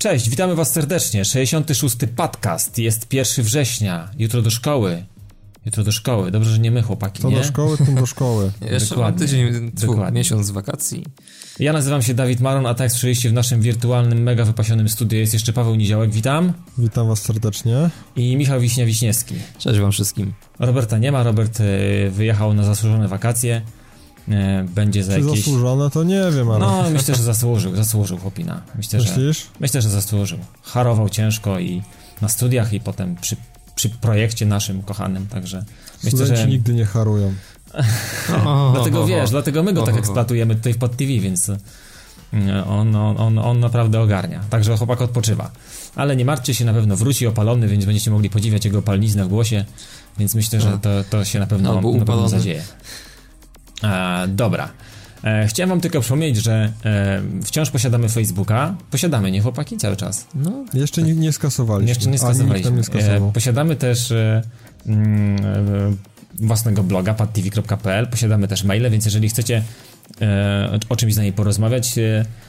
Cześć, witamy Was serdecznie. 66. podcast. Jest 1 września. Jutro do szkoły. Jutro do szkoły. Dobrze, że nie my, chłopaki, To nie? do szkoły, to do szkoły. Jeszcze mam Dokładnie. tydzień, tfu, Dokładnie. miesiąc wakacji. Ja nazywam się Dawid Maron, a tak jak słyszeliście w naszym wirtualnym, mega wypasionym studiu jest jeszcze Paweł Niziołek. Witam. Witam was serdecznie. I Michał Wiśnia-Wiśniewski. Cześć wam wszystkim. Roberta nie ma. Robert e, wyjechał na zasłużone wakacje. E, Będzie za Czy jakieś... zasłużone, to nie wiem, ale No, myślę, że zasłużył. Zasłużył chłopina. Myślę, że... myślisz? Myślę, że zasłużył. Harował ciężko i na studiach i potem przy, przy projekcie naszym kochanym, także myślę, Studenci że nigdy nie harują. dlatego wiesz, dlatego my go tak eksploatujemy tutaj w Pod TV, więc y, on, on, on, on naprawdę ogarnia. Także chłopak odpoczywa. Ale nie martwcie się, na pewno wróci opalony, więc będziecie mogli podziwiać jego palniznę w głosie, więc myślę, że Tak. to, to się na pewno, Albo na pewno zadzieje. E, dobra. E, chciałem wam tylko przypomnieć, że e, wciąż posiadamy Facebooka. Posiadamy, nie chłopaki? Cały czas. No, Jeszcze nie, nie skasowaliśmy. Jeszcze nie skasowaliśmy. nie. E, posiadamy też e, mm, własnego bloga padtv.pl, posiadamy też maile, więc jeżeli chcecie o czymś z nami porozmawiać,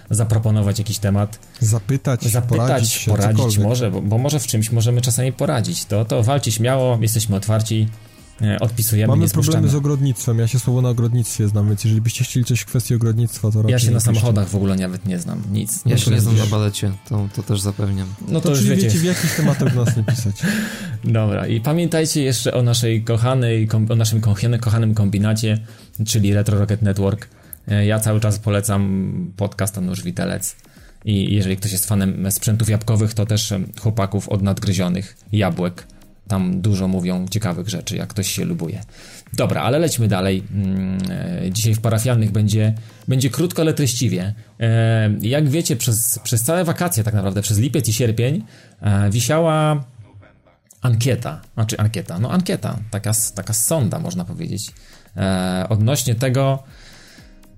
zaproponować jakiś temat, Zapytać, zapytać, poradzić, się, poradzić może, bo, bo może w czymś możemy czasami poradzić, to, to walcie śmiało, jesteśmy otwarci, odpisujemy, Mamy nie problemy z ogrodnictwem. Ja się słowo na ogrodnictwie znam, więc jeżeli byście chcieli coś w kwestii ogrodnictwa, to raczej Ja się na samochodach w ogóle nawet nie znam, nic. ja No się to nie znam na balecie, to, to też zapewniam. No To, to, już czyli wiecie, wiecie, w jakich tematach do nas nie pisać. Dobra, i pamiętajcie jeszcze o naszej kochanej, o naszym kochanym, kochanym kombinacie, czyli Retro Rocket Network. E, Ja cały czas polecam podcast Anusz Witelec. I jeżeli ktoś jest fanem sprzętów jabłkowych, to też em, chłopaków od nadgryzionych jabłek. Tam dużo mówią ciekawych rzeczy, jak ktoś się lubuje. Dobra, ale lećmy dalej. Mm, e, Dzisiaj w parafialnych będzie, będzie krótko, ale treściwie. E, Jak wiecie, przez, przez całe wakacje, tak naprawdę, przez lipiec i sierpień, e, wisiała ankieta, znaczy ankieta, no ankieta, taka, taka sonda można powiedzieć, odnośnie tego,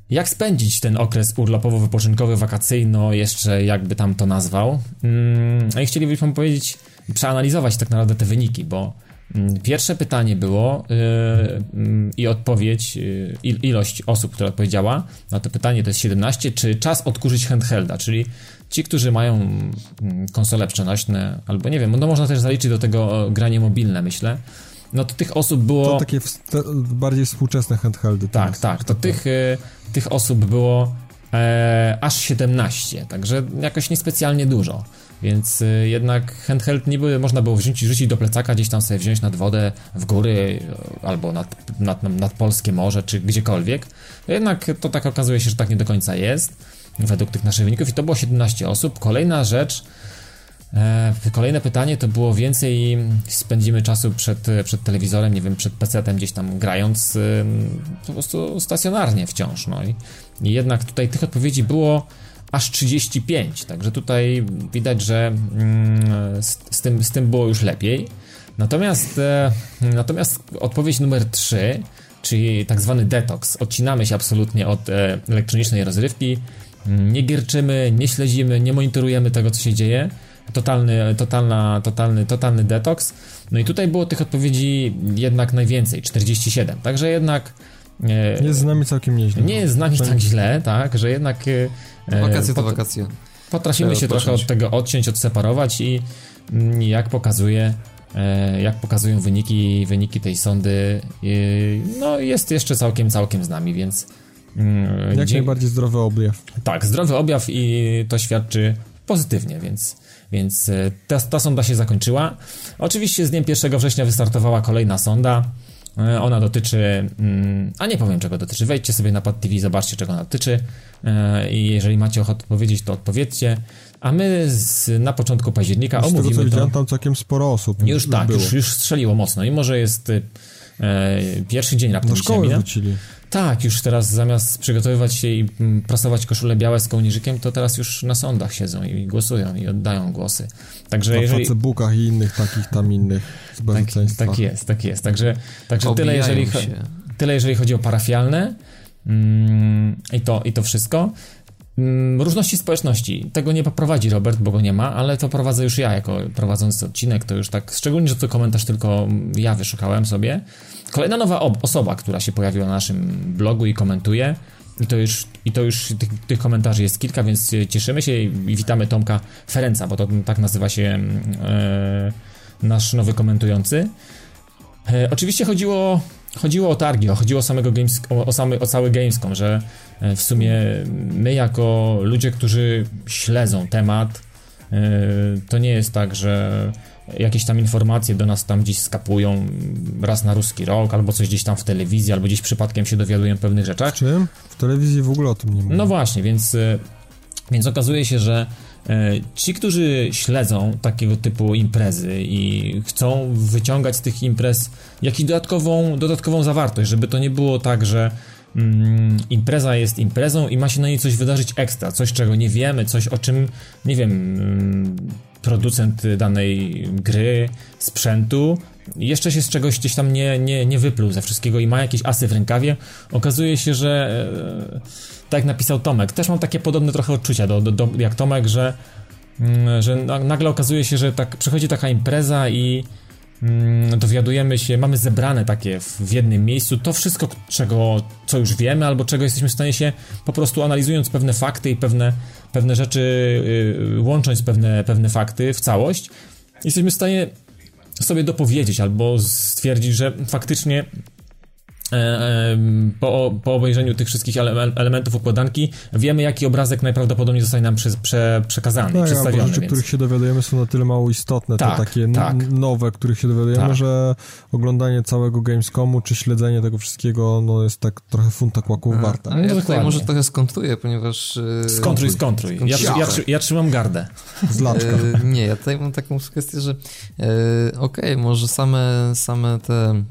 jak spędzić ten okres urlopowo-wypoczynkowy, wakacyjno, jeszcze jakby tam to nazwał. Mm, no i chcielibyśmy powiedzieć, przeanalizować tak naprawdę te wyniki, bo mm, pierwsze pytanie było yy, mm, i odpowiedź, yy, il- ilość osób, która odpowiedziała na to pytanie to jest 17, czy czas odkurzyć handhelda, czyli ci, którzy mają mm, konsole przenośne, albo nie wiem, no można też zaliczyć do tego granie mobilne, myślę, no to tych osób było... To takie w, te, bardziej współczesne handheldy. Tak, tak. To tych, y, tych osób było e, aż 17, także jakoś niespecjalnie dużo. Więc y, jednak handheld niby można było wziąć i rzucić do plecaka, gdzieś tam sobie wziąć nad wodę, w góry, y, albo nad, nad, nad polskie morze, czy gdziekolwiek. Jednak to tak okazuje się, że tak nie do końca jest, według tych naszych wyników. I to było 17 osób. Kolejna rzecz, E, Kolejne pytanie to było więcej spędzimy czasu przed, przed telewizorem, nie wiem, przed PC-tem gdzieś tam grając po prostu stacjonarnie wciąż. No i, i jednak tutaj tych odpowiedzi było aż 35, także tutaj widać, że mm, z, z, tym, z tym było już lepiej. Natomiast, e, natomiast odpowiedź numer 3, czyli tak zwany detoks, odcinamy się absolutnie od e, elektronicznej rozrywki, nie gierczymy, nie śledzimy, nie monitorujemy tego, co się dzieje totalny, totalna, totalny, totalny detoks. No i tutaj było tych odpowiedzi jednak najwięcej, 47. Także jednak Jest z nami całkiem nieźle. nie jest z nami tak źle, tak, że jednak e, Wakacje to wakacje. potrafimy się trochę od tego odciąć, odseparować i mm, jak pokazuje e, jak pokazują wyniki, wyniki tej sondy, e, no jest jeszcze całkiem, całkiem z nami, więc mm, Jak dzie- najbardziej zdrowy objaw. tak, zdrowy objaw i to świadczy pozytywnie, więc, więc e, ta, ta sonda się zakończyła. Oczywiście z dniem 1 września wystartowała kolejna sonda. E, Ona dotyczy, mm, a nie powiem czego dotyczy, wejdźcie sobie na Pad TV, zobaczcie czego ona dotyczy e, i jeżeli macie ochotę odpowiedzieć, to odpowiedzcie. A my z, na początku października Z tego co omówimy to. widziałem, tam całkiem sporo osób Już tak, było. już, już strzeliło mocno. Mimo, że jest e, pierwszy dzień raptem Do szkoły wrócili. Tak, już teraz zamiast przygotowywać się i mm, prasować koszule białe z kołnierzykiem, to teraz już na sądach siedzą i głosują i oddają głosy. Także Na jeżeli... facebookach i innych takich tam innych z Tak, tak jest, tak jest. Także, także tyle, jeżeli, cho- tyle jeżeli chodzi o parafialne mm, i, to, i to wszystko. Mm, różności społeczności. Tego nie poprowadzi Robert, bo go nie ma, ale to prowadzę już ja jako prowadzący odcinek, to już tak, szczególnie, że to komentarz tylko ja wyszukałem sobie. Kolejna nowa osoba, która się pojawiła na naszym blogu i komentuje. I to już, i to już tych, tych komentarzy jest kilka, więc cieszymy się i witamy Tomka Ferenca, bo to tak nazywa się e, nasz nowy komentujący. E, oczywiście chodziło, chodziło o targi, chodziło o samego games, o, o, samy, o cały Gamescom, że w sumie my jako ludzie, którzy śledzą temat, e, to nie jest tak, że jakieś tam informacje do nas tam gdzieś skapują raz na ruski rok, albo coś gdzieś tam w telewizji, albo gdzieś przypadkiem się dowiadują pewnych rzeczach. Czym? W telewizji w ogóle o tym nie mówię. No właśnie, więc, e, więc okazuje się, że e, ci, którzy śledzą takiego typu imprezy i chcą wyciągać z tych imprez jakąś dodatkową, dodatkową zawartość, żeby to nie było tak, że mm, impreza jest imprezą i ma się na niej coś wydarzyć ekstra, coś czego nie wiemy, coś o czym, nie wiem, mm, producent danej gry, sprzętu, jeszcze się z czegoś gdzieś tam nie, nie, nie wypluł ze wszystkiego i ma jakieś asy w rękawie, okazuje się, że e, tak jak napisał Tomek, też mam takie podobne trochę odczucia do, do, do jak Tomek, że, mm, że nagle okazuje się, że tak przychodzi taka impreza i dowiadujemy się, mamy zebrane takie w, jednym miejscu. To wszystko, czego, co już wiemy, albo czego jesteśmy w stanie się po prostu analizując pewne fakty i pewne pewne rzeczy, y, łącząc pewne, pewne fakty w całość, jesteśmy w stanie sobie dopowiedzieć albo stwierdzić, że faktycznie po, po obejrzeniu tych wszystkich elementów układanki wiemy, jaki obrazek najprawdopodobniej zostanie nam prze, prze, przekazany, tak, przedstawiony. rzeczy, więc... których się dowiadujemy są na tyle mało istotne, tak, te takie tak. nowe, których się dowiadujemy, tak. że oglądanie całego Gamescomu, czy śledzenie tego wszystkiego, no jest tak trochę funta kłaków warte. Ja no tutaj może trochę skontruję, ponieważ... E, skontruj, skontruj. Ja, ja, ja, trzymam gardę. Z e, nie, ja tutaj mam taką kwestię, że e, okej, okay, może same, same te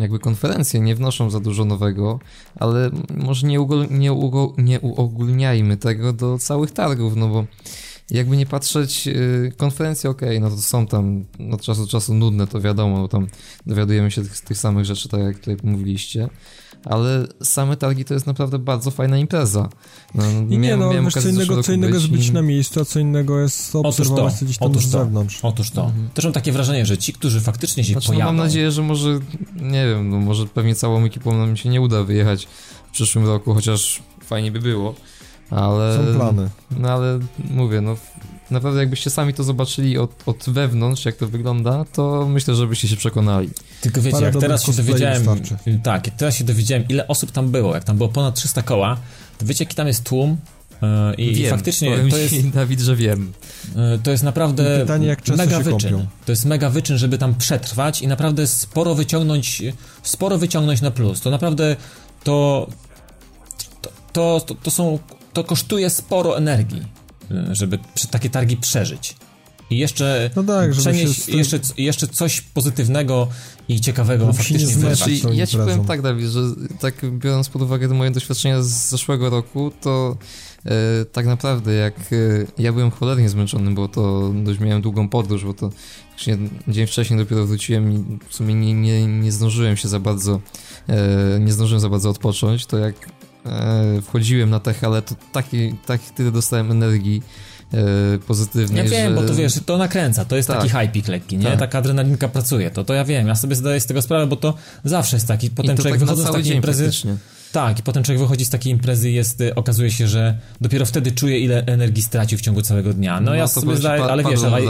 jakby konferencje nie wnoszą za dużo nowego, ale może nie, ugol, nie, ugo, nie uogólniajmy tego do całych targów, no bo jakby nie patrzeć, y, konferencje ok, no to są tam od czasu do czasu nudne, to wiadomo, bo tam dowiadujemy się tych, tych samych rzeczy, tak jak tutaj mówiliście, ale same targi to jest naprawdę bardzo fajna impreza. No, I nie, no, wiesz, co innego, co innego jest być na miejscu, a co innego jest obserwować gdzieś tam otóż z zewnątrz. Otóż to. Mhm. Też mam takie wrażenie, że ci, którzy faktycznie się znaczy, pojawią... No mam nadzieję, że może, nie wiem, no może pewnie całą ekipą nam się nie uda wyjechać w przyszłym roku, chociaż fajnie by było. Ale, Są plany. No ale mówię, no naprawdę jakbyście sami to zobaczyli od, od wewnątrz, jak to wygląda, to myślę, że byście się przekonali. Tylko wiecie, Parę jak teraz się dowiedziałem, tak, jak teraz się dowiedziałem, ile osób tam było, jak tam było ponad 300 koła, to wiecie, jaki tam jest tłum, e, i, wiem, faktycznie to jest. Dawid, że wiem. E, to jest naprawdę pytanie, jak mega wyczyn. To jest mega wyczyn, żeby tam przetrwać i naprawdę sporo wyciągnąć, sporo wyciągnąć na plus. To naprawdę to, to, to, to są, to kosztuje sporo energii żeby takie targi przeżyć. I jeszcze no tak, przenieść jeszcze, jeszcze coś pozytywnego i ciekawego faktycznie znaczy, Ja ci powiem tak, Dawid, że tak biorąc pod uwagę moje doświadczenia z zeszłego roku, to e, tak naprawdę jak e, ja byłem cholernie zmęczony, bo to dość miałem długą podróż, bo to dzień wcześniej dopiero wróciłem i w sumie nie, nie, nie zdążyłem się za bardzo e, nie zdążyłem za bardzo odpocząć, to jak wchodziłem na tech, ale to taki, taki tyle dostałem energii e, pozytywnej, Ja wiem, że... bo to wiesz, to nakręca, to jest tak. taki hypik lekki, nie? Tak. Taka adrenalinka pracuje, to, to ja wiem, ja sobie zdaję z tego sprawę, bo to zawsze jest taki, potem człowiek tak wychodząc z takiej imprezy... Praktycznie tak, i potem człowiek wychodzi z takiej imprezy jest, y, okazuje się, że dopiero wtedy czuje, ile energii stracił w ciągu całego dnia. No, no ja sobie zdaję, ale wiesz, ale,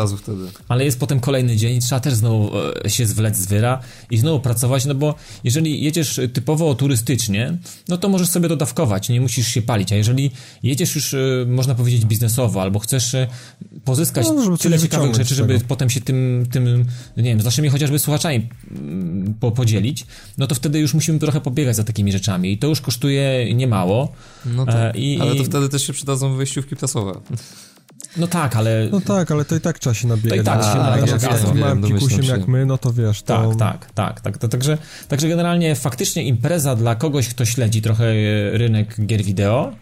ale, jest potem kolejny dzień i trzeba też znowu e, się zwlec z wyra i znowu pracować, no bo jeżeli jedziesz typowo turystycznie, no to możesz sobie dodawkować, nie musisz się palić, a jeżeli jedziesz już, e, można powiedzieć, biznesowo, albo chcesz e, pozyskać no, tyle ciekawych rzeczy, żeby potem się tym, tym, nie wiem, z naszymi chociażby słuchaczami mm, po, podzielić, no to wtedy już musimy trochę pobiegać za takimi rzeczami i to już kosztuje niemało. No e, i, ale to wtedy też się przydadzą wejściówki prasowe. No tak, ale... No tak, ale to i tak trzeba się nabiegać. To i tak się nabiegać. Jak jest małym pikusiem jak my, no to wiesz, to... Tak, tak, tak. tak. To, także, także generalnie faktycznie impreza dla kogoś, kto śledzi trochę rynek gier wideo,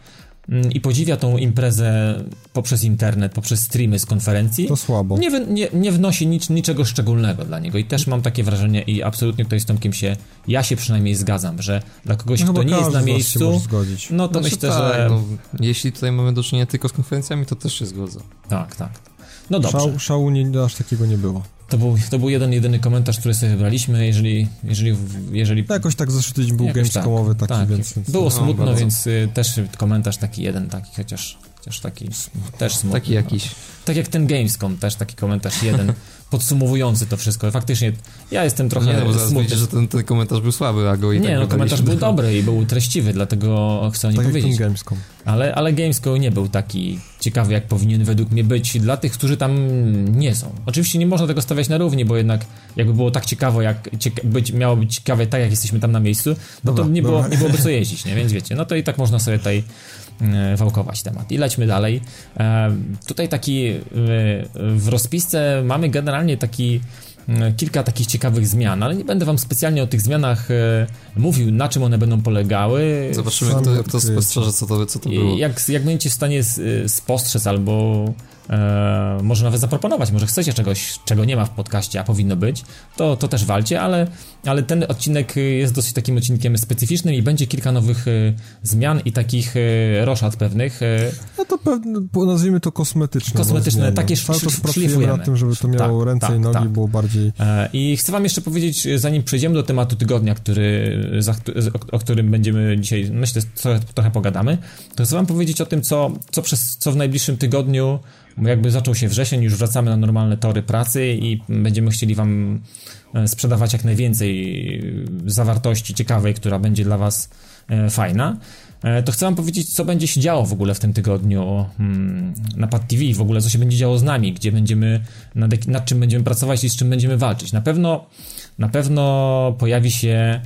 i podziwia tą imprezę poprzez internet, poprzez streamy z konferencji, to słabo. Nie, nie, nie wnosi nic, niczego szczególnego dla niego. I też mam takie wrażenie, i absolutnie tutaj z Tomkiem się, ja się przynajmniej zgadzam, że dla kogoś, no kto nie jest na miejscu, no to znaczy, myślę, tak, że. No, jeśli tutaj mamy do czynienia tylko z konferencjami, to też się zgodzę. Tak, tak. No dobrze. Szał, szału nie, aż takiego nie było. To był, to był jeden, jedyny komentarz, który sobie wybraliśmy, jeżeli... jeżeli, jeżeli... No jakoś tak zeszły tydzień był gamescomowy tak, taki, tak, więc. Było no, smutno, no, więc y, też komentarz taki jeden, taki, chociaż, chociaż taki też smutny. Taki jakiś. Tak jak ten Gamescom, też taki komentarz jeden podsumowujący to wszystko. Faktycznie ja jestem trochę nie, no, bo smutny. że ten, ten, komentarz był słaby, a go i Nie, tak no komentarz był dobry i był treściwy, dlatego chcę o nim tak powiedzieć. Gamescom. Ale, ale Gamescom nie był taki ciekawy, jak powinien według mnie być dla tych, którzy tam nie są. Oczywiście nie można tego stawiać na równi, bo jednak jakby było tak ciekawo, jak cieka być, miało być ciekawe tak, jak jesteśmy tam na miejscu, no dobra, to nie, było, nie byłoby co jeździć, nie? Więc wiecie, no to i tak można sobie tutaj wałkować temat. I lećmy dalej. E, tutaj taki e, w rozpisce mamy generalnie taki kilka takich ciekawych zmian, ale nie będę wam specjalnie o tych zmianach mówił, na czym one będą polegały. Zobaczymy, kto, kto spostrzeże, co to, co to było. Jak, jak będziecie w stanie spostrzec albo e, może nawet zaproponować, może chcecie czegoś, czego nie ma w podcaście, a powinno być, to, to też walcie, ale, ale ten odcinek jest dosyć takim odcinkiem specyficznym i będzie kilka nowych e, zmian i takich e, roszad pewnych. No to pewne, nazwijmy to kosmetyczne. Kosmetyczne, takie Cały czas pracujemy nad tym, żeby to miało tak, ręce tak, i nogi, tak. było bardziej... E, I chcę wam jeszcze powiedzieć, zanim przejdziemy do tematu tygodnia, który, za, o, o, którym będziemy dzisiaj, myślę, trochę, trochę pogadamy, to chcę wam powiedzieć o tym, co, co, przez, co w najbliższym tygodniu jakby zaczął się wrzesień, już wracamy na normalne tory pracy i będziemy chcieli Wam e, sprzedawać jak najwięcej zawartości ciekawej, która będzie dla Was e, fajna. E, to chcę Wam powiedzieć, co będzie się działo w ogóle w tym tygodniu mm, na Pad TV, w ogóle co się będzie działo z nami, gdzie będziemy, nad, nad czym będziemy pracować i z czym będziemy walczyć. Na pewno, na pewno pojawi się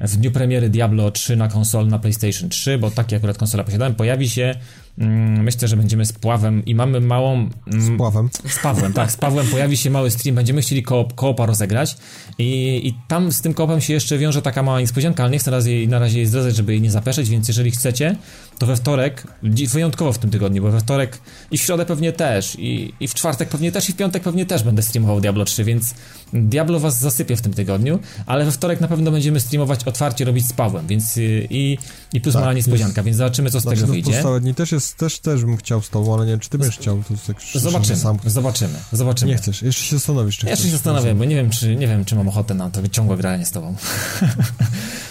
w dniu premiery Diablo 3 na konsol na PlayStation 3, bo takie akurat konsola posiadałem, pojawi się myślę, że będziemy z Pławem i mamy małą... Mm, z Pławem. Z Pawłem, tak. Z Pawłem pojawi się mały stream, będziemy chcieli koop, koopa rozegrać i, i tam z tym koopem się jeszcze wiąże taka mała niespodzianka, ale nie chcę raz jej, na razie jej zdradzać, żeby jej nie zapeszeć, więc jeżeli chcecie, to we wtorek, wyjątkowo w tym tygodniu, bo we wtorek i w środę pewnie też, i, i w czwartek pewnie też, i w piątek pewnie też będę streamował Diablo 3, więc Diablo was zasypie w tym tygodniu, ale we wtorek na pewno będziemy streamować otwarcie, robić z Pawłem, więc y, i, i plus tak, mała niespodzianka, jest, więc zobaczymy, co z znaczy, tego wyjdzie. Pozostałe dni też jest, też, też bym chciał z tobą, ale nie wiem, czy ty byś chciał. To tak zobaczymy, sam... zobaczymy, zobaczymy. Nie chcesz, jeszcze się zastanowisz, czy Jeszcze się zastanawiam, bo nie wiem, czy, nie wiem, czy mam ochotę na to ciągłe granie z tobą.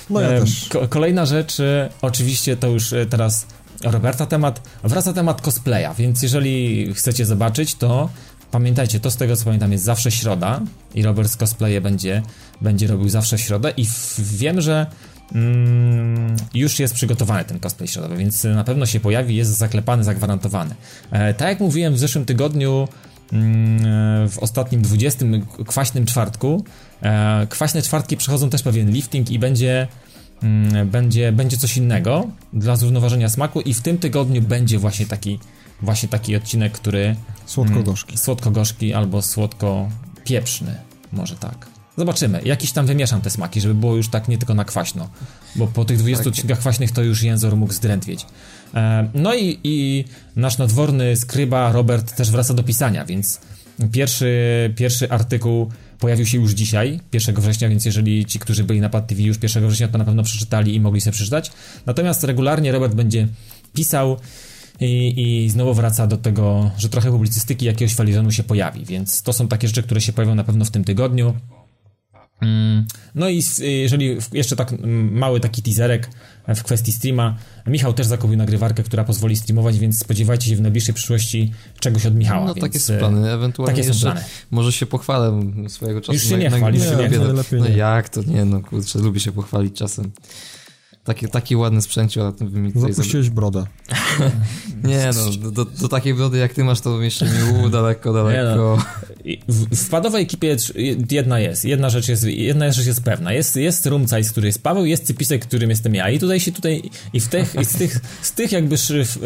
No ja też. Kolejna rzecz, y, oczywiście to już y, teraz Roberta temat, wraca temat cosplaya, więc jeżeli chcecie zobaczyć, to pamiętajcie, to z tego co pamiętam jest zawsze środa i Robert z cosplaye będzie, będzie robił zawsze środę i wiem, że mm, już jest przygotowany ten cosplay środowy, więc na pewno się pojawi, jest zaklepany, zagwarantowany. E, tak jak mówiłem w zeszłym tygodniu, mm, w ostatnim 20 kwaśnym czwartku, e, kwaśne czwartki przechodzą też pewien lifting i będzie Mm, będzie, będzie coś innego dla zrównoważenia smaku i w tym tygodniu będzie właśnie taki, właśnie taki odcinek, który... Słodko-gorzki. Słodko-gorzki albo słodko-pieprzny, może tak. Zobaczymy. Jakiś tam wymieszam te smaki, żeby było już tak nie tylko na kwaśno, bo po tych 20 tak. odcinkach kwaśnych to już język mógł zdrętwieć. E, no i, i nasz nadworny skryba Robert też wraca do pisania, więc pierwszy, pierwszy artykuł pojawił się już dzisiaj, 1 września, więc jeżeli ci, którzy byli na Pad TV już 1 września, to na pewno przeczytali i mogli sobie przeczytać. Natomiast regularnie Robert będzie pisał i, i znowu wraca do tego, że trochę publicystyki jakiegoś falizonu się pojawi, więc to są takie rzeczy, które się pojawią na pewno w tym tygodniu. No i jeżeli jeszcze tak mały taki teaserek w kwestii streama, Michał też zakupił nagrywarkę, która pozwoli streamować, więc spodziewajcie się w najbliższej przyszłości czegoś od Michała. No takie są plany, ewentualnie takie są plany. może się pochwalę swojego czasu. Już się nie chwali, już się nie, no, no jak to, nie no kurczę, lubię się pochwalić czasem. Taki, taki ładny tym wy mi tutaj Zapuściłeś brodę. nie no, do, do, takiej brody jak ty masz, to jeszcze mi u, daleko, daleko. No. W, w składowej ekipie jedna jest, jedna rzecz jest, jedna rzecz jest pewna. Jest, jest Rumcajs, który jest Paweł, jest Cypisek, którym jestem ja. I tutaj się tutaj, i w tych, i z tych, z tych jakby,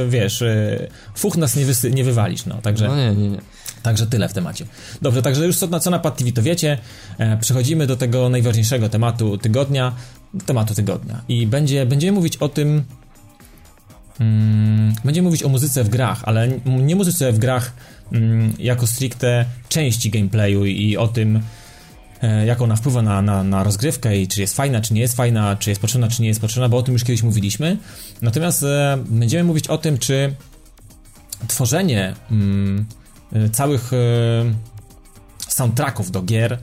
wiesz, e, fuch nas nie, wysy, nie wywalisz, no, także... No nie, nie, nie. Także tyle w temacie. Dobrze, także już co na, co na Pad TV to wiecie. E, przechodzimy do tego najważniejszego tematu tygodnia, tematu tygodnia. I będzie, będziemy mówić o tym, mm, będziemy mówić o muzyce w grach, ale nie muzyce w grach mm, jako stricte części gameplayu i o tym, e, jak ona wpływa na, na, na rozgrywkę i czy jest fajna, czy nie jest fajna, czy jest potrzebna, czy nie jest potrzebna, bo o tym już kiedyś mówiliśmy. Natomiast e, będziemy mówić o tym, czy tworzenie mm, e, całych e, soundtracków do gier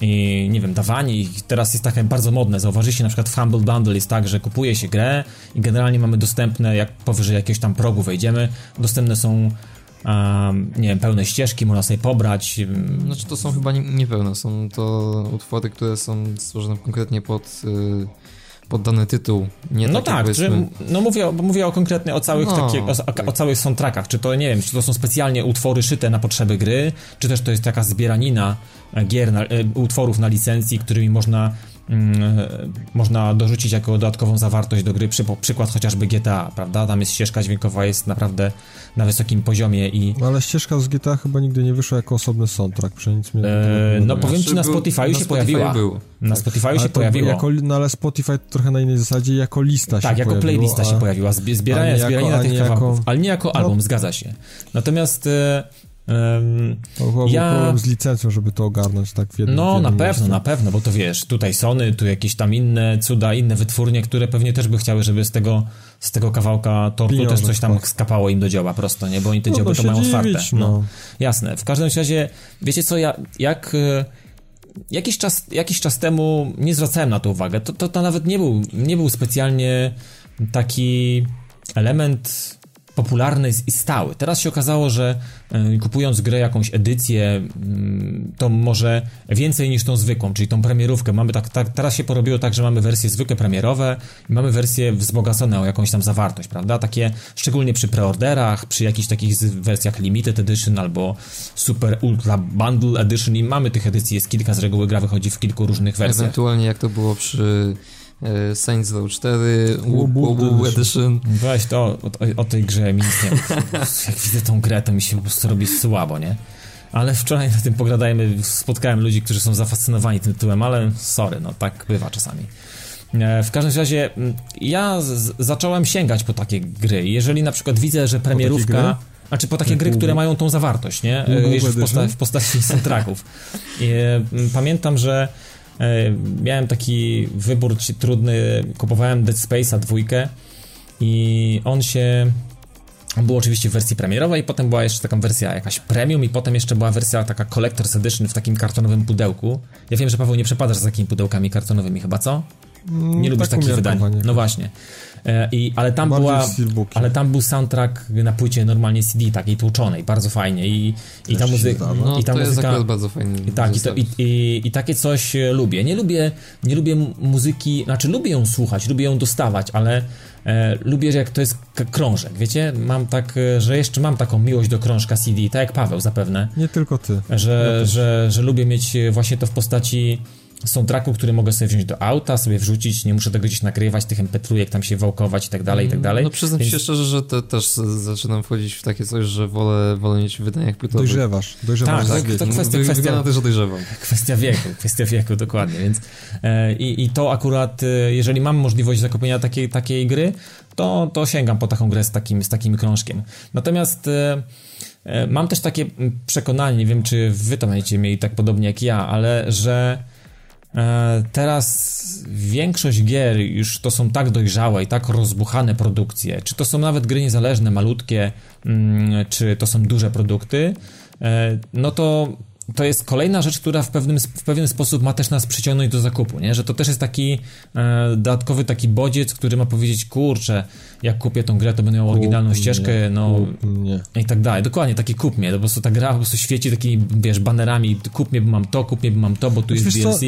i nie wiem, dawanie ich teraz jest takie bardzo modne. Zauważyliście na przykład w Humble Bundle jest tak, że kupuje się grę i generalnie mamy dostępne, jak powyżej jakiegoś tam progu wejdziemy, dostępne są um, nie wiem, pełne ścieżki, można sobie pobrać. Znaczy to są chyba niepełne, są to utwory, które są stworzone konkretnie pod... Yy pod dany tytuł. Nie no tak, że, no mówię, mówię o konkretnie o całych, no, takie, o, o, całych soundtrackach, czy to nie wiem, czy to są specjalnie utwory szyte na potrzeby gry, czy też to jest taka zbieranina gier, na, e, utworów na licencji, którymi można można dorzucić jako dodatkową zawartość do gry, przy, przykład chociażby GTA, prawda? Tam jest ścieżka dźwiękowa, jest naprawdę na wysokim poziomie i... No ale ścieżka z GTA chyba nigdy nie wyszła jako osobny soundtrack, przy nic mnie eee, No powiem ci, na Spotify się pojawiła. Był. Na tak. Spotify się pojawiło. Jako, no ale Spotify trochę na innej zasadzie, jako lista tak, się Tak, jako pojawiło, playlista a... się pojawiła, zbieranie, zbieranie na tych jako... ale nie jako album, no. zgadza się. Natomiast... E, Um, to ja... z licencją, żeby to ogarnąć tak w jednym No, na pewno, miejscu. na pewno, bo to wiesz, tutaj Sony, tu jakieś tam inne cuda, inne wytwórnie, które pewnie też by chciały, żeby z tego, z tego kawałka tortu Pieniądze, też coś tam tak. skapało im do dzioła prosto, nie? Bo oni te no, dzioby to mają otwarte. No. no. Jasne. W każdym razie, wiecie co, ja, jak e, jakiś czas, jakiś czas temu nie zwracałem na to uwagę. To, to, to nawet nie był, nie był specjalnie taki element popularny i stały. Teraz się okazało, że e, kupując grę, jakąś edycję, mm, to może więcej niż tą zwykłą, czyli tą premierówkę. Mamy tak, tak, teraz się porobiło tak, że mamy wersje zwykłe premierowe i mamy wersje wzbogacone o jakąś tam zawartość, prawda? Takie szczególnie przy preorderach, przy jakichś takich wersjach limited edition albo super ultra bundle edition i mamy tych edycji, jest kilka z reguły, gra wychodzi w kilku różnych wersjach. Ewentualnie jak to było przy Saints Row 4, Wu Edition. Weź to, o, o, tej grze mi nic nie Jak widzę tą grę, to mi się po prostu robi słabo, nie? Ale wczoraj na tym pogradajmy, spotkałem ludzi, którzy są zafascynowani tym tytułem, ale sorry, no tak bywa czasami. E, w każdym razie ja z, zacząłem sięgać po takie gry. Jeżeli na przykład widzę, że premierówka... Znaczy po takie gry, które mają tą zawartość, nie? E, w, posta w postaci soundtracków. I, pamiętam, że E, miałem taki wybór trudny, kupowałem Dead Space'a dwójkę i on się on był oczywiście w wersji premierowej, potem była jeszcze taka wersja jakaś premium i potem jeszcze była wersja taka Collector's Edition w takim kartonowym pudełku. Ja wiem, że Paweł nie przepadasz za takimi pudełkami kartonowymi chyba, co? Nie mm, lubisz tak takich wydań. No właśnie. E, I, ale, tam była, ale tam był soundtrack na płycie normalnie CD, takiej tłuczonej, bardzo fajnie. I, i ta muzyka. No, i ta to muzyka, jest bardzo fajny. I, tak, i, to, i, i, i, takie coś e, lubię. Nie lubię, nie lubię muzyki, znaczy lubię ją słuchać, lubię ją dostawać, ale e, lubię, że jak to jest krążek, wiecie? Mam tak, e, że jeszcze mam taką miłość do krążka CD, tak jak Paweł zapewne. Nie tylko ty. Że, ja że, że lubię mieć właśnie to w postaci soundtracku, który mogę sobie wziąć do auta, sobie wrzucić, nie muszę tego gdzieś nagrywać, tych mp tam się wałkować i tak dalej, i tak dalej. No przyznam Więc... się szczerze, że to, też zaczynam wchodzić w takie coś, że wolę, wolę mieć w wydaniach płytowych. Dojrzewasz, dojrzewasz. Tak, tak to kwestia, kwestia, też, że dojrzewam. Kwestia wieku, kwestia wieku, dokładnie, więc e, i, i to akurat, e, jeżeli mam możliwość zakupienia takiej, takiej gry, to, to sięgam po taką grę z takim, z takim krążkiem. Natomiast e, e mam też takie przekonanie, nie wiem, czy wy to będziecie mieli tak podobnie jak ja, ale że teraz większość gier już to są tak dojrzałe i tak rozbuchane produkcje, czy to są nawet gry niezależne, malutkie, mm, czy to są duże produkty, e, no to to jest kolejna rzecz, która w pewnym, w pewien sposób ma też nas przyciągnąć do zakupu, nie? Że to też jest taki e, dodatkowy taki bodziec, który ma powiedzieć, kurczę, jak kupię tą grę, to będę miał oryginalną kup ścieżkę, mnie, no i tak dalej. Dokładnie, taki kup mnie, po prostu ta gra po prostu świeci takimi, wiesz, banerami, kup mnie, bo mam to, kup mnie, bo mam to, bo tu jest DLC. Co?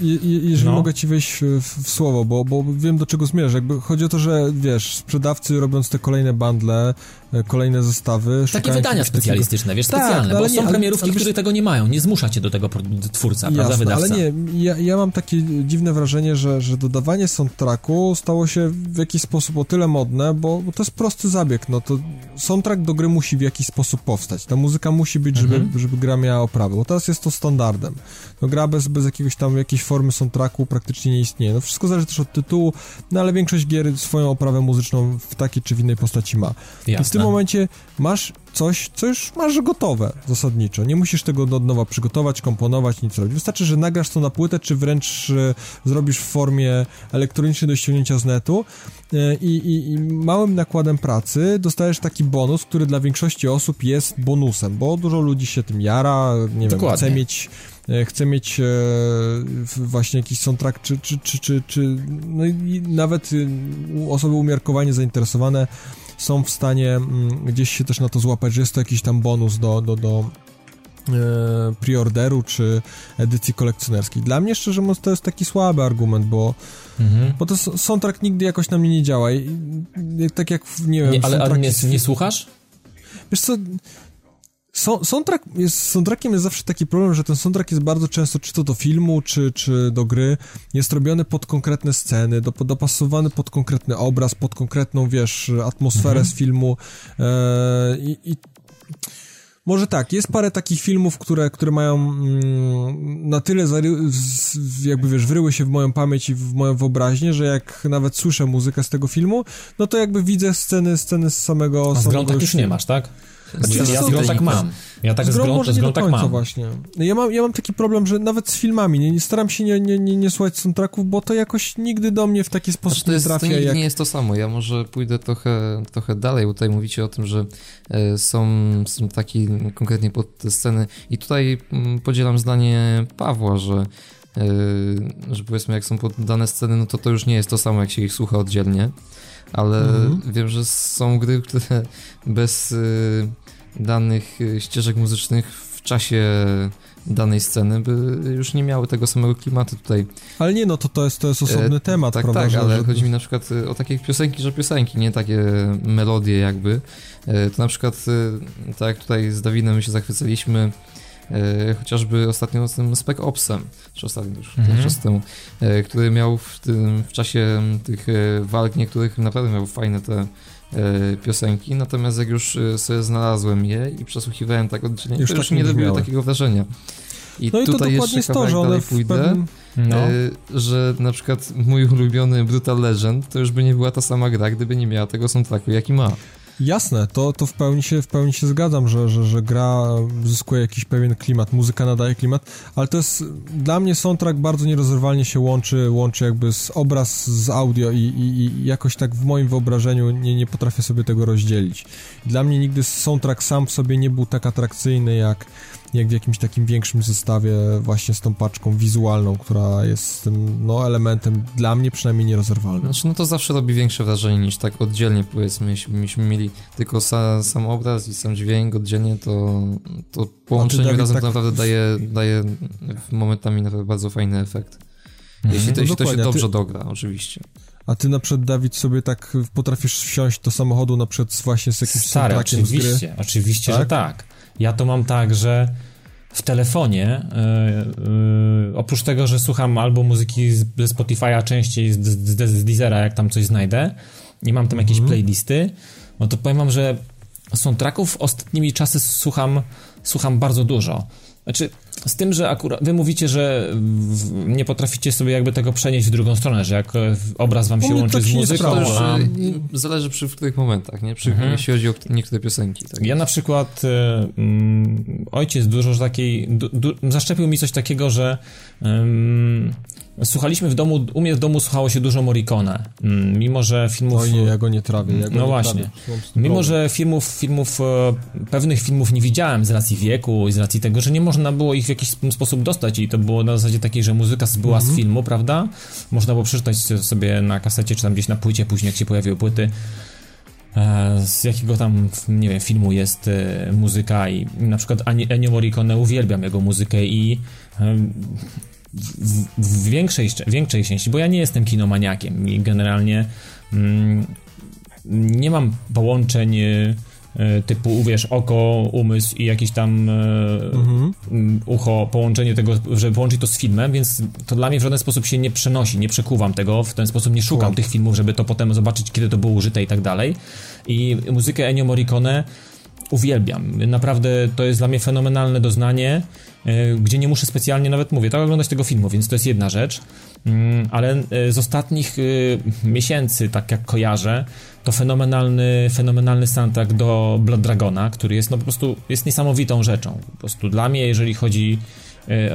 jeżeli no. mogę ci wejść w, w, słowo, bo, bo wiem do czego zmierzasz. Jakby chodzi o to, że wiesz, sprzedawcy robiąc te kolejne bundle, e, kolejne zestawy. Takie wydania specjalistyczne, wiesz, tak, specjalne, bo nie, są premierówki, ale, ale które tego nie mają, nie zmusza cię do tego twórca, jasne, prawda, wydawca. Ale nie, ja, ja mam takie dziwne wrażenie, że, że dodawanie soundtracku stało się w jakiś sposób o tyle modne, bo, bo to jest prosty zabieg, no to soundtrack do gry musi w jakiś sposób powstać, ta muzyka musi być, żeby, mhm. żeby gra miała oprawę, bo teraz jest to standardem. No gra bez, bez jakiegoś tam, jakiejś formy soundtracku praktycznie nie istnieje. No wszystko zależy też od tytułu, no ale większość gier swoją oprawę muzyczną w takiej czy w innej postaci ma. Jasne. Tym momencie masz coś, co już masz gotowe zasadniczo. Nie musisz tego od nowa przygotować, komponować, nic robić. Wystarczy, że nagrasz to na płytę, czy wręcz e, zrobisz w formie elektronicznej do ściągnięcia z netu e, i, małym nakładem pracy dostajesz taki bonus, który dla większości osób jest bonusem, bo dużo ludzi się tym jara, nie wiem, Dokładnie. chce mieć e, chce mieć e, w- właśnie jakiś soundtrack, czy, czy, czy, czy, czy no i nawet y, osoby umiarkowanie zainteresowane są w stanie mm, gdzieś się też na to złapać, że jest to jakiś tam bonus do, do, do e, preorderu czy edycji kolekcjonerskiej. Dla mnie, szczerze mówiąc, to jest taki słaby argument, bo, Mhm. bo to soundtrack nigdy jakoś na mnie nie działa. I, tak jak, w- nie wiem, Nie, ale, ale nie, nie słuchasz? Wiesz co, soundtrack jest, z soundtrackiem jest zawsze taki problem, że ten soundtrack jest bardzo często, czy to do filmu, czy, czy do gry, jest robiony pod konkretne sceny, do, dopasowany pod konkretny obraz, pod konkretną, wiesz, atmosferę z filmu. E, i, i może tak, jest parę takich filmów, które, które mają mm, na tyle zary, jakby wiesz, wryły się w moją pamięć i w moją wyobraźnię, że jak nawet słyszę muzykę z tego filmu, no to jakby widzę sceny, sceny z samego A z samego tak już nie masz, tak? Znaczy, ja wiesz z co, grą tak mam. Ja tak z grą grą, może z nie grą do tak mam. właśnie. Ja mam, ja mam taki problem, że nawet z filmami nie, nie staram się nie, nie, nie, nie słuchać soundtracków, bo to jakoś nigdy do mnie w taki sposób Znaczy, to, nie jest, to trafia nie, jak... nie jest to samo. Ja może pójdę trochę, trochę dalej, bo tutaj mówicie o tym, że e, są, są takie konkretnie pod te sceny i tutaj mm, podzielam zdanie Pawła, że, e, że powiedzmy jak są pod dane sceny, no to to już nie jest to samo, jak się ich słucha oddzielnie, ale Mhm. wiem, że są gry, które bez e, danych e, ścieżek muzycznych w czasie danej sceny by już nie miały tego samego klimatu tutaj Ale nie, no to, to, jest, to jest osobny E, temat, tak, prawda? Tak, że, ale że... chodzi mi na przykład y, o takie piosenki, że piosenki, nie takie melodie jakby. E, To na przykład, y, tak jak tutaj z Dawidem się zachwycaliśmy, e, chociażby ostatnio z tym Spec Opsem, czy ostatnio już Mhm. czas temu, e, który miał w, tym, w czasie tych e, walk niektórych naprawdę miał fajne te e, piosenki, natomiast jak już e, sobie znalazłem je i przesłuchiwałem tak oddzielnie, Już to już tak nie nie robiło takiego wrażenia. I No i to tutaj dokładnie jeszcze jest to, że dalej pójdę. pewnym... No. E, że na przykład mój ulubiony Brutal Legend to już by nie była ta sama gra, gdyby nie miała tego soundtracku, jaki ma. Jasne, to, to w, pełni się, w pełni się zgadzam, że, że, że gra zyskuje jakiś pewien klimat, muzyka nadaje klimat, ale to jest, dla mnie soundtrack bardzo nierozerwalnie się łączy, łączy jakby z obraz z audio i, i, i jakoś tak w moim wyobrażeniu nie, nie potrafię sobie tego rozdzielić. Dla mnie nigdy soundtrack sam w sobie nie był tak atrakcyjny jak, jak w jakimś takim większym zestawie właśnie z tą paczką wizualną, która jest tym, no, elementem dla mnie przynajmniej nierozerwalnym. Znaczy, no to zawsze robi większe wrażenie niż tak oddzielnie, powiedzmy, jeśli byśmy mieli tylko sa, sam obraz i sam dźwięk oddzielnie, to, to połączenie razem tak- naprawdę daje, daje momentami naprawdę bardzo fajny efekt. Jeśli to, No jeśli to się a ty- dobrze dogra, oczywiście. A ty na przykład, Dawid, sobie tak potrafisz wsiąść do samochodu na przykład z- właśnie z jakimś Stary, soundtrackiem z gry? oczywiście, oczywiście, Tak? że tak. Ja to mam tak, że w telefonie, yy, yy, oprócz tego, że słucham albo muzyki ze Spotify'a częściej, z, z, z, Deezera, jak tam coś znajdę i mam tam jakieś Mhm. playlisty, no to powiem wam, że soundtracków ostatnimi czasy słucham, słucham bardzo dużo. Znaczy, z tym, że akurat wy mówicie, że w, nie potraficie sobie jakby tego przenieść w drugą stronę, że jak e, obraz wam się łączy tak z się nie muzyką. To już a... zależy przy których momentach, nie? Przy, Mhm. Jeśli chodzi o niektóre piosenki. Tak? Ja na przykład mm, ojciec dużo takiej, du, du, zaszczepił mi coś takiego, że słuchaliśmy w domu, u mnie w domu słuchało się dużo Morricone, mm, mimo że filmów... Oj nie, ja go nie trawię. Ja go No nie właśnie. Trawię. Mimo, że filmów, filmów, e, pewnych filmów nie widziałem z racji wieku i z racji tego, że nie można było ich w jakiś sposób dostać i to było na zasadzie takiej, że muzyka była Mhm. z filmu, prawda? Można było przeczytać sobie na kasecie czy tam gdzieś na płycie, później jak się pojawiły płyty, e, z jakiego tam, nie wiem, filmu jest e, muzyka i na przykład Ennio Morricone uwielbiam jego muzykę i w, w większej, większej części, bo ja nie jestem kinomaniakiem i generalnie mm, nie mam połączeń e, typu, wiesz, oko, umysł i jakiś tam e, Mhm. mm, ucho, połączenie tego, żeby połączyć to z filmem, więc to dla mnie w żaden sposób się nie przenosi, nie przekuwam tego, w ten sposób nie szukam Kumam. tych filmów, żeby to potem zobaczyć, kiedy to było użyte i tak dalej. I muzykę Ennio Morricone uwielbiam. Naprawdę to jest dla mnie fenomenalne doznanie, e, gdzie nie muszę specjalnie nawet mówię, tak oglądać tego filmu, więc to jest jedna rzecz. Mm, ale e, z ostatnich e, miesięcy, tak jak kojarzę, to fenomenalny, fenomenalny soundtrack do Blood Dragona, który jest no po prostu jest niesamowitą rzeczą. Po prostu dla mnie, jeżeli chodzi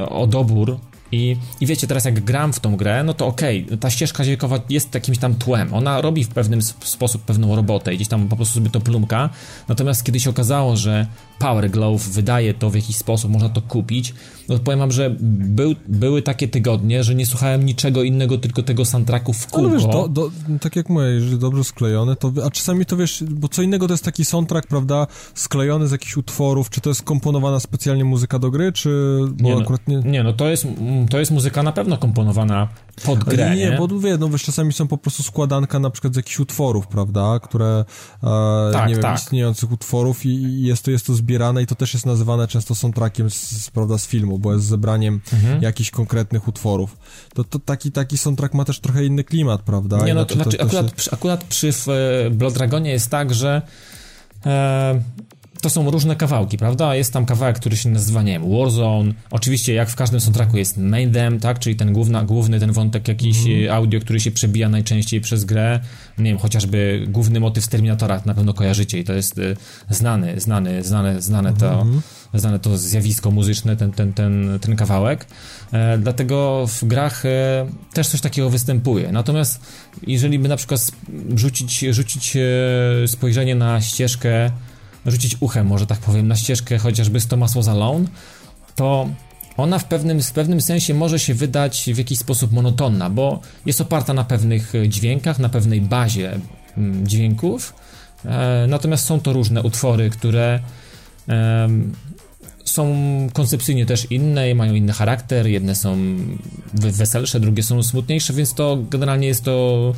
o dobór i, I wiecie, teraz jak gram w tą grę, no to okej, okay, ta ścieżka dźwiękowa jest jakimś tam tłem. Ona robi w pewnym sposób pewną robotę gdzieś tam po prostu sobie to plumka. Natomiast kiedy się okazało, że Power Glove wydaje to w jakiś sposób, można to kupić, no powiem wam, że był, były takie tygodnie, że nie słuchałem niczego innego, tylko tego soundtracku w kółko. Ale wiesz, do, do, tak jak mówię, jeżeli dobrze sklejone, to, a czasami to wiesz, bo co innego to jest taki soundtrack, prawda, sklejony z jakichś utworów, czy to jest komponowana specjalnie muzyka do gry, czy bo nie, no, akurat nie... Nie, no to jest, to jest muzyka na pewno komponowana pod grę, nie, nie, bo wie, no wiesz, czasami są po prostu składanka na przykład z jakichś utworów, prawda, które, e, tak, nie wiem, tak. istniejących utworów i, i jest to, jest to zbierane i to też jest nazywane często soundtrackiem z, prawda, z filmu, bo jest zebraniem mhm. jakichś konkretnych utworów. To, to taki, taki soundtrack ma też trochę inny klimat, prawda? Nie, no, to, znaczy, to, akurat, się... przy, akurat przy e, Blood Dragonie jest tak, że e, to są różne kawałki, prawda? Jest tam kawałek, który się nazywa, nie wiem, Warzone. Oczywiście, jak w każdym soundtracku jest main them, tak? Czyli ten główna, główny, ten wątek jakiś mm. audio, który się przebija najczęściej przez grę. Nie wiem, chociażby główny motyw z Terminatora na pewno kojarzycie i to jest y, znany, znany, znane, znane to, mm. znane to zjawisko muzyczne, ten, ten, ten, ten kawałek. E, dlatego w grach e, też coś takiego występuje. Natomiast jeżeli by na przykład rzucić, rzucić e, spojrzenie na ścieżkę rzucić uchem, może tak powiem, na ścieżkę chociażby z Thomas Was Alone, to ona w pewnym, w pewnym sensie może się wydać w jakiś sposób monotonna, bo jest oparta na pewnych dźwiękach, na pewnej bazie mm, dźwięków, e, natomiast są to różne utwory, które e, są koncepcyjnie też inne, mają inny charakter, jedne są weselsze, drugie są smutniejsze, więc to generalnie jest to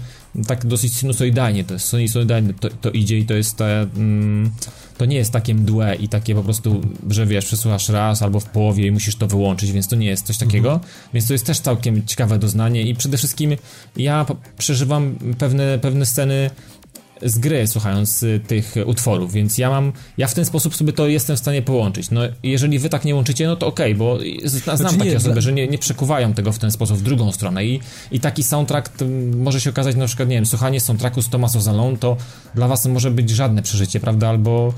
tak dosyć sinusoidalnie, to jest sinusoidalnie to, to idzie i to jest ta, mm, to nie jest takie mdłe i takie po prostu, że wiesz, przesłuchasz raz albo w połowie i musisz to wyłączyć, więc to nie jest coś takiego, mhm. więc to jest też całkiem ciekawe doznanie i przede wszystkim ja przeżywam pewne, pewne sceny z gry, słuchając y, tych utworów, więc ja mam, ja w ten sposób sobie to jestem w stanie połączyć. No, jeżeli wy tak nie łączycie, no to okej, okay, bo znam znaczy takie nie, osoby, dla... że nie, nie przekuwają tego w ten sposób w drugą stronę i, i taki soundtrack może się okazać, na przykład, nie wiem, słuchanie soundtracku z Thomas Ozalon to dla was może być żadne przeżycie, prawda, albo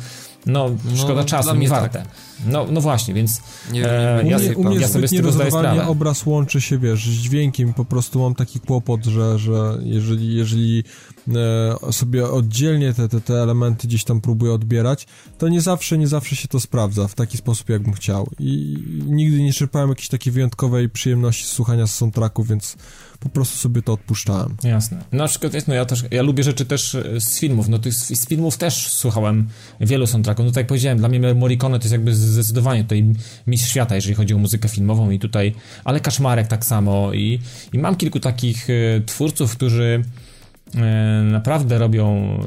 no, szkoda no, czasu, nie warte. Tak. No, no właśnie, więc nie, e, ja, u mnie, ja sobie z tego zdaję sprawę. obraz łączy się, wiesz, z dźwiękiem, po prostu mam taki kłopot, że, że jeżeli, jeżeli sobie oddzielnie te, te, te elementy gdzieś tam próbuję odbierać, to nie zawsze, nie zawsze się to sprawdza w taki sposób, jakbym chciał. I, nigdy nie czerpałem jakiejś takiej wyjątkowej przyjemności słuchania z soundtracku, więc po prostu sobie to odpuszczałem. Jasne. Na przykład, no ja też, ja lubię rzeczy też e, z filmów, no to z, filmów też słuchałem wielu soundtracków, no tak jak powiedziałem, dla mnie Morricone to jest jakby zdecydowanie tutaj mistrz świata, jeżeli chodzi o muzykę filmową i tutaj, ale Kaszmarek tak samo i, i mam kilku takich y, twórców, którzy e, naprawdę robią,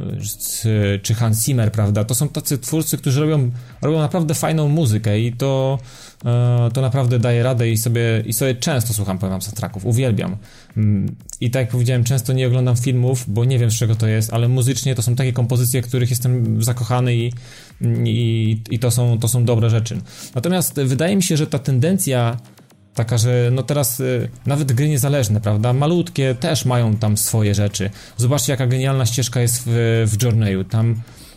czy Hans Zimmer, prawda, to są tacy twórcy, którzy robią, robią naprawdę fajną muzykę i to E, to naprawdę daje radę i sobie, i sobie często słucham, powiem soundtracków, uwielbiam. Mm, I tak jak powiedziałem, często nie oglądam filmów, bo nie wiem z czego to jest, ale muzycznie to są takie kompozycje, w których jestem zakochany i, i, i to, są, to są dobre rzeczy. Natomiast wydaje mi się, że ta tendencja taka, że no teraz y, nawet gry niezależne, prawda, malutkie też mają tam swoje rzeczy. Zobaczcie jaka genialna ścieżka jest w, w Journeyu, tam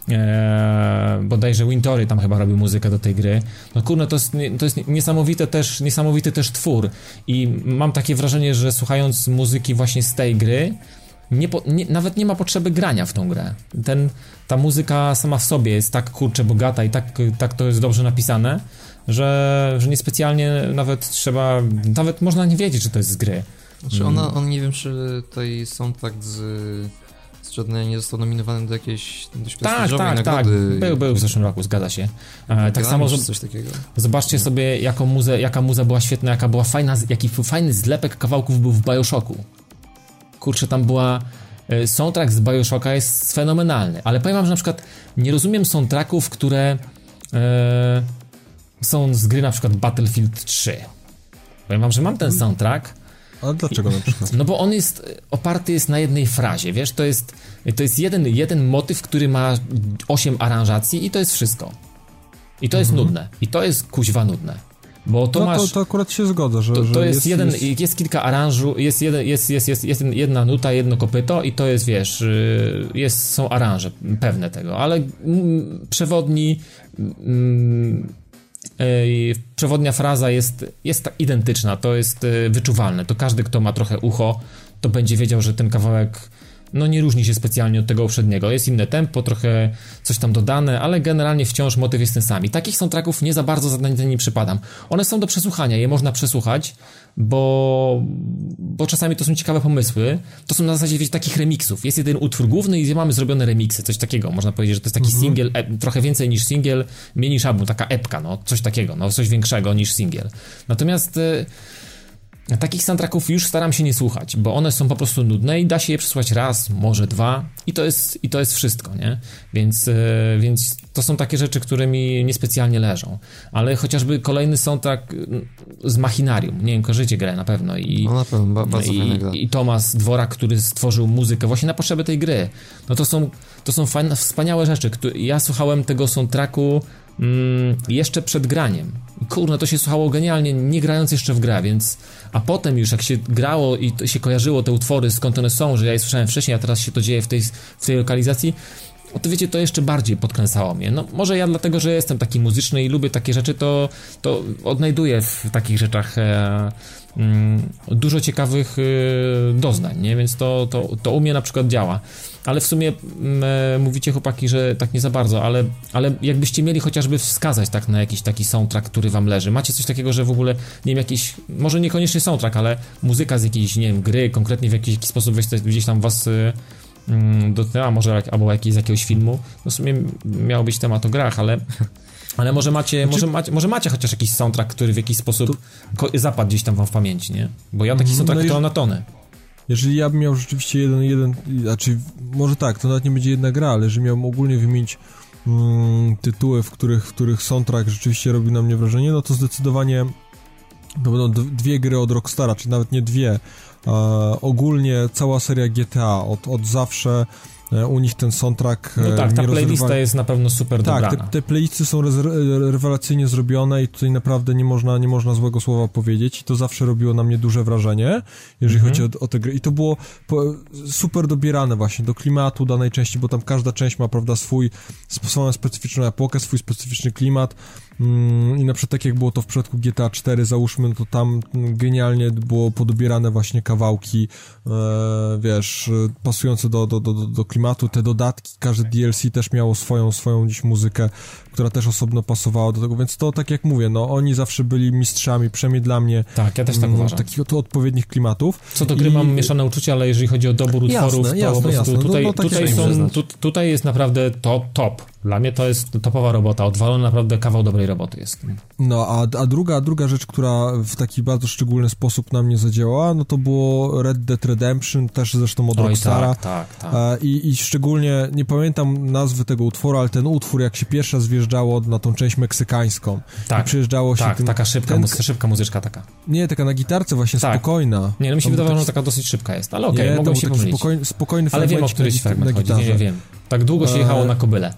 e, bodajże Wintory tam chyba robił muzykę do tej gry. No kurno, to jest, to jest niesamowite też, niesamowity też twór i mam takie wrażenie, że słuchając muzyki właśnie z tej gry, nie po, nie, nawet nie ma potrzeby grania w tą grę. Ten, ta muzyka sama w sobie jest tak kurczę bogata i tak, tak to jest dobrze napisane, że, że niespecjalnie nawet trzeba, nawet można nie wiedzieć, że to jest z gry. Znaczy ona, on nie wiem, czy tutaj są tak z żadne nie został nominowany do jakiejś dość tak, tak, tak. Tak, był, był w zeszłym roku, zgadza się. E, tak samo, że coś takiego. zobaczcie sobie, jaką muzę, jaka muza była świetna, jaka była fajna, jaki fajny zlepek kawałków był w Bioshocku. Kurczę, tam była... E, soundtrack z Bioshocka jest fenomenalny, ale powiem wam, że na przykład nie rozumiem soundtracków, które e, są z gry na przykład Battlefield 3. Powiem wam, że mam ten soundtrack, ale dlaczego na przykład? No bo on jest, oparty jest na jednej frazie, wiesz, to jest, to jest jeden, jeden motyw, który ma 8 aranżacji i to jest wszystko. I to jest mhm. nudne. I to jest kuźwa nudne. Bo to no, masz. To, to akurat się zgodzę, że. To, to jest, jest, jeden, jest... jest kilka aranżu, jest, jeden, jest, jest, jest, jest jedna nuta, jedno kopyto i to jest, wiesz, y, jest, są aranże pewne tego, ale mm, przewodni. Mm, przewodnia fraza jest, jest identyczna, to jest y, wyczuwalne. To każdy, kto ma trochę ucho, to będzie wiedział, że ten kawałek no nie różni się specjalnie od tego poprzedniego. Jest inne tempo, trochę coś tam dodane, ale generalnie wciąż motyw jest ten sam. I takich soundtracków nie za bardzo za nie przypadam. One są do przesłuchania, je można przesłuchać, bo, bo czasami to są ciekawe pomysły. To są na zasadzie wiecie, takich remixów. Jest jeden utwór główny i mamy zrobione remixy, coś takiego. Można powiedzieć, że to jest taki mhm. single, e, trochę więcej niż single, mniej niż album, taka epka, no, coś takiego, no, coś większego niż single. Natomiast... Y Takich soundtracków już staram się nie słuchać, bo one są po prostu nudne i da się je przesłuchać raz, może dwa i to jest, i to jest wszystko, nie? Więc, e, więc to są takie rzeczy, które mi niespecjalnie leżą. Ale chociażby kolejny soundtrack mm, z Machinarium, nie wiem, kojarzycie grę na pewno i, no na pewno, bardzo i, i Tomas Dworak, który stworzył muzykę właśnie na potrzeby tej gry. No to są, to są fajne, wspaniałe rzeczy. Ja słuchałem tego soundtracku mm, jeszcze przed graniem. Kurno, to się słuchało genialnie, nie grając jeszcze w grę, więc... A potem już jak się grało i się kojarzyło te utwory, skąd one są, że ja je słyszałem wcześniej, a teraz się to dzieje w tej, w tej lokalizacji, no to wiecie, to jeszcze bardziej podkręcało mnie. No może ja dlatego, że jestem taki muzyczny i lubię takie rzeczy, to, to odnajduję w takich rzeczach e, mm, dużo ciekawych e, doznań, nie? Więc to, to, to u mnie na przykład działa. Ale w sumie mm, e, mówicie chłopaki, że tak nie za bardzo, ale, ale jakbyście mieli chociażby wskazać tak na jakiś taki soundtrack, który wam leży. Macie coś takiego, że w ogóle, nie wiem, jakiś, może niekoniecznie soundtrack, ale muzyka z jakiejś, nie wiem, gry, konkretnie w jakiś, jakiś sposób gdzieś tam was e, mm, dotknęła, może albo jakiś, z jakiegoś filmu. No w sumie miał być temat o grach, ale ale może macie, znaczy... może, macie, może macie chociaż jakiś soundtrack, który w jakiś sposób to... zapadł gdzieś tam wam w pamięci, nie? Bo ja taki mm, soundtrack no to na tonę. Jeżeli ja bym miał rzeczywiście jeden, jeden, znaczy może tak, to nawet nie będzie jedna gra, ale jeżeli miałbym ogólnie wymienić mm, tytuły, w których, w których soundtrack rzeczywiście robi na mnie wrażenie, no to zdecydowanie to będą dwie gry od Rockstara, czy nawet nie dwie. E, ogólnie cała seria GTA od, od zawsze u nich ten soundtrack. No tak, ta playlista jest na pewno super tak, dobrana. Tak, te, te, playlisty są rewelacyjnie zrobione i tutaj naprawdę nie można, nie można złego słowa powiedzieć i to zawsze robiło na mnie duże wrażenie, jeżeli mhm. chodzi o, o te gry. I to było po, super dobierane właśnie do klimatu danej części, bo tam każda część ma, prawda, swój, swoją specyficzną epokę, swój specyficzny klimat Mm, I na przykład tak jak było to w przypadku GTA 4, załóżmy, no to tam genialnie było podobierane właśnie kawałki, e, wiesz, pasujące do, do, do, do klimatu, te dodatki, każde DLC też miało swoją, swoją dziś muzykę, która też osobno pasowała do tego, więc to tak jak mówię, no oni zawsze byli mistrzami, przynajmniej dla mnie. Tak, ja też tak mm, uważam. Takich to odpowiednich klimatów. Co do gry I... mam mieszane uczucia, ale jeżeli chodzi o dobór utworów, jasne, to jasne, po prostu jasne. tutaj, no, no, tutaj, są, tu, tutaj jest naprawdę to top. Dla mnie to jest topowa robota, odwalony naprawdę kawał dobrej roboty jest. No, a, a druga, druga rzecz, która w taki bardzo szczególny sposób na mnie zadziałała, no to było Red Dead Redemption, też zresztą od Oj, Rockstara. Tak, tak, tak. I, I szczególnie, nie pamiętam nazwy tego utworu, ale ten utwór, jak się pierwsza zwjeżdżało na tą część meksykańską. Tak, I przyjeżdżało się tak, tym, taka szybka, ten, szybka muzyczka taka. Nie, taka na gitarce właśnie, tak. spokojna. Nie, no mi się wydawało, że taka dosyć szybka jest, ale okej, okay, mogłem się pomylić. Spokojny, spokojny ale wiem, o któryś fragment chodzi, nie, nie wiem. Tak długo się jechało na kobyle.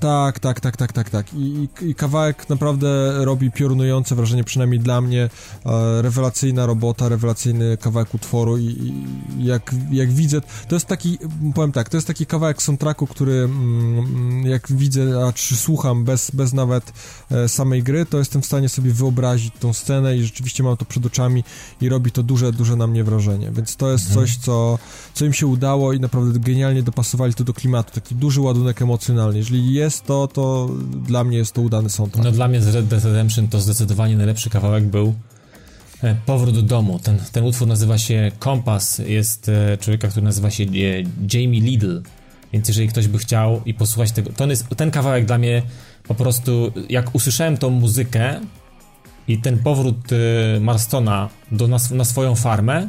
Tak, tak, tak, tak, tak, tak. I, i, kawałek naprawdę robi piorunujące wrażenie, przynajmniej dla mnie. E, rewelacyjna robota, rewelacyjny kawałek utworu i, i, jak, jak widzę, to jest taki, powiem tak, to jest taki kawałek soundtracku, który mm, jak widzę, a czy słucham bez, bez nawet e, samej gry, to jestem w stanie sobie wyobrazić tą scenę i rzeczywiście mam to przed oczami i robi to duże, duże na mnie wrażenie. Więc to jest mhm. coś, co, co im się udało i naprawdę genialnie dopasowali to do klimatu. Taki duży ładunek emocjonalny. Jeżeli jest jest to, to dla mnie jest to udany soundtrack. No dla mnie z Red Dead Redemption to zdecydowanie najlepszy kawałek był e, Powrót do domu. Ten, ten utwór nazywa się Kompas. Jest e, człowieka, który nazywa się e, Jamie Lidl. Więc jeżeli ktoś by chciał i posłuchać tego, to jest, ten kawałek dla mnie po prostu, jak usłyszałem tą muzykę i ten powrót Marstona do, na, na swoją farmę,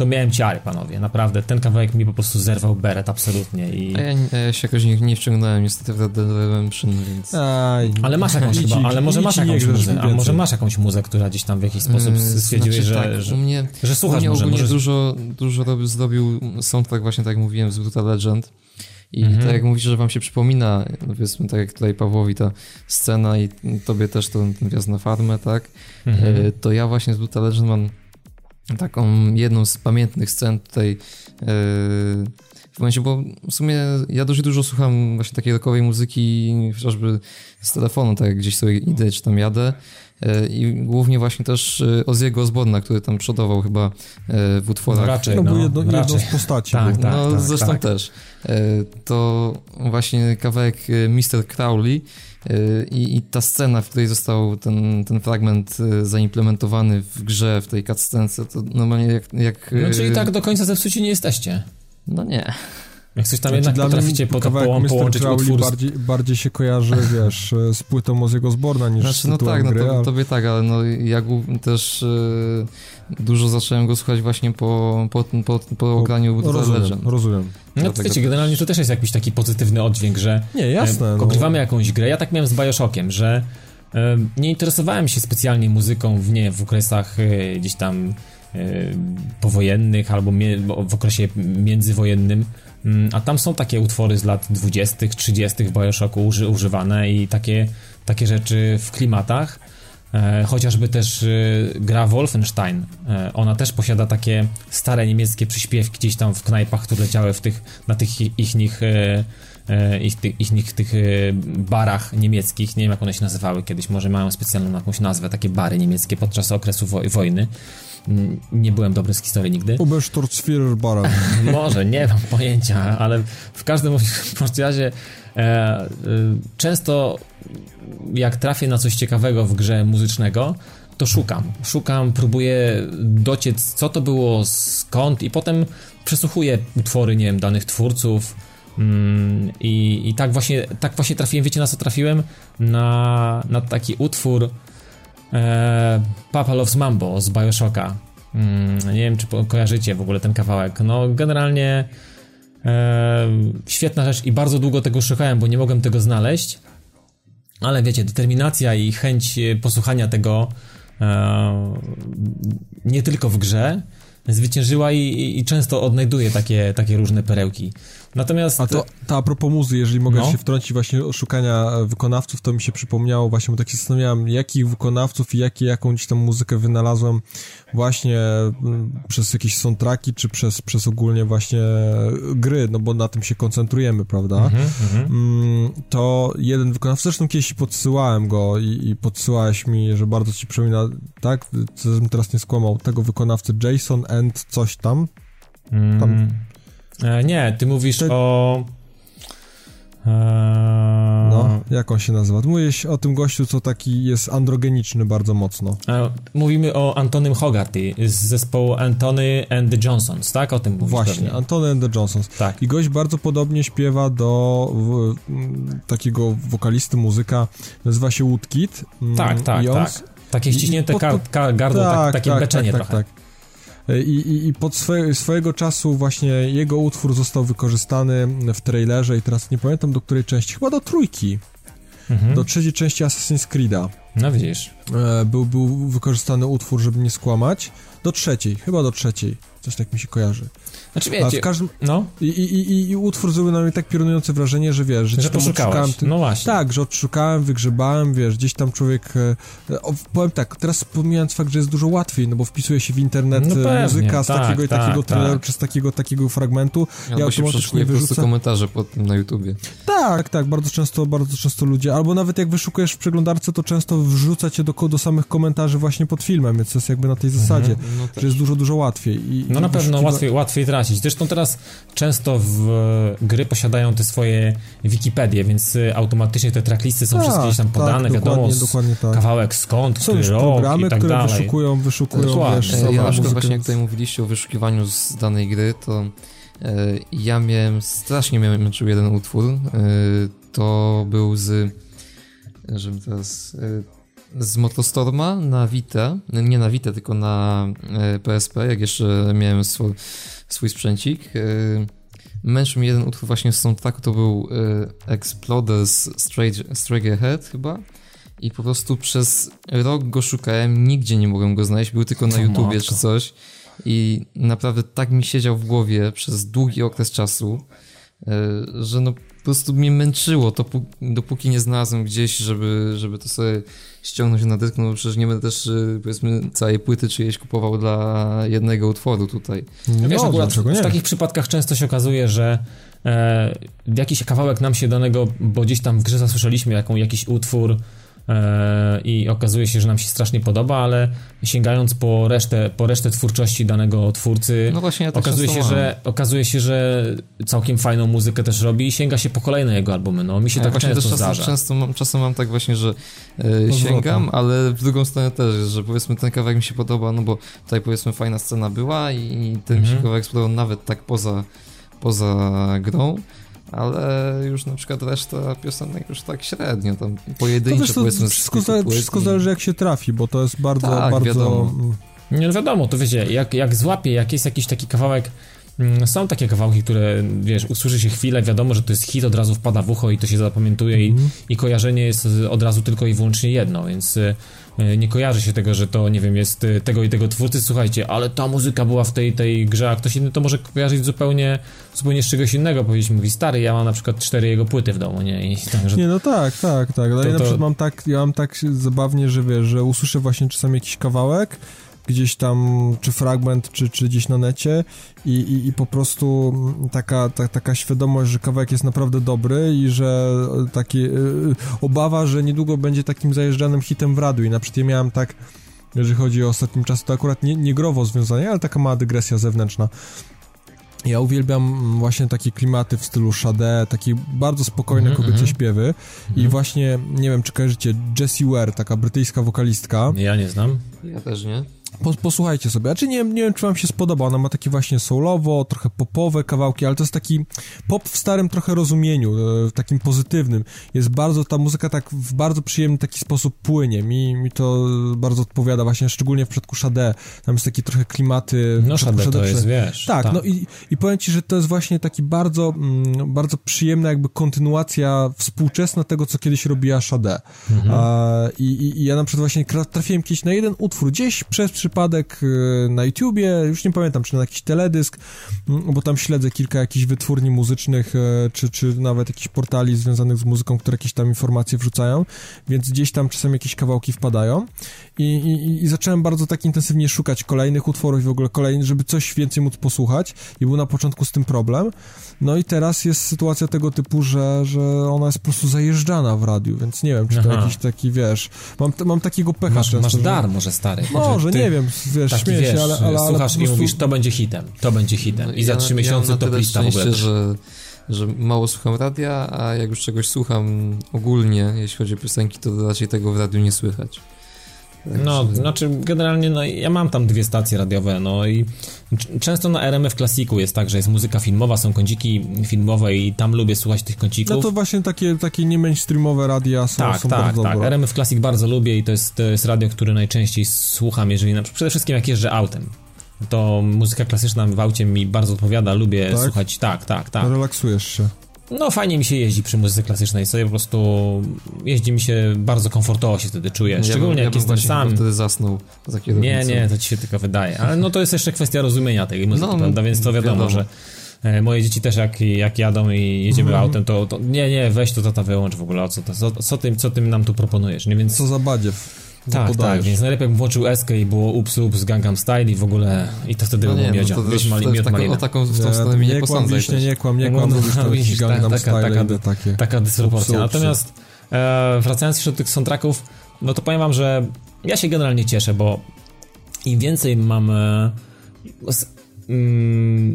to miałem ciary, panowie, naprawdę. Ten kawałek mi po prostu zerwał beret, absolutnie. I... A ja, ja się jakoś nie, nie wciągnąłem niestety w Redemption, więc... Aj, ale masz jakąś chyba, ale może masz jakąś muzę, a może masz jakąś muzę, która gdzieś tam w jakiś sposób mm, stwierdziłeś, znaczy, że, tak, że, mnie, że słuchasz mnie może, ogólnie może... dużo, dużo robił, zrobił soundtrack właśnie tak jak mówiłem z Brutal Legend I Mhm. tak jak mówisz, że wam się przypomina, powiedzmy tak jak tutaj Pawłowi ta scena i tobie też to ten wjazd na farmę, tak? Mhm. E, to ja właśnie z Brutal Legend mam taką jedną z pamiętnych scen tutaj e, w momencie, bo w sumie ja dość dużo słucham właśnie takiej rockowej muzyki, chociażby z telefonu, tak jak gdzieś sobie idę czy tam jadę e, i głównie właśnie też e, Ozzy'ego Osborna, który tam przodował chyba w utworach. No raczej, No, no, był jedno, jedną raczej. z postaci. Tak, był. tak. no zresztą tak. też. To właśnie kawałek Mr. Crowley i, i ta scena, w której został ten, ten fragment e, zaimplementowany w grze, w tej cutscence, to normalnie jak... jak No czyli e, tak do końca zepsuci nie jesteście. No nie. Jak coś tam Znaczy, jednak potraficie po, po, połączyć Crowley utwór bardziej, bardziej się kojarzy, wiesz, z płytą Ozzy'ego Osborna niż Znaczy, z no tak, no gry, to, ale- tobie tak, ale no ja też e, dużo zacząłem go słuchać właśnie po, po, po, po ograniu no, rozumiem, Legend. rozumiem. No Dlatego wiecie, generalnie to też jest jakiś taki pozytywny oddźwięk, że Nie, jasne. e, no. jakąś grę. Ja tak miałem z Bioshockiem, że e, nie interesowałem się specjalnie muzyką w, nie, w okresach e, gdzieś tam e, powojennych albo w okresie międzywojennym. Mm, A tam są takie utwory z lat 20., 30. w Bioshocku uży, używane i takie, takie rzeczy w klimatach. E, chociażby też e, gra Wolfenstein. E, ona też posiada takie stare niemieckie przyśpiewki gdzieś tam w knajpach, które leciały w tych, na tych ich, ich e, e, ich, tych, ich nich, tych barach niemieckich. Nie wiem, jak one się nazywały kiedyś. Może mają specjalną jakąś nazwę, takie bary niemieckie podczas okresu wo wojny. Nie byłem dobry z historii nigdy. Obersturzführer Baran. Może, nie mam pojęcia, ale w każdym razie e, e, często jak trafię na coś ciekawego w grze muzycznego, to szukam. Szukam, próbuję dociec, co to było, skąd i potem przesłuchuję utwory, nie wiem, danych twórców mm, i, i tak właśnie tak właśnie trafiłem, wiecie na co trafiłem? Na, na taki utwór e, Papa Loves Mambo z Bioshocka. Mm, nie wiem, czy kojarzycie w ogóle ten kawałek. No, generalnie e, świetna rzecz i bardzo długo tego szukałem, bo nie mogłem tego znaleźć. Ale wiecie, determinacja i chęć e, posłuchania tego nie tylko w grze zwyciężyła i, i, i często odnajduję takie, takie różne perełki. Natomiast A to, to a propos muzy, jeżeli mogę No. się wtrącić właśnie szukania e, wykonawców, to mi się przypomniało właśnie, bo tak się zastanawiałem, jakich wykonawców i jakie, jakąś tam muzykę wynalazłem właśnie mm, przez jakieś soundtracki, czy przez, przez ogólnie właśnie gry, no bo na tym się koncentrujemy, prawda? Mhm, mhm. Mm, to jeden wykonawca, zresztą kiedyś podsyłałem go i, i podsyłałeś mi, że bardzo ci przypomina, tak, co bym teraz nie skłamał, tego wykonawcy Jason and coś tam. Mm. Tam- E, nie, ty mówisz Te- o. E, No, jak on się nazywa? Mówiłeś o tym gościu, co taki jest androgeniczny bardzo mocno. e, mówimy o Antonym Hogarty z zespołu Antony and the Johnsons, tak? O tym mówisz Właśnie, pewnie. Antony and the Johnsons. Tak. I gość bardzo podobnie śpiewa do w, m, takiego wokalisty, muzyka, nazywa się Woodkid. Mm, Tak, tak, tak. Takie ściśnięte pod- gardło, tak, takie beczenie tak, trochę. Tak, tak. I, i, I pod swoje, swojego czasu właśnie jego utwór został wykorzystany w trailerze i teraz nie pamiętam do której części, chyba do trójki, Mhm. do trzeciej części Assassin's Creed'a. No widzisz. E, był, był wykorzystany utwór, żeby nie skłamać. Do trzeciej, chyba do trzeciej. Coś tak mi się kojarzy. Znaczy A w wiecie, każdym... no, I, i, i, I utwór zrobił na mnie tak piorunujące wrażenie, że wiesz, że, że gdzieś tam odszukałem poszukałeś. ty- No właśnie. Tak, że odszukałem, wygrzebałem, wiesz, gdzieś tam człowiek... E, o, powiem tak, teraz pomijając fakt, że jest dużo łatwiej, no bo wpisuje się w internet No e, pewnie, muzyka z tak, takiego i tak, takiego traileru, tak. czy z takiego, takiego fragmentu. Albo się automatycznie przeszukuje po prostu komentarze pod tym na YouTubie. Tak, tak, bardzo często, bardzo często ludzie, albo nawet jak wyszukujesz w przeglądarce, to często wrzuca cię do, do samych komentarzy właśnie pod filmem, więc to jest jakby na tej zasadzie, No że jest dużo, dużo łatwiej. I, No i na pewno łatwiej, łatwiej tracić. Zresztą teraz często w e, gry posiadają te swoje Wikipedie, więc e, automatycznie te tracklisty są Tak, wszystkie gdzieś tam tak, podane, wiadomo, dokładnie, dokładnie tak. kawałek skąd, Są który już rok programy, i tak które dalej. wyszukują, wyszukują, Dokładnie. wiesz, E, Ja na przykład właśnie jak tutaj mówiliście o wyszukiwaniu z danej gry, to e, ja miałem, strasznie mnie męczył jeden utwór. E, to był z, żebym teraz, e, z Motostorma na Vita, nie na Vita, tylko na e, PSP, jak jeszcze miałem swój, swój sprzęcik. E, męczył mnie jeden utwór właśnie z soundtracku, to był e, Exploders Straight, Straight Ahead chyba. I po prostu przez rok go szukałem, nigdzie nie mogłem go znaleźć, był tylko na O YouTubie matko. czy coś. I naprawdę tak mi siedział w głowie przez długi okres czasu, e, że no po prostu mnie męczyło, to dopóki nie znalazłem gdzieś, żeby, żeby to sobie ściągnąć na dysk, no przecież nie będę też e, powiedzmy całej płyty czyjeś kupował dla jednego utworu tutaj. No, Wiesz, akurat w takich przypadkach często się okazuje, że e, jakiś kawałek nam się danego, bo gdzieś tam w grze zasłyszeliśmy jaką, jakiś utwór i okazuje się, że nam się strasznie podoba, ale sięgając po resztę, po resztę twórczości danego twórcy, no właśnie, ja okazuje, się, że, okazuje się, że całkiem fajną muzykę też robi i sięga się po kolejne jego albumy. No, mi się ja tak często czasem, zdarza. Często mam, czasem mam tak właśnie, że e, sięgam, ale w drugą stronę też, że powiedzmy ten kawałek mi się podoba, no bo tutaj powiedzmy fajna scena była i, ten mhm. mi się kawałek spodobał nawet tak poza, poza grą, ale już na przykład reszta piosenek już tak średnio, tam pojedyncze to powiedzmy wszystko, zale, wszystko zależy jak się trafi, bo to jest bardzo, tak, bardzo... Wiadomo. Nie, no wiadomo, to wiecie, jak, jak złapie, jak jest jakiś taki kawałek, mm, są takie kawałki, które, wiesz, usłyszy się chwilę, wiadomo, że to jest hit, od razu wpada w ucho i to się zapamiętuje mm -hmm. i, i kojarzenie jest od razu tylko i wyłącznie jedno, więc y, nie kojarzy się tego, że to, nie wiem, jest e, tego i tego twórcy, słuchajcie, ale ta muzyka była w tej, tej grze, a ktoś inny to może kojarzyć zupełnie, zupełnie z czegoś innego, powiedzieć, mówi, stary, ja mam na przykład cztery jego płyty w domu, nie? I tak, że... Nie, no tak, tak, tak, ale to, ja na przykład mam tak, ja mam tak zabawnie, że wiesz, że usłyszę właśnie czasami jakiś kawałek, gdzieś tam, czy fragment, czy, czy gdzieś na necie i, i, i po prostu taka, ta, taka świadomość, że kawałek jest naprawdę dobry i że takie yy, obawa, że niedługo będzie takim zajeżdżanym hitem w radiu i na przykład ja miałem tak jeżeli chodzi o ostatnim czasie, to akurat nie, nie growo związanie, ale taka mała dygresja zewnętrzna. Ja uwielbiam właśnie takie klimaty w stylu Shade, takie bardzo spokojne mm -hmm, kobiece mm śpiewy mm i mhm. właśnie, nie wiem, czy kojarzycie Jessie Ware, taka brytyjska wokalistka. Ja nie znam. Ja też nie. Po, posłuchajcie sobie. Znaczy nie, nie wiem, czy wam się spodoba. Ona ma takie właśnie soulowo, trochę popowe kawałki, ale to jest taki pop w starym trochę rozumieniu, e, w takim pozytywnym. Jest bardzo, ta muzyka tak w bardzo przyjemny taki sposób płynie. Mi, mi to bardzo odpowiada właśnie, szczególnie w przypadku Shade. Tam jest takie trochę klimaty... No Shade, to jest, wiesz. Tak, tak, no i, i powiem ci, że to jest właśnie taki bardzo, mm, bardzo przyjemna jakby kontynuacja współczesna tego, co kiedyś robiła Shade. Mhm. A, i, i, I ja na przykład właśnie trafiłem kiedyś na jeden utwór, gdzieś przez przypadek y, na YouTubie, już nie pamiętam, czy na jakiś teledysk, mm, bo tam śledzę kilka jakichś wytwórni muzycznych, y, czy, czy nawet jakichś portali związanych z muzyką, które jakieś tam informacje wrzucają, więc gdzieś tam czasem jakieś kawałki wpadają. I, i, i zacząłem bardzo tak intensywnie szukać kolejnych utworów i w ogóle kolejnych, żeby coś więcej móc posłuchać. I był na początku z tym problem, no i teraz jest sytuacja tego typu, że, że ona jest po prostu zajeżdżana w radiu, więc nie wiem, czy to Aha. jakiś taki, wiesz, mam, mam takiego pecha Masz, często, masz dar może stary. Może, nie wiem, wiesz, taki, śmieję wiesz, się, ale, ale, ale Słuchasz prostu... i mówisz, to będzie hitem, to będzie hitem i za trzy ja, miesiące ja to lista w ogóle. Że że mało słucham radia, a jak już czegoś słucham ogólnie, jeśli chodzi o piosenki, to raczej tego w radiu nie słychać. No, znaczy generalnie no, ja mam tam dwie stacje radiowe, no i często na RMF Klasiku jest tak, że jest muzyka filmowa, są kąciki filmowe i tam lubię słuchać tych kącików. No to właśnie takie, takie nie mainstreamowe radia są, tak, są tak, bardzo tak. dobre. RMF Classic bardzo lubię i to jest, to jest radio, które najczęściej słucham, jeżeli na, przede wszystkim jak jeżdżę autem. To muzyka klasyczna w aucie mi bardzo odpowiada, lubię tak? słuchać, tak, tak, tak. Relaksujesz się. No fajnie mi się jeździ przy muzyce klasycznej, sobie po prostu jeździ mi się bardzo komfortowo się wtedy czuję, szczególnie ja jak jestem sam. wtedy zasnął za Nie, nie, to ci się tylko wydaje, ale no to jest jeszcze kwestia rozumienia tej muzyki, no, prawda, więc to wiadomo, wiadomo. że e, moje dzieci też jak, jak jadą i jedziemy mm. autem, to, to, nie, nie, weź to tata wyłącz w ogóle, o co, to, co, co, tym, co tym nam tu proponujesz, nie, więc... Co za badziew. Tak, tak, więc najlepiej bym włączył Eskę i było ups, ups, Gangnam Style i w ogóle i to wtedy no było miodzia, no wiesz, mali, miód taką, O taką w tą stronę mnie nie, nie kłam wiśnie, nie kłam, nie kłam, no, no, widzisz, Gangnam taka, Style taka, takie. taka dysproporcja. Natomiast e, wracając jeszcze do tych soundtracków, no to powiem wam, że ja się generalnie cieszę, bo im więcej mam e,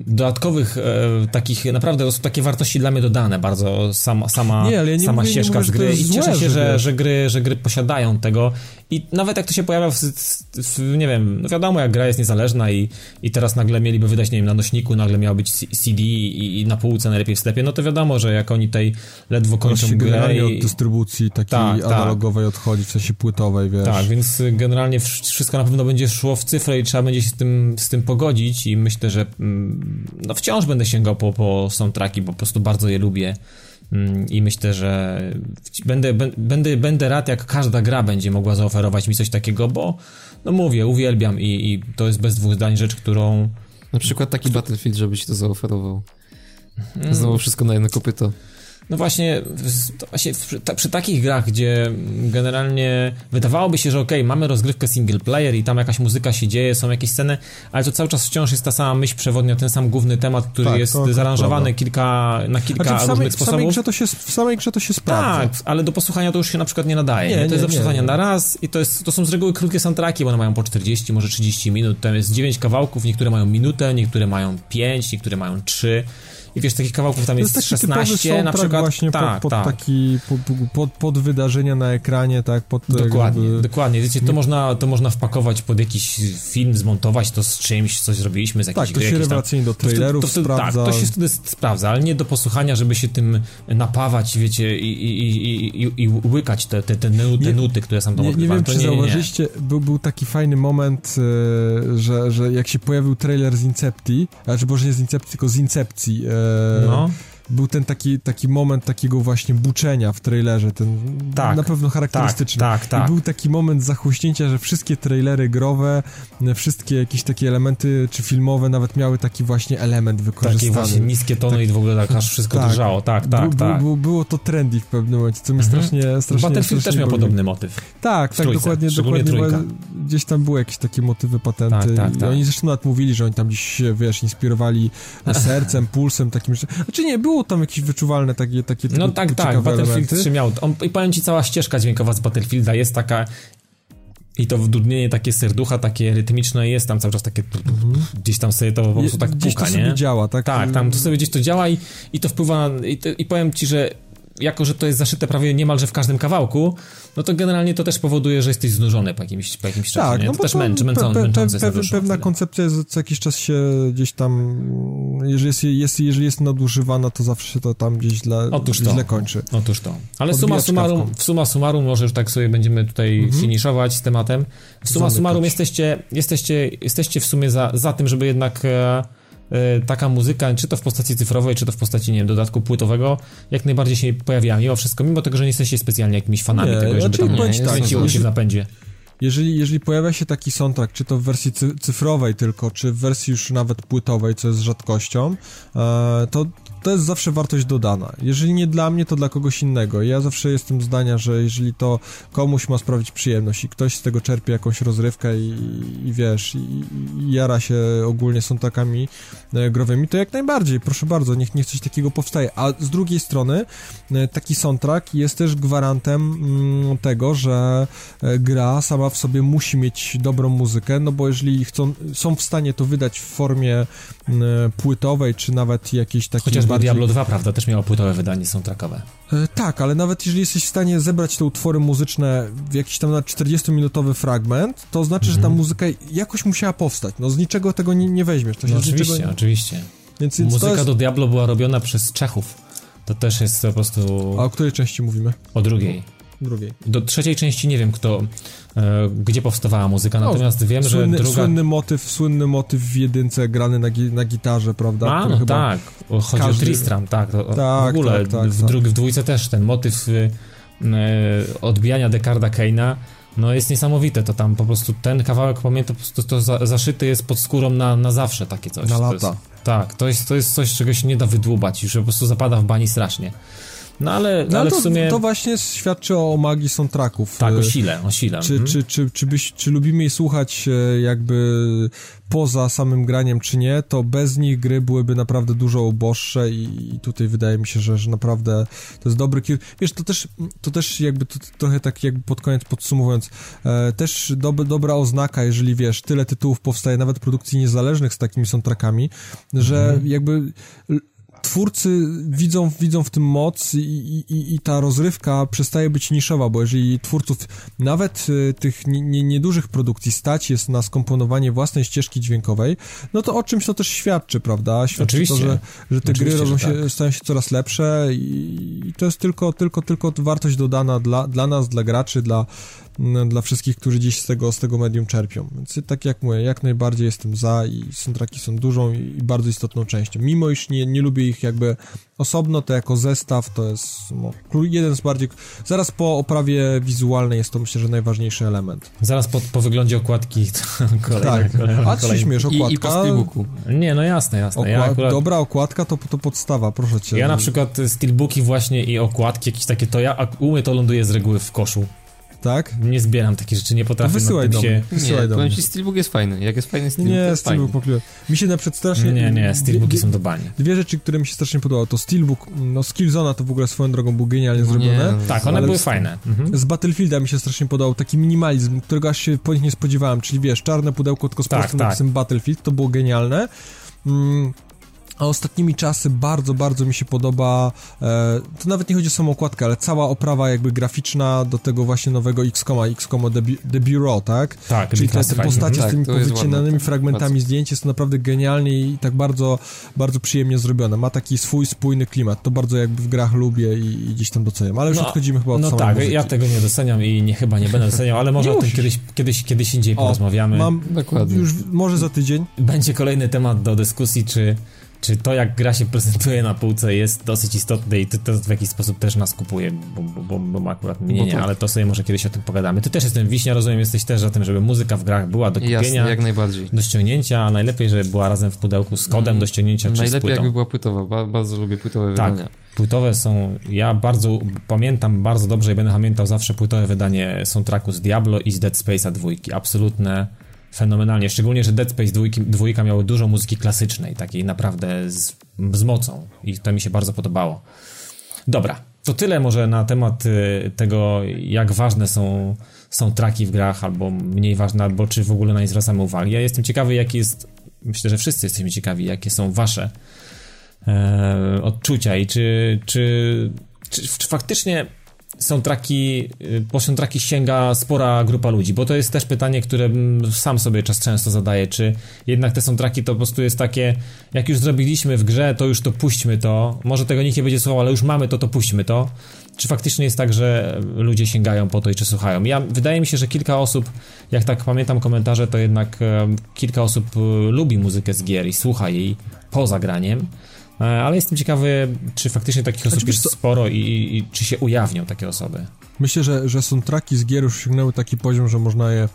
dodatkowych e, takich, naprawdę są takie wartości dla mnie dodane bardzo sama, sama, nie, ja sama mówię, ścieżka z gry i cieszę się, że, że, gry, że gry posiadają tego i nawet jak to się pojawia w, w, nie wiem, no wiadomo jak gra jest niezależna i, i teraz nagle mieliby wydać, nie wiem, na nośniku nagle miało być CD i, i na półce najlepiej w sklepie, no to wiadomo, że jak oni tej ledwo kończą grę i... od dystrybucji takiej tak, tak. analogowej tak. odchodzi, w sensie płytowej, wiesz. Tak, więc generalnie wszystko na pewno będzie szło w cyfrę i trzeba będzie się z tym, z tym pogodzić i myślę, że mm, no wciąż będę sięgał po, po soundtracki, bo po prostu bardzo je lubię. Mm, I myślę, że będę, będę, będę rad, jak każda gra będzie mogła zaoferować mi coś takiego, bo no mówię, uwielbiam i, i to jest bez dwóch zdań rzecz, którą. Na przykład taki Battlefield, żeby ci to zaoferował. Znowu wszystko na jedno kopyto. No właśnie, właśnie przy, ta, przy, takich grach, gdzie generalnie wydawałoby się, że okej, okay, mamy rozgrywkę single player i tam jakaś muzyka się dzieje, są jakieś sceny, ale to cały czas wciąż jest ta sama myśl przewodnia, ten sam główny temat, który tak, jest zaaranżowany kilka, na kilka znaczy, różnych samej, sposobów. W samej, grze to się, w samej grze to się sprawdza. Tak, ale do posłuchania to już się na przykład nie nadaje. Nie, nie? To jest do przesłuchania na raz i to, jest, to są z reguły krótkie soundtracki, bo one mają po 40, może 30 minut, tam jest 9 kawałków, niektóre mają minutę, niektóre mają 5, niektóre mają 3 i wiesz, takich kawałków tam jest, jest 16 na przykład. właśnie tak, pod, pod tak. taki, pod, pod, pod, wydarzenia na ekranie, tak, pod... Dokładnie, jakby... dokładnie. Wiecie, to można, to można wpakować pod jakiś film, zmontować to z czymś, coś zrobiliśmy z jakiejś Tak, to się rewelacyjnie do trailerów to, to, to, Tak, to się wtedy sprawdza, ale nie do posłuchania, żeby się tym napawać, wiecie, i, i, i, i łykać te, te, te, nuty, te nuty, które sam tam Nie, nie wiem, czy nie, zauważyliście, Był, był taki fajny moment, e, że, że jak się pojawił trailer z Incepcji, znaczy może nie z Incepcji, tylko z Incepcji, e, no był ten taki, taki moment takiego właśnie buczenia w trailerze, ten tak, na pewno charakterystyczny. Tak, tak, tak. I był taki moment zachłyśnięcia, że wszystkie trailery growe, wszystkie jakieś takie elementy, czy filmowe nawet miały taki właśnie element wykorzystany. Takie właśnie niskie tony tak, i w ogóle tak aż wszystko tak, drżało, tak, tak, bu, tak. Bu, było to trendy w pewnym momencie, co mi mhm. strasznie, strasznie Battlefield też miał podobny motyw. Tak, tak, dokładnie, dokładnie. Gdzieś tam były jakieś takie motywy, patenty. Tak, tak, tak. Oni zresztą nawet mówili, że oni tam gdzieś, wiesz, inspirowali sercem, pulsem, takim, znaczy nie, było tam jakieś wyczuwalne takie, takie No tak, tak, Battlefield elementy. 3 miał. On, I powiem ci, cała ścieżka dźwiękowa z Battlefielda jest taka i to wdudnienie takie serducha, takie rytmiczne jest tam cały czas takie mhm. gdzieś tam sobie to po prostu tak gdzieś puka, to nie? działa, tak? Tak, tam to sobie gdzieś to działa i, i to wpływa na, i, i powiem ci, że jako, że to jest zaszyte prawie niemalże w każdym kawałku, no to generalnie to też powoduje, że jesteś znużony po jakimś, po jakimś czasie. Tak, nie? no to też męczą, pe, pe, męczące pe, pe, Pewna koncepcja jest, co jakiś czas się gdzieś tam, jeżeli jest, jest, jeżeli jest nadużywana, to zawsze się to tam gdzieś źle, Otóż to. źle kończy. Otóż to. Ale suma summarum, w suma summarum, może już tak sobie będziemy tutaj mhm. finiszować z tematem. W suma summarum jesteście, jesteście, jesteście w sumie za, za tym, żeby jednak... E, taka muzyka, czy to w postaci cyfrowej, czy to w postaci, nie wiem, dodatku płytowego, jak najbardziej się pojawia mimo wszystko, mimo tego, że nie jesteście specjalnie jakimiś fanami nie, tego, żeby tam nie, kręciło tak, się w napędzie. Jeżeli, jeżeli pojawia się taki soundtrack, czy to w wersji cyfrowej tylko, czy w wersji już nawet płytowej, co jest rzadkością, e, to to jest zawsze wartość dodana. Jeżeli nie dla mnie, to dla kogoś innego. Ja zawsze jestem zdania, że jeżeli to komuś ma sprawić przyjemność i ktoś z tego czerpie jakąś rozrywkę i, i wiesz, i, i, jara się ogólnie są takami e, growymi, to jak najbardziej, proszę bardzo, niech, niech coś takiego powstaje. A z drugiej strony e, taki soundtrack jest też gwarantem mm, tego, że e, gra sama w sobie musi mieć dobrą muzykę, no bo jeżeli chcą, są w stanie to wydać w formie płytowej, czy nawet jakiejś takiej bardziej... Diablo 2, prawda, też miało płytowe wydanie soundtrackowe. E, tak, ale nawet jeżeli jesteś w stanie zebrać te utwory muzyczne w jakiś tam na 40-minutowy fragment, to znaczy, że ta mhm. muzyka jakoś musiała powstać. No z niczego tego nie, nie weźmiesz. To się no, oczywiście, niczego... oczywiście. Więc, więc Muzyka jest... do Diablo była robiona przez Czechów. To też jest po prostu... A o której części mówimy? O drugiej drugiej. Do trzeciej części nie wiem kto, e, gdzie powstawała muzyka, no, natomiast wiem, słynny, że druga... Słynny motyw, słynny motyw w jedynce grany na, gi na gitarze, prawda? A, no tak, chodzi każdy... o Tristram, tak, to, tak w ogóle tak, tak, w, tak. w dwójce też ten motyw y, y, odbijania Dekarda Keina no jest niesamowite, to tam po prostu ten kawałek, pamiętam, prostu to za, zaszyty jest pod skórą na, na zawsze takie coś. Na lata. Jest, tak, to jest, to jest coś, czego się nie da wydłubać, już po prostu zapada w bani strasznie. No ale, no, ale to, w sumie... To właśnie świadczy o magii soundtracków. Tak, o sile, o sile. Czy, mhm. czy, czy, czy, byś, czy lubimy je słuchać e, jakby poza samym graniem, czy nie, to bez nich gry byłyby naprawdę dużo uboższe i, i tutaj wydaje mi się, że, że naprawdę to jest dobry kierunek. Wiesz, to też, to też jakby to, trochę tak jakby pod koniec podsumowując, e, też dob, dobra oznaka, jeżeli wiesz, tyle tytułów powstaje, nawet produkcji niezależnych z takimi soundtrackami, że mhm. jakby twórcy widzą, widzą w tym moc i, i, i, ta rozrywka przestaje być niszowa, bo jeżeli twórców nawet y, tych niedużych produkcji stać jest na skomponowanie własnej ścieżki dźwiękowej, no to o czymś to też świadczy, prawda? Świadczy Oczywiście. to, że, że te Oczywiście, gry robią się, tak. stają się coraz lepsze i, i to jest tylko, tylko, tylko wartość dodana dla, dla nas, dla graczy, dla, dla wszystkich, którzy dziś z tego, z tego medium czerpią. Więc tak jak mówię, jak najbardziej jestem za i soundtracki są dużą i bardzo istotną częścią. Mimo iż nie, nie lubię ich jakby osobno, to jako zestaw to jest no, jeden z bardziej... Zaraz po oprawie wizualnej jest to myślę, że najważniejszy element. Zaraz po, po wyglądzie okładki kolejna, tak. kolejna, A ty śmiesz, okładka... I, i po steelbooku. Nie, no jasne, jasne. Okład... Ja akurat... Dobra okładka to, to podstawa, proszę cię. Ja na przykład steelbooki właśnie i okładki jakieś takie, to ja, u mnie to ląduje z reguły w koszu. Tak? Nie zbieram takich rzeczy, nie potrafię. To wysyłaj do mnie. Wysyłaj nie, do powiem mnie. ci, Steelbook jest fajny. Jak jest fajny Steelbook, Nie, to jest Steelbook fajny. Mi się na przykład strasznie... Nie, nie, Steelbooki są do bani. Dwie rzeczy, które mi się strasznie podobały, to Steelbook, no Skillzona to w ogóle swoją drogą był genialnie No nie, zrobione. no, Tak, one były z- fajne. Mhm. Z Battlefielda mi się strasznie podobał taki minimalizm, którego aż się po nich nie spodziewałem, czyli wiesz, czarne pudełko tylko z Tak, prostym tak. napisem Battlefield, to było genialne. Mm, a ostatnimi czasy bardzo, bardzo mi się podoba, e, to nawet nie chodzi o samą okładkę, ale cała oprawa jakby graficzna do tego właśnie nowego XCOMa, XCOMa The, Bu- The Bureau, tak? Tak, Czyli te, te Declassified. postacie Tak, z tymi to jest powycinanymi tak, fragmentami bardzo. zdjęć jest naprawdę genialnie i tak bardzo, bardzo przyjemnie zrobione. Ma taki swój spójny klimat, to bardzo jakby w grach lubię i, i gdzieś tam doceniam, ale już No, odchodzimy chyba od No tak, muzyki. ja tego nie doceniam i nie, chyba nie będę doceniał, ale może o tym kiedyś, kiedyś, kiedyś indziej porozmawiamy. Mam Dokładnie. już może za tydzień. Będzie kolejny temat do dyskusji, czy, czy to, jak gra się prezentuje na półce jest dosyć istotne i to, to w jakiś sposób też nas kupuje, bo, bo, bo, bo akurat mnie Bo nie, to- ale to sobie może kiedyś o tym pogadamy. Ty też jestem Wiśnia, rozumiem, jesteś też za tym, żeby muzyka w grach była do Jasne, kupienia, jak najbardziej. do ściągnięcia, a najlepiej, żeby była razem w pudełku z kodem Mm, do ściągnięcia czy Najlepiej jakby była płytowa, ba, bardzo lubię płytowe Tak. wydania. Płytowe są, ja bardzo pamiętam bardzo dobrze i będę pamiętał zawsze płytowe wydanie soundtracku z Diablo i z Dead Space'a dwójki. Absolutne, fenomenalnie. Szczególnie, że Dead Space dwójki, dwójka miało dużo muzyki klasycznej, takiej naprawdę z, z mocą i to mi się bardzo podobało. Dobra, to tyle może na temat y, tego, jak ważne są, są traki w grach, albo mniej ważne, albo czy w ogóle na nie zwracamy uwagi. Ja jestem ciekawy, jaki jest, myślę, że wszyscy jesteśmy ciekawi, jakie są wasze e, odczucia i czy, czy, czy, czy faktycznie są traki, y, po soundtracki sięga spora grupa ludzi, bo to jest też pytanie, które sam sobie czas często zadaję, czy jednak te soundtracki to po prostu jest takie, jak już zrobiliśmy w grze, to już to puśćmy to, może tego nikt nie będzie słuchał, ale już mamy to, to puśćmy to, czy faktycznie jest tak, że ludzie sięgają po to i czy słuchają. Ja, wydaje mi się, że kilka osób, jak tak pamiętam komentarze, to jednak e, kilka osób e, lubi muzykę z gier i słucha jej poza graniem, Ale jestem ciekawy, czy faktycznie takich osób Znaczy, jest sporo i, i, i czy się ujawnią takie osoby. Myślę, że, że soundtracki z gier już osiągnęły taki poziom, że można je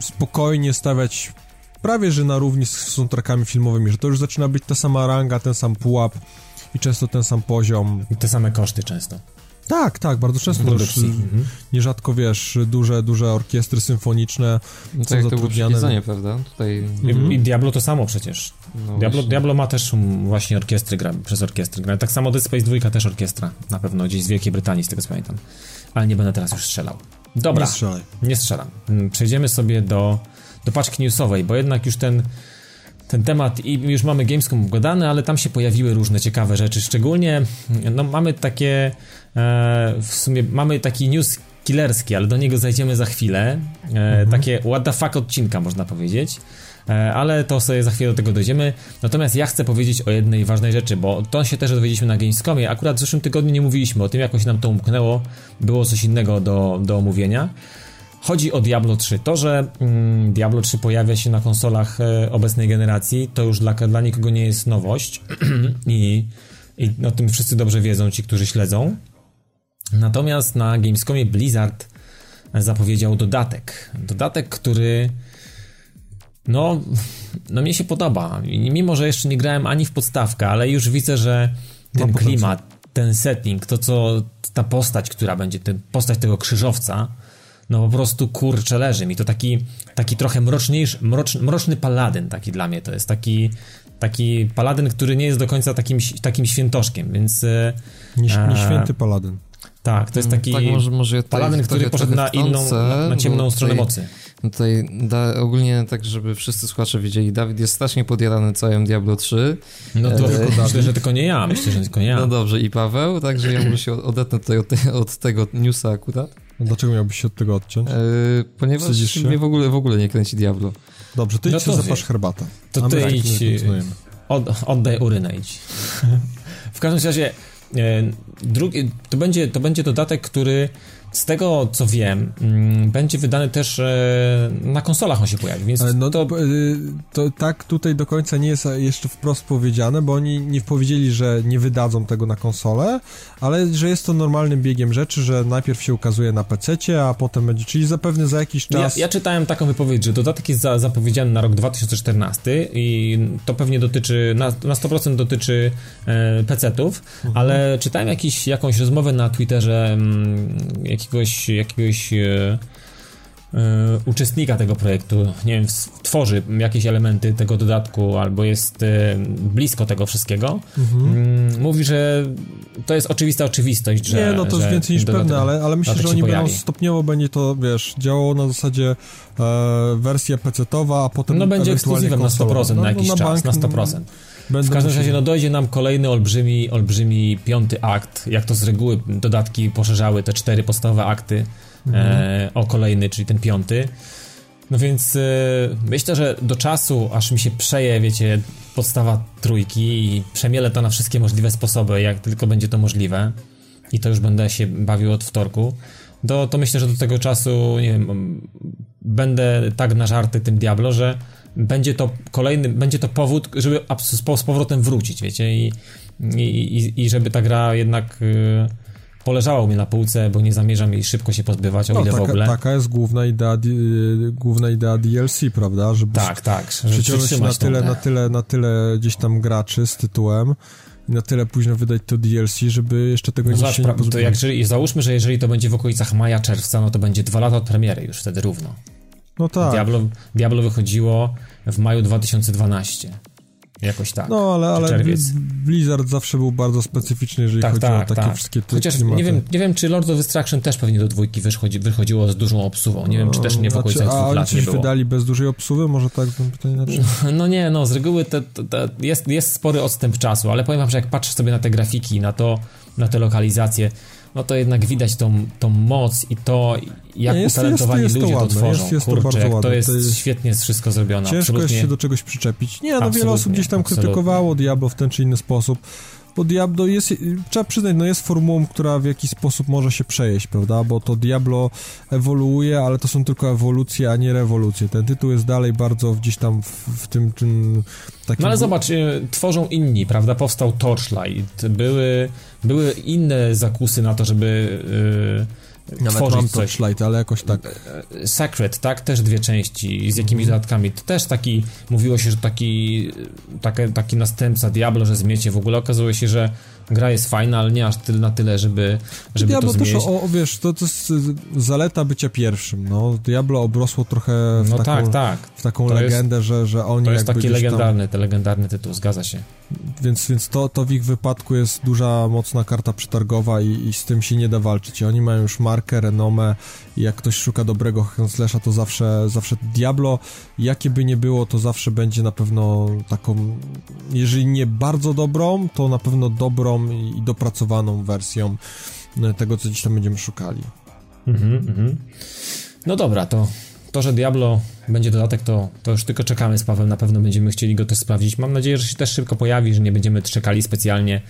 spokojnie stawiać prawie, że na równi z soundtrackami filmowymi, że to już zaczyna być ta sama ranga, ten sam pułap i często ten sam poziom. I te same koszty często. Tak, tak, bardzo często to już Produkcji. Mhm. nierzadko, wiesz, duże, duże orkiestry symfoniczne No są tak jak to było zatrudniane. przywiedzenie, prawda? Tutaj... I, Mhm. I Diablo to samo przecież. No Diablo. Diablo ma też właśnie orkiestry, gra, przez orkiestry gra. Tak samo Dead Space 2 też orkiestra. Na pewno gdzieś z Wielkiej Brytanii, z tego co pamiętam. Ale nie będę teraz już strzelał. Dobra, Nie strzelaj. nie strzelam. Mm, Przejdziemy sobie do, do paczki newsowej, bo jednak już ten, ten temat i już mamy Gamescom gadany, ale tam się pojawiły różne ciekawe rzeczy. Szczególnie no, mamy takie e, w sumie mamy taki news killerski, ale do niego zajdziemy za chwilę. E, Takie what the fuck odcinka można powiedzieć. E, Ale to sobie za chwilę do tego dojdziemy. Natomiast ja chcę powiedzieć o jednej ważnej rzeczy, bo to się też dowiedzieliśmy na Gamescomie. Akurat w zeszłym tygodniu nie mówiliśmy o tym, jakoś nam to umknęło. Było coś innego do, do omówienia. Chodzi o Diablo 3. To, że mm, Diablo 3 pojawia się na konsolach e, obecnej generacji, to już dla, dla nikogo nie jest nowość i, i o tym wszyscy dobrze wiedzą, ci, którzy śledzą. Natomiast na Gamescomie Blizzard zapowiedział dodatek. Dodatek, który no, no mnie się podoba. Mimo, że jeszcze nie grałem ani w podstawkę, ale już widzę, że ten klimat, ten setting, to co ta postać, która będzie, ten postać tego krzyżowca, no po prostu kurczę leży mi. To taki, taki trochę mroczniejszy, mroczny, mroczny paladyn taki dla mnie to jest. Taki, taki paladyn, który nie jest do końca takim, takim świętoszkiem, więc e, Nie, A. nieświęty paladyn. tak, to jest taki Tak, może, może ja tutaj paladyn, który poszedł na inną, na, na ciemną stronę tutaj- mocy. Tutaj da, ogólnie tak, żeby wszyscy słuchacze wiedzieli, Dawid jest strasznie podjarany całym Diablo 3. No to E, myślę, że tylko nie ja, myślę, że tylko nie ja. No dobrze, i Paweł, także ja może się odetnę tutaj od, od tego newsa akurat, Dlaczego miałbyś się od tego odciąć? e, ponieważ Wstydzisz się? mnie w ogóle, w ogóle nie kręci Diablo. Dobrze, ty no idź zapasz herbatę. To ty tak idź. Od, oddaj urynę idź. w każdym razie e, drugi, to, będzie, to będzie dodatek, który z tego co wiem, mm, będzie wydany też e, na konsolach on się pojawi, więc no to... to tak tutaj do końca nie jest jeszcze wprost powiedziane, bo oni nie powiedzieli, że nie wydadzą tego na konsolę, ale że jest to normalnym biegiem rzeczy, że najpierw się ukazuje na PC, a potem będzie, czyli zapewne za jakiś czas. Ja, ja czytałem taką wypowiedź, że dodatek jest za, zapowiedziany na rok 2014 i to pewnie dotyczy, na, na 100% dotyczy e, PC-ów, mhm. ale czytałem jakiś, jakąś rozmowę na Twitterze m, mm, jakiegoś, jakiegoś e, e, uczestnika tego projektu, nie wiem, tworzy jakieś elementy tego dodatku albo jest e, blisko tego wszystkiego, mhm. Mm, mówi, że to jest oczywista oczywistość, że Nie, no to jest więcej niż pewne, ale, ale myślę, że oni będą stopniowo, będzie to, wiesz, działało na zasadzie e, wersja PC-towa, a potem No będzie ekskluzywem na 100% no, na jakiś no, na czas, bank, na 100%. W każdym razie no dojdzie nam kolejny olbrzymi, olbrzymi piąty akt, jak to z reguły dodatki poszerzały te cztery podstawowe akty mhm. e, o kolejny, czyli ten piąty. No więc e, myślę, że do czasu, aż mi się przeje, wiecie, podstawa trójki i przemielę to na wszystkie możliwe sposoby, jak tylko będzie to możliwe i to już będę się bawił od wtorku, to, to myślę, że do tego czasu, nie wiem, będę tak na żarty tym Diablo, że będzie to kolejny, będzie to powód, żeby z powrotem wrócić, wiecie, i, i, i żeby ta gra jednak y, poleżała u mnie na półce, bo nie zamierzam jej szybko się pozbywać, o no, ile taka, w ogóle. Taka jest główna idea, y, główna idea DLC, prawda? Żeby tak, tak. Przyciągnąć na tyle, na, tyle, na tyle gdzieś tam graczy z tytułem, i na tyle późno wydać to DLC, żeby jeszcze tego no nie się nie to jak, jeżeli, Załóżmy, że jeżeli to będzie w okolicach maja, czerwca, no to będzie dwa lata od premiery już wtedy równo. No tak. Diablo, Diablo wychodziło w maju 2012. Jakoś tak. No, ale, ale Blizzard zawsze był bardzo specyficzny, jeżeli tak, chodzi tak, o takie tak. wszystkie Chociaż nie wiem, nie wiem, czy Lord of Destruction też pewnie do dwójki wychodzi, wychodziło z dużą obsuwą. Nie wiem, czy też nie w okolicach znaczy, dwóch lat nie było. wydali bez dużej obsuwy? Może tak pytanie znaczy. No nie, no z reguły te, te, te jest, jest spory odstęp czasu, ale powiem wam, że jak patrzę sobie na te grafiki, na to, na te lokalizacje, no to jednak widać tą, tą moc i to, jak jest, utalentowani jest, jest ludzie to, to tworzą. Jest, jest Kurczę, to bardzo ładne. To jest, to jest świetnie wszystko zrobione. Ciężko absolutnie. jest się do czegoś przyczepić. Nie, no wiele osób gdzieś tam absolutnie. krytykowało Diablo w ten czy inny sposób. Bo Diablo jest, trzeba przyznać, no jest formułą, która w jakiś sposób może się przejeść, prawda? Bo to Diablo ewoluuje, ale to są tylko ewolucje, a nie rewolucje. Ten tytuł jest dalej bardzo gdzieś tam w, w tym, tym takim... No ale zobacz, y, tworzą inni, prawda? Powstał Torchlight, były, były inne zakusy na to, żeby... Yy nawet tworzyć mam coś. Torchlight, ale jakoś tak. Secret, tak? Też dwie części z jakimiś mhm. dodatkami. To też taki, mówiło się, że taki, taki, taki następca Diablo, że zmiecie. W ogóle okazało się, że gra jest fajna, ale nie aż tyle, na tyle, żeby, żeby Diablo to zmieść. Też, o, wiesz, to, to jest zaleta bycia pierwszym, no. Diablo obrosło trochę w no taką, tak, tak. W taką legendę, jest, że, że oni To jest taki legendarny, tam... legendarny tytuł, zgadza się. Więc, więc to, to w ich wypadku jest duża, mocna karta przetargowa i, i z tym się nie da walczyć. I oni mają już markę, renomę i jak ktoś szuka dobrego hack'n'slasha, to zawsze, zawsze Diablo, jakie by nie było, to zawsze będzie na pewno taką, jeżeli nie bardzo dobrą, to na pewno dobrą i dopracowaną wersją e, tego, co dziś tam będziemy szukali. Mhm, mhm. No dobra, to to, że Diablo będzie dodatek, to, to już tylko czekamy z Pawem, na pewno będziemy chcieli go też sprawdzić. Mam nadzieję, że się też szybko pojawi, że nie będziemy czekali specjalnie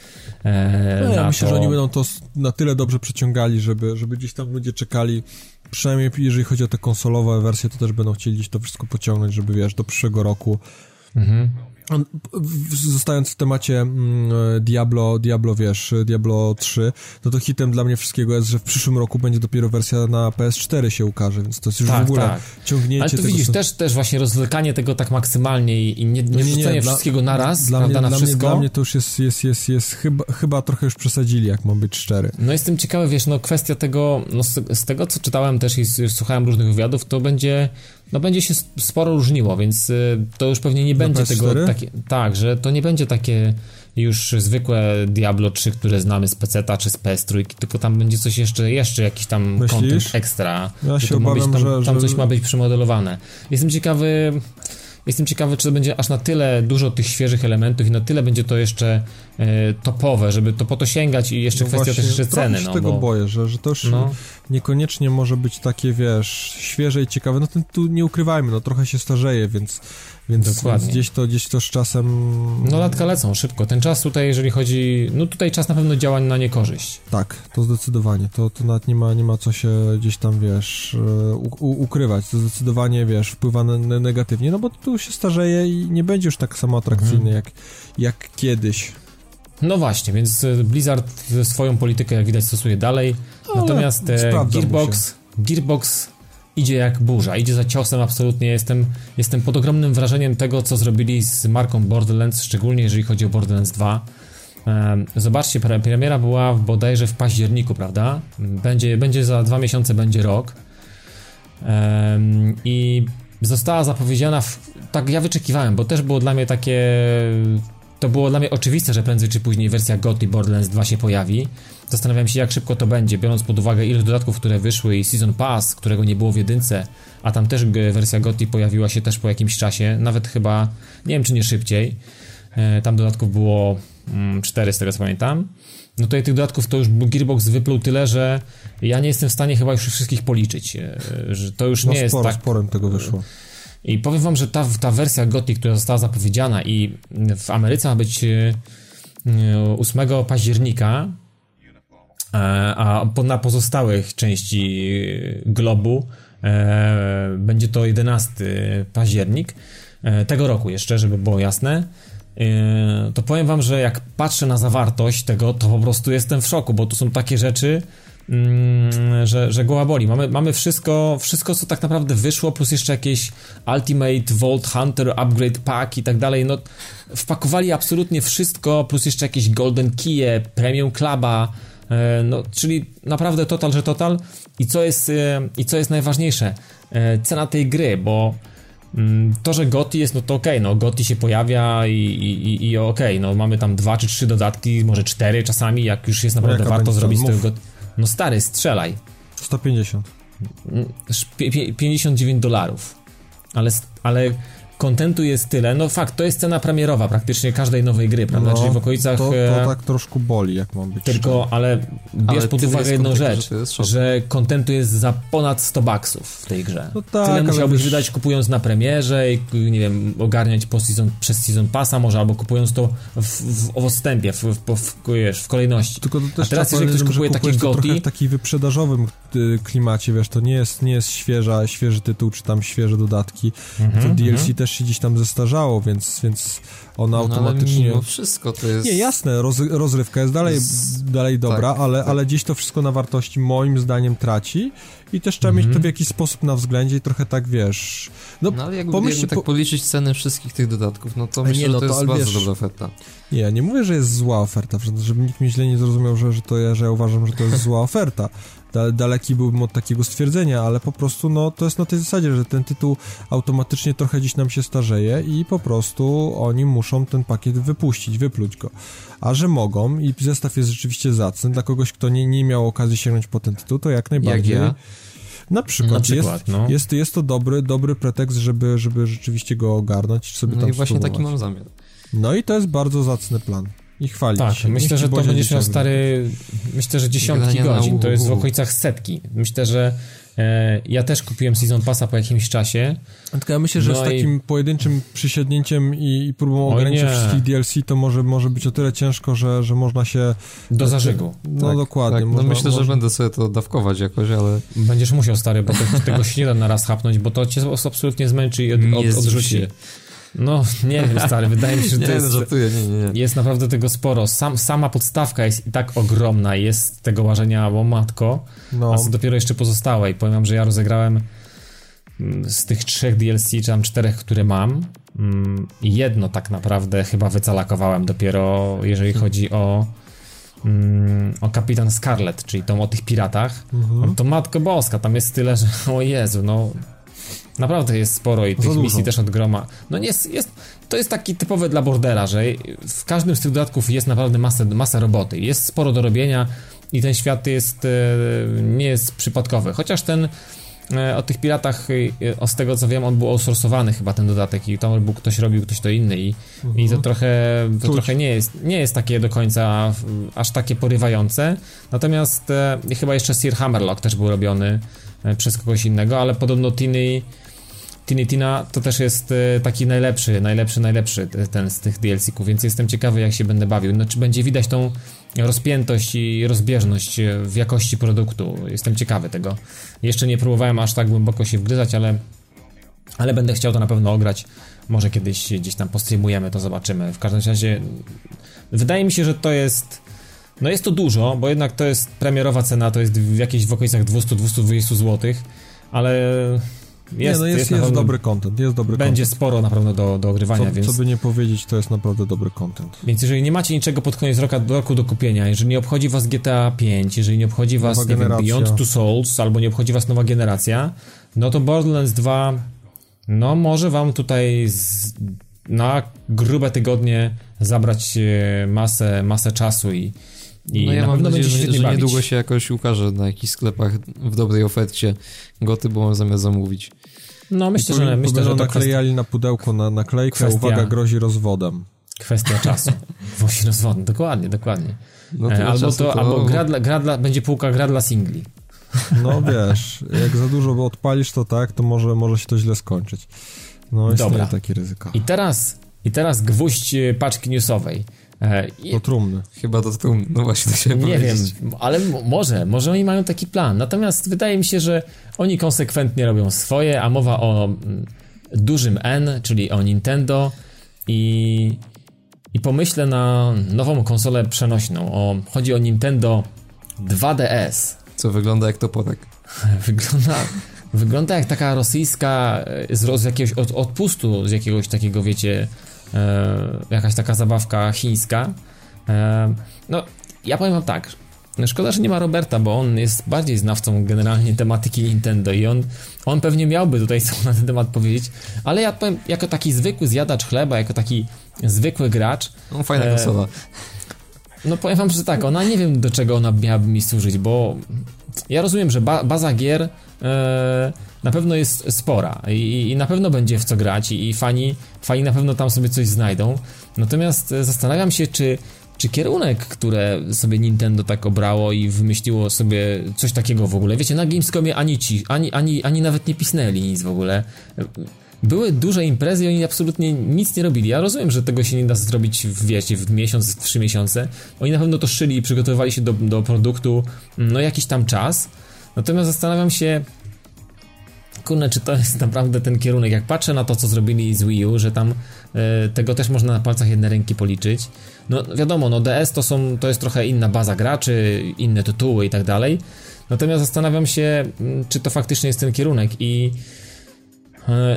e, no, ja myślę, to. że oni będą to na tyle dobrze przeciągali, żeby, żeby gdzieś tam ludzie czekali, przynajmniej jeżeli chodzi o te konsolowe wersje, to też będą chcieli gdzieś to wszystko pociągnąć, żeby wiesz, do przyszłego roku mhm. Zostając w temacie mm, Diablo, Diablo, wiesz, Diablo 3, no to hitem dla mnie wszystkiego jest, że w przyszłym roku będzie dopiero wersja na PS4 się ukaże, więc to jest już tak, w ogóle tak. ciągnięcie Ale tu widzisz, też, też właśnie rozwlekanie tego tak maksymalnie i nie, nie, nie, nie, nie wszystkiego naraz, dla, prawda, mnie, na wszystko. Mnie, dla mnie to już jest, jest, jest, jest chyba, chyba trochę już przesadzili, jak mam być szczery. No jestem ciekawy, wiesz, no kwestia tego, no z, z tego, co czytałem też i słuchałem różnych wywiadów, to będzie no będzie się sporo różniło, więc y, to już pewnie nie będzie tego takie, tak, że to nie będzie takie już zwykłe Diablo 3, które znamy z PC czy z PS3, tylko tam będzie coś jeszcze, jeszcze jakiś tam Myślisz? content ekstra. Ja się obawiam, tam, że, tam coś ma być przemodelowane. Jestem ciekawy jestem ciekawy, czy to będzie aż na tyle dużo tych świeżych elementów i na tyle będzie to jeszcze e, topowe, żeby to po to sięgać i jeszcze No kwestia właśnie, też jeszcze ceny, się no tego bo... boję, że, że to już No. niekoniecznie może być takie, wiesz, świeże i ciekawe. No tu nie ukrywajmy, no trochę się starzeje, więc, więc, Dokładnie. gdzieś to gdzieś to z czasem... No latka lecą szybko. Ten czas tutaj, jeżeli chodzi... No tutaj czas na pewno działa na niekorzyść. Tak, to zdecydowanie. To, to nawet nie ma, nie ma co się gdzieś tam, wiesz, e, u, u, ukrywać. To zdecydowanie, wiesz, wpływa ne, ne, negatywnie, no bo tu się starzeje i nie będzie już tak samo atrakcyjny Mhm. jak, jak kiedyś. No właśnie, więc e, Blizzard swoją politykę, jak widać, stosuje dalej. Ale Natomiast e, Gearbox, Gearbox idzie jak burza, idzie za ciosem absolutnie. Jestem, jestem pod ogromnym wrażeniem tego, co zrobili z marką Borderlands, szczególnie jeżeli chodzi o Borderlands 2. Em, Zobaczcie, pre- premiera była bodajże w październiku, prawda? Będzie, będzie za dwa miesiące, będzie rok. I została zapowiedziana, w, tak ja wyczekiwałem, bo też było dla mnie takie, to było dla mnie oczywiste, że prędzej czy później wersja GOTY Borderlands 2 się pojawi. Zastanawiam się, jak szybko to będzie, biorąc pod uwagę ilość dodatków, które wyszły i Season Pass, którego nie było w jedynce, a tam też wersja GOTY pojawiła się też po jakimś czasie, nawet chyba, nie wiem czy nie szybciej. E, Tam dodatków było mm, 4 z tego co pamiętam. No tutaj tych dodatków to już Gearbox wypluł tyle, że ja nie jestem w stanie chyba już wszystkich policzyć. e, Że to już No nie jest sporo, tak. sporem tego wyszło. I powiem wam, że ta, ta wersja GOTY, która została zapowiedziana i w Ameryce ma być e, e, 8 października, e, a na pozostałych części globu e, będzie to 11 październik tego roku jeszcze, żeby było jasne. To powiem wam, że jak patrzę na zawartość tego, to po prostu jestem w szoku, bo tu są takie rzeczy, że, że głowa boli. Mamy, mamy wszystko, wszystko, co tak naprawdę wyszło, plus jeszcze jakieś Ultimate Vault Hunter Upgrade Pack i tak dalej. No, wpakowali absolutnie wszystko, plus jeszcze jakieś Golden Keye, Premium Cluba, e, no, czyli naprawdę total, że total. I co jest, e, i co jest najważniejsze? E, Cena tej gry, bo mm, to, że GOTY jest, no to okej, no GOTY się pojawia i, i, i- okej, no mamy tam dwa czy trzy dodatki, może cztery czasami, jak już jest naprawdę jaka warto zrobić z tego. No stary, strzelaj. 150. Mm, sz- pie- pie- 59 dolarów. Ale, ale kontentu jest tyle. No fakt, to jest cena premierowa praktycznie każdej nowej gry, prawda? No, Czyli w okolicach... To, e, to tak troszkę boli, jak mam być Tylko, ale bierz Ale pod uwagę jedną rzecz, że kontentu jest za ponad 100 baksów w tej grze. No tak, Tyle musiałbyś wydać kupując na premierze i nie wiem, ogarniać po season, przez season passa może, albo kupując to w, w, w odstępie, w, w, w, wiesz, w kolejności. Tylko to też A teraz jeżeli ktoś kupuje to GOTY- w takim wyprzedażowym y, klimacie, wiesz, to nie jest, nie jest świeża, świeży tytuł, czy tam świeże dodatki. Mhm, to DLC mhm. też się gdzieś tam zestarzało, więc, więc ona No, ale automatycznie... mimo wszystko to jest... Nie, jasne, roz, rozrywka jest dalej, dalej dobra, tak, ale, tak. ale gdzieś to wszystko na wartości moim zdaniem traci i też trzeba mieć Mhm. to w jakiś sposób na względzie i trochę tak, wiesz... No, No ale jakby, pomyślcie, jakby tak po- policzyć ceny wszystkich tych dodatków, no to myślę, nie, no że to to, jest bardzo wiesz- dobra oferta. Nie, nie mówię, że jest zła oferta, żeby nikt mnie źle nie zrozumiał, że, że to ja, że ja uważam, że to jest zła oferta. Da, daleki byłbym od takiego stwierdzenia, ale po prostu no, to jest na tej zasadzie, że ten tytuł automatycznie trochę dziś nam się starzeje i po prostu oni muszą ten pakiet wypuścić, wypluć go. A że mogą i zestaw jest rzeczywiście zacny, dla kogoś, kto nie, nie miał okazji sięgnąć po ten tytuł, to jak najbardziej. ja. Na przykład, Na przykład, jest, no. jest, jest to dobry, dobry pretekst, żeby, żeby rzeczywiście go ogarnąć, sobie No tam i właśnie taki mam zamiar. No i to jest bardzo zacny plan. I chwalić Tak, myślę, że to będziesz miał stary, myślę, że dziesiątki Grania godzin, to jest w okolicach setki. Myślę, że e, ja też kupiłem Season Passa po jakimś czasie. Tylko ja myślę, że No z i- takim pojedynczym przysiadnięciem i, i próbą nie. wszystkich DLC to może, może być o tyle ciężko, że, że można się... Do zażygu. No tak, dokładnie. Tak, no można, myślę, że można... będę sobie to dawkować jakoś, ale Będziesz musiał, stary, bo to, tego się nie da na raz chapnąć, bo to cię absolutnie zmęczy i od, od, odrzuci. No, nie wiem, stary, wydaje mi się, że nie, to no, jest... żartuję, nie, nie, nie. Jest naprawdę tego sporo. Sam, sama podstawka jest i tak ogromna, jest tego ważenia, bo matko, No, a co dopiero jeszcze pozostałe. I powiem wam, że ja rozegrałem mm, z tych trzech DLC, czy tam czterech, które mam, mm, jedno tak naprawdę chyba wycalakowałem dopiero, jeżeli chodzi o mm, o Kapitan Scarlet, czyli tą o tych piratach. mhm. To matko boska, tam jest tyle, że o Jezu, no naprawdę jest sporo i Za tych dużo. misji też od groma. No nie jest, jest, to jest taki typowy dla Bordera, że w każdym z tych dodatków jest naprawdę masa, masa roboty, jest sporo do robienia i ten świat jest, e, nie jest przypadkowy, chociaż ten e, o tych piratach, e, o z tego co wiem, on był outsourcowany chyba ten dodatek i tam był ktoś robił, ktoś to inny i, mhm. i to trochę, to trochę nie, jest, nie jest takie do końca aż takie porywające. Natomiast e, chyba jeszcze Sir Hammerlock też był robiony e, przez kogoś innego, ale podobno Tiny Tiny Tina to też jest e, taki najlepszy, najlepszy, najlepszy ten z tych DLC-ków, więc jestem ciekawy jak się będę bawił. No, czy będzie widać tą rozpiętość i rozbieżność w jakości produktu. Jestem ciekawy tego. Jeszcze nie próbowałem aż tak głęboko się wgryzać, ale, ale będę chciał to na pewno ograć. Może kiedyś gdzieś tam postreamujemy, to zobaczymy. W każdym razie wydaje mi się, że to jest no jest to dużo, bo jednak to jest premierowa cena, to jest w jakichś w okolicach 200-220 zł, ale jest, nie, no jest, jest, jest dobry content, jest dobry Będzie content. sporo naprawdę do, do ogrywania, co, więc... Co by nie powiedzieć, to jest naprawdę dobry content. Więc jeżeli nie macie niczego pod koniec roku, roku do kupienia, jeżeli nie obchodzi was GTA 5, jeżeli nie obchodzi was, nowa nie wiem, Beyond Two Souls, albo nie obchodzi was nowa generacja, no to Borderlands 2 no może wam tutaj z, na grube tygodnie zabrać e, masę, masę czasu i i no ja mam nadzieję, że, że niedługo się jakoś ukaże na jakichś sklepach w dobrej ofercie goty, bo mam zamiar zamówić. No myślę, że myślę, że to naklejali kwestia... na pudełko na naklejkę, kwestia... uwaga, grozi rozwodem. Kwestia czasu. Grozi rozwodem, dokładnie, dokładnie. No to albo to, to, albo gra dla, gra dla, będzie półka gra dla singli. No wiesz, jak za dużo odpalisz to tak, to może, może się to źle skończyć. No Dobra. takie ryzyko. I teraz, I teraz gwóźdź paczki newsowej. E, I... Do trumny. Chyba do trumny, no właśnie to się Nie wiem, ale może, może oni mają taki plan. Natomiast wydaje mi się, że oni konsekwentnie robią swoje, a mowa o dużym N, czyli o Nintendo i, i pomyślę na nową konsolę przenośną. O, chodzi o Nintendo 2DS. Co wygląda jak toporek. Wygląda, wygląda jak taka rosyjska e, z, z jakiegoś od, odpustu, z jakiegoś takiego, wiecie, e, jakaś taka zabawka chińska. E, no, ja powiem wam tak, Szkoda, że nie ma Roberta, bo on jest bardziej znawcą generalnie tematyki Nintendo i on, on pewnie miałby tutaj co na ten temat powiedzieć, ale ja powiem, jako taki zwykły zjadacz chleba, jako taki zwykły gracz... No, fajna e, konsola. No powiem wam, że tak, ona nie wiem do czego ona miałaby mi służyć, bo ja rozumiem, że ba baza gier e, na pewno jest spora i, i, na pewno będzie w co grać i, i fani, fani na pewno tam sobie coś znajdą. Natomiast e, zastanawiam się, czy czy kierunek, które sobie Nintendo tak obrało i wymyśliło sobie coś takiego w ogóle. Wiecie, na Gamescomie ani ci, ani, ani, ani nawet nie pisnęli nic w ogóle. Były duże imprezy i oni absolutnie nic nie robili. Ja rozumiem, że tego się nie da zrobić w, wiecie, w miesiąc, w trzy miesiące. Oni na pewno to szyli i przygotowywali się do, do produktu no jakiś tam czas. Natomiast zastanawiam się, kurczę, czy to jest naprawdę ten kierunek. Jak patrzę na to, co zrobili z Wii U, że tam e, tego też można na palcach jednej ręki policzyć. No wiadomo, no DS to, są, to jest trochę inna baza graczy, inne tytuły i tak dalej. Natomiast zastanawiam się, mm, czy to faktycznie jest ten kierunek i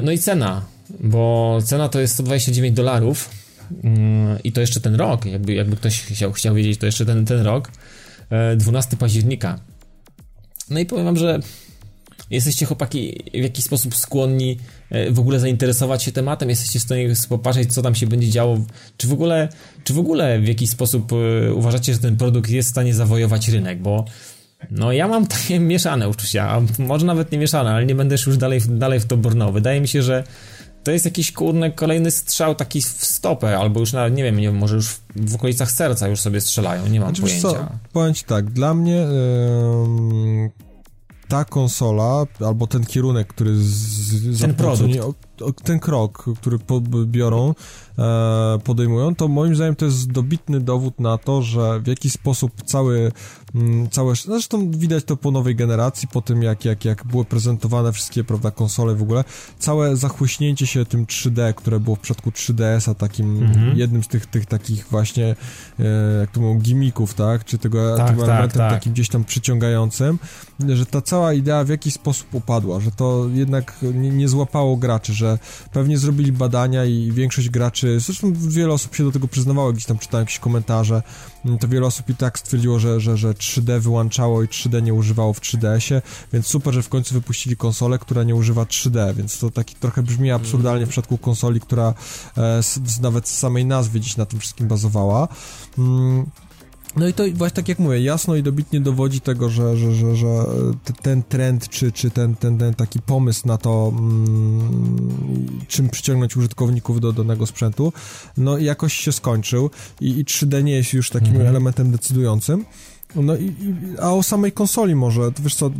no i cena, bo cena to jest 129 dolarów mm, i to jeszcze ten rok, jakby, jakby ktoś chciał, chciał wiedzieć, to jeszcze ten, ten rok, 12 e, października. No i powiem wam, że Jesteście chłopaki w jakiś sposób skłonni e, w ogóle zainteresować się tematem? Jesteście w stanie popatrzeć, co tam się będzie działo? Czy w ogóle, czy w, ogóle w jakiś sposób e, uważacie, że ten produkt jest w stanie zawojować rynek? Bo no ja mam takie mieszane uczucia, a może nawet nie mieszane, ale nie będę już dalej, dalej w to brnął. Wydaje mi się, że to jest jakiś kurny kolejny strzał taki w stopę, albo już nawet, nie wiem, nie może już w okolicach serca już sobie strzelają, nie mam znaczy, pojęcia. Co, powiem ci tak, dla mnie yy, ta konsola, albo ten kierunek, który z, ten produkt. Ten krok, który biorą, e, podejmują, to moim zdaniem to jest dobitny dowód na to, że w jakiś sposób cały Mm, całe, zresztą widać to po nowej generacji, po tym jak, jak, jak były prezentowane wszystkie, prawda, konsole w ogóle, całe zachłyśnięcie się tym 3D, które było w przypadku 3DS-a takim, mhm. jednym z tych, tych takich właśnie, e, jak to mówią, gimmików, tak, czy tego, tak, tym tak, elementem tak. takim gdzieś tam przyciągającym, że ta cała idea w jakiś sposób upadła, że to jednak nie, nie złapało graczy, że pewnie zrobili badania i większość graczy, zresztą wiele osób się do tego przyznawało, gdzieś tam czytałem jakieś komentarze, to wiele osób i tak stwierdziło, że, że, że 3D wyłączało i 3D nie używało w 3DS-ie, więc super, że w końcu wypuścili konsolę, która nie używa 3D, więc to taki trochę brzmi absurdalnie w przypadku konsoli, która e, z, nawet z samej nazwy dziś na tym wszystkim bazowała. Mm, No i to właśnie tak jak mówię, jasno i dobitnie dowodzi tego, że, że, że, że ten trend, czy, czy ten, ten, ten taki pomysł na to, mm, czym przyciągnąć użytkowników do danego sprzętu, no jakoś się skończył i, i 3D nie jest już takim mhm. elementem decydującym. No i, a o samej konsoli może, to wiesz co,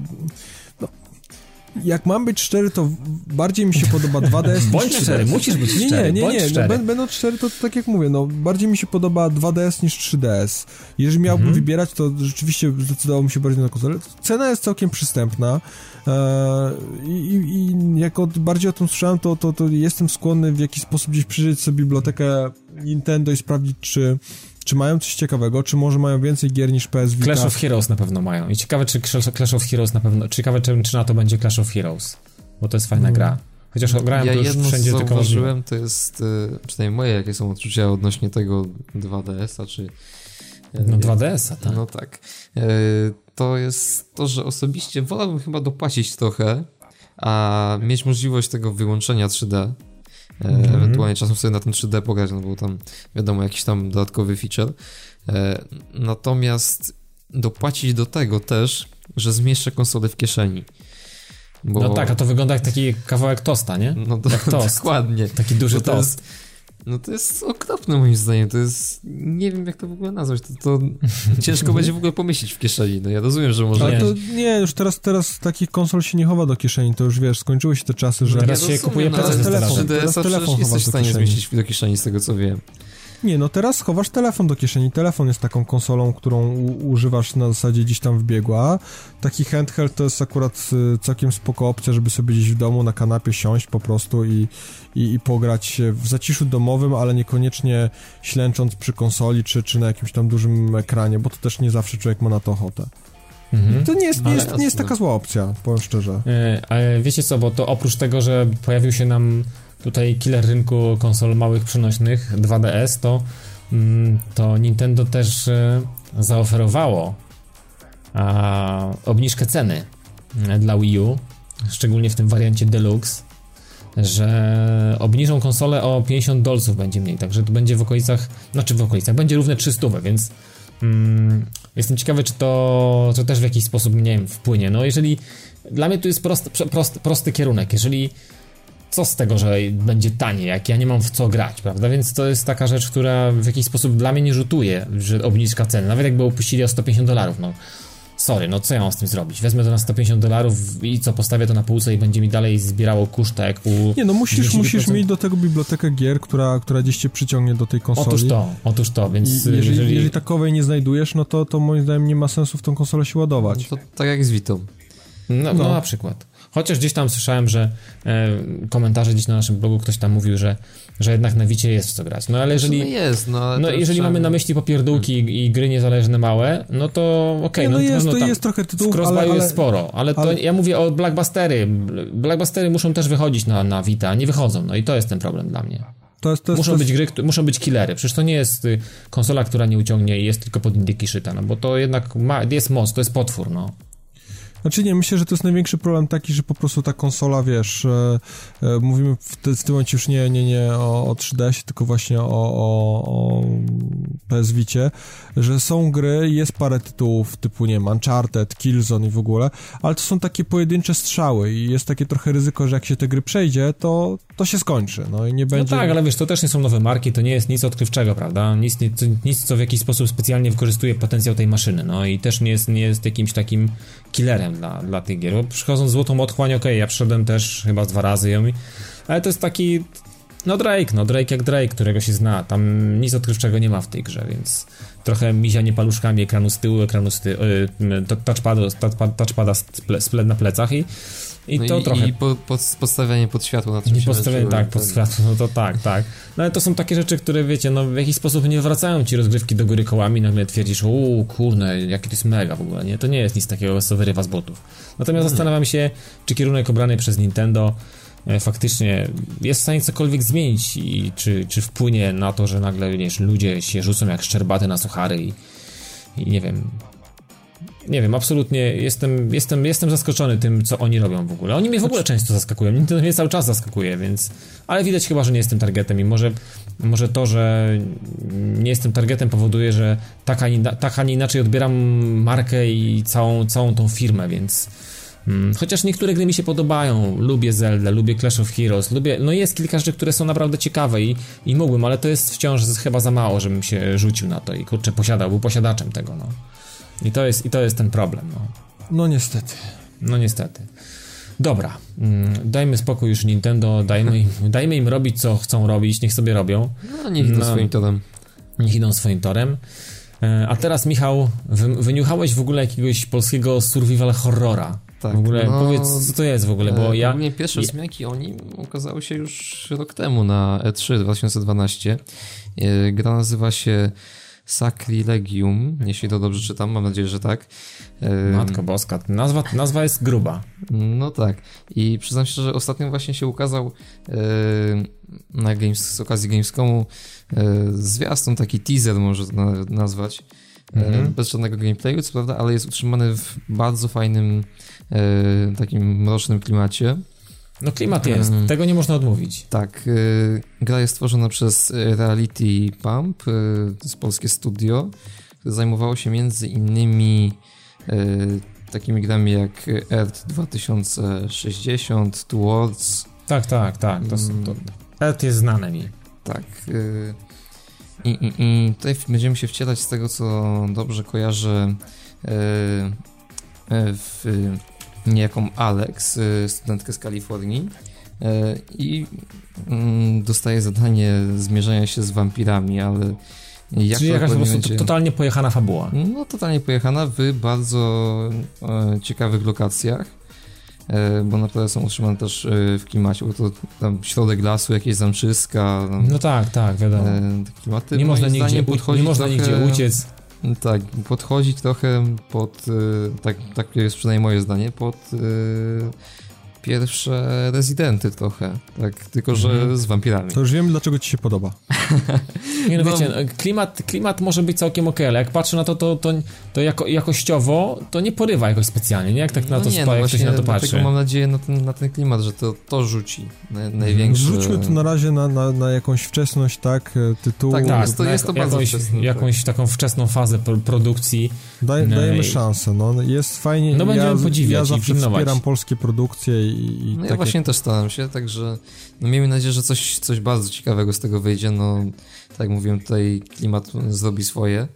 jak mam być szczery, to bardziej mi się podoba 2DS Bądź szczery, musisz być szczery, Nie, nie, nie, nie. Szczery. No, będąc szczery, to, tak jak mówię, no bardziej mi się podoba 2DS niż 3DS. Jeżeli miałbym mhm. wybierać, to rzeczywiście zdecydowało mi się bardziej na konsolę. Cena jest całkiem przystępna e, i, i jak od, bardziej o tym słyszałem, to, to, to jestem skłonny w jakiś sposób gdzieś przyjrzeć sobie bibliotekę Nintendo i sprawdzić, czy czy mają coś ciekawego, czy może mają więcej gier niż PS Vita? Clash of Heroes na pewno mają. I ciekawe, czy Clash of Heroes na pewno, ciekawe, czy, czy na to będzie Clash of Heroes, bo to jest fajna mm. gra. Chociaż grałem ja to już wszędzie co tylko zauważyłem, to jest, y, przynajmniej moje jakie są odczucia odnośnie tego 2DS-a, czy... Y, no 2DS-a, tak. No tak. Y, to jest to, że osobiście wolałbym chyba dopłacić trochę, a mieć możliwość tego wyłączenia 3D, Mm -hmm. Ewentualnie czasem sobie na tym 3D pograć, no bo tam wiadomo, jakiś tam dodatkowy feature. E, natomiast dopłacić do tego też, że zmieszczę konsolę w kieszeni. Bo... No tak, a to wygląda jak taki kawałek tosta, nie? No to, jak tost. dokładnie. Taki duży to tost. Jest, no to jest okropne moim zdaniem, to jest, nie wiem jak to w ogóle nazwać, to, to ciężko będzie w ogóle pomyśleć w kieszeni, no ja rozumiem, że może... Ale to nie, już teraz, teraz takich konsol się nie chowa do kieszeni, to już wiesz, skończyły się te czasy, że... Teraz się kupuje no, teraz telefon, teraz telefon jesteś w stanie zmieścić do kieszeni, z tego co wiem. Nie, no teraz chowasz telefon do kieszeni. Telefon jest taką konsolą, którą używasz na zasadzie gdzieś tam w biegła. Taki handheld to jest akurat y, całkiem spoko opcja, żeby sobie gdzieś w domu na kanapie siąść po prostu i, i, i pograć w zaciszu domowym, ale niekoniecznie ślęcząc przy konsoli czy, czy na jakimś tam dużym ekranie, bo to też nie zawsze człowiek ma na to ochotę. Mhm. To nie jest, nie, jest, nie jest taka zła opcja, powiem szczerze. Yy, ale wiecie co, bo to oprócz tego, że pojawił się nam tutaj killer rynku konsol małych przenośnych 2DS, to, mm, to Nintendo też e, zaoferowało a, obniżkę ceny e, dla Wii U, szczególnie w tym wariancie Deluxe, że obniżą konsolę o 50 dolców będzie mniej, także to będzie w okolicach, znaczy w okolicach, będzie równe 300, więc mm, jestem ciekawy, czy to, to też w jakiś sposób, nie wiem, wpłynie. No jeżeli, dla mnie tu jest prosty, prosty, prosty kierunek, jeżeli co z tego, że będzie tanie, jak ja nie mam w co grać, prawda? Więc to jest taka rzecz, która w jakiś sposób dla mnie nie rzutuje, że obniżka ceny. Nawet jakby opuścili o 150 dolarów, no sorry, no co ja mam z tym zrobić? Wezmę to na 150 dolarów i co, postawię to na półce i będzie mi dalej zbierało kusztek u... Nie, no musisz, musisz mieć do tego bibliotekę gier, która, która gdzieś cię przyciągnie do tej konsoli. Otóż to, otóż to, więc jeżeli, jeżeli... jeżeli takowej nie znajdujesz, no to, to moim zdaniem nie ma sensu w tą konsolę się ładować. No to tak jak z Vitą. No, no. no na przykład. Chociaż gdzieś tam słyszałem, że e, komentarze gdzieś na naszym blogu ktoś tam mówił, że, że jednak na Wicie jest w co grać. No ale jeżeli, no jest, no, no jeżeli mamy na myśli popierdółki hmm. i gry niezależne małe, no to okej, okay, no, no jest, to jest trochę tytułów, ale, ale, jest sporo, ale, ale, to ja mówię o Blackbustery. Blackbustery muszą też wychodzić na, na Vita, nie wychodzą, no i to jest ten problem dla mnie. To jest, to jest, muszą, być gry, muszą być killery. Przecież to nie jest y, konsola, która nie uciągnie i jest tylko pod indyki szyta, no bo to jednak ma, jest moc, to jest potwór, no. Znaczy nie, myślę, że to jest największy problem taki, że po prostu ta konsola, wiesz, e, e, mówimy w, te, w tym momencie już nie, nie, nie o, o 3DS, tylko właśnie o, o, o PS Vicie, że są gry, jest parę tytułów typu, nie wiem, Uncharted, Killzone i w ogóle, ale to są takie pojedyncze strzały i jest takie trochę ryzyko, że jak się te gry przejdzie, to, to się skończy, no i nie no będzie... No tak, ale wiesz, to też nie są nowe marki, to nie jest nic odkrywczego, prawda? Nic, nic, nic co w jakiś sposób specjalnie wykorzystuje potencjał tej maszyny, no i też nie jest, nie jest jakimś takim killerem dla, dla tych gier, bo przychodząc złotą otchłań, okay, ja przyszedłem też chyba dwa razy ją, ale to jest taki, no Drake, no Drake jak Drake, którego się zna, tam nic odkrywczego nie ma w tej grze, więc trochę mizianie paluszkami ekranu z tyłu, ekranu z tyłu, yy, touchpada, touchpada spled na plecach i i no to i, trochę. I po, pod, podstawianie pod światło na czymś. I podstawianie, tak, pod światło, no to tak, tak. No ale to są takie rzeczy, które wiecie, no w jakiś sposób nie wracają ci rozgrywki do góry kołami, nagle twierdzisz, uuu, kurde, jaki to jest mega w ogóle, nie? To nie jest nic takiego, co wyrywa z botów. Natomiast no zastanawiam się, czy kierunek obrany przez Nintendo e, faktycznie jest w stanie cokolwiek zmienić i czy, czy wpłynie na to, że nagle, wiesz, ludzie się rzucą jak szczerbaty na suchary i, i nie wiem, nie wiem, absolutnie jestem, jestem, jestem zaskoczony tym, co oni robią w ogóle. Oni mnie w ogóle często zaskakują, Nintendo mnie cały czas zaskakuje, więc... Ale widać chyba, że nie jestem targetem i może, może to, że nie jestem targetem powoduje, że tak, ani, tak, a nie inaczej odbieram markę i całą, całą tą firmę, więc... Hmm, chociaż niektóre gry mi się podobają, lubię Zelda, lubię Clash of Heroes, lubię, no jest kilka rzeczy, które są naprawdę ciekawe i, i mógłbym, ale to jest wciąż chyba za mało, żebym się rzucił na to i kurczę posiadał, był posiadaczem tego, no. I to jest, i to jest ten problem, no. No niestety. No niestety. Dobra, mm, dajmy spokój już Nintendo, dajmy im, dajmy im robić co chcą robić, niech sobie robią. No niech idą no, swoim torem. Niech idą swoim torem. E, a teraz Michał, wy, wyniuchałeś w ogóle jakiegoś polskiego survival horrora. Tak, w ogóle no, powiedz, co to jest w ogóle, bo e, ja... Ogólnie pierwsze ja... wzmianki o nim ukazały się już rok temu na E3 2012. E, gra nazywa się Sacrilegium, jeśli to dobrze czytam, mam nadzieję, że tak. Matko boska, nazwa, nazwa jest gruba. No tak. I przyznam się, że ostatnio właśnie się ukazał na Games, z okazji Gamescomu zwiastun, taki teaser może nazwać. Mhm. Bez żadnego gameplayu, co prawda, ale jest utrzymany w bardzo fajnym, takim mrocznym klimacie. No klimat jest, hmm. tego nie można odmówić. Tak, y, gra jest stworzona przez Reality Pump, y, to jest polskie studio, które zajmowało się między innymi y, takimi grami jak Earth 2060, Towards. Tak, tak, tak, to, mm. to, Earth jest znane mi. Tak, y, i, i, i tutaj będziemy się wcielać z tego, co dobrze kojarzę y, y, w niejaką Alex, y, studentkę z Kalifornii y, i mm, dostaje zadanie zmierzenia się z wampirami, ale jak Czyli jakaś po prostu będzie... totalnie pojechana fabuła. No, totalnie pojechana w bardzo e, ciekawych lokacjach, e, bo naprawdę są utrzymane też e, w klimacie, bo to tam środek lasu, jakieś zamczyska. No tak, tak, wiadomo. Klimaty, nie można nigdzie, nie można trochę, nigdzie uciec. Tak, podchodzi trochę pod, y, tak, tak jest przynajmniej moje zdanie, pod y, pierwsze rezydenty trochę, tak, tylko że mhm. z wampirami. To już wiem, dlaczego ci się podoba. Nie no, no wiecie, klimat, klimat może być całkiem okej, ale jak patrzę na to, to, to, to jako, jakościowo to nie porywa jakoś specjalnie, nie? Jak tak na no to nie, no jak się na to patrzy. mam nadzieję na ten, na ten klimat, że to, to rzuci na, największy... Rzućmy to na razie na, na, na jakąś wczesność, tak, e, tytułu. Tak, tak jest to, jest to bardzo jakąś, wczesne, jakąś tak. taką wczesną fazę produkcji. Daj, dajemy szansę, no, jest fajnie. No będziemy ja, podziwiać Ja zawsze wspieram polskie produkcje i, i No ja właśnie też staram się, także no miejmy nadzieję, że coś, coś bardzo ciekawego z tego wyjdzie, no tak jak mówiłem, tutaj klimat zrobi swoje.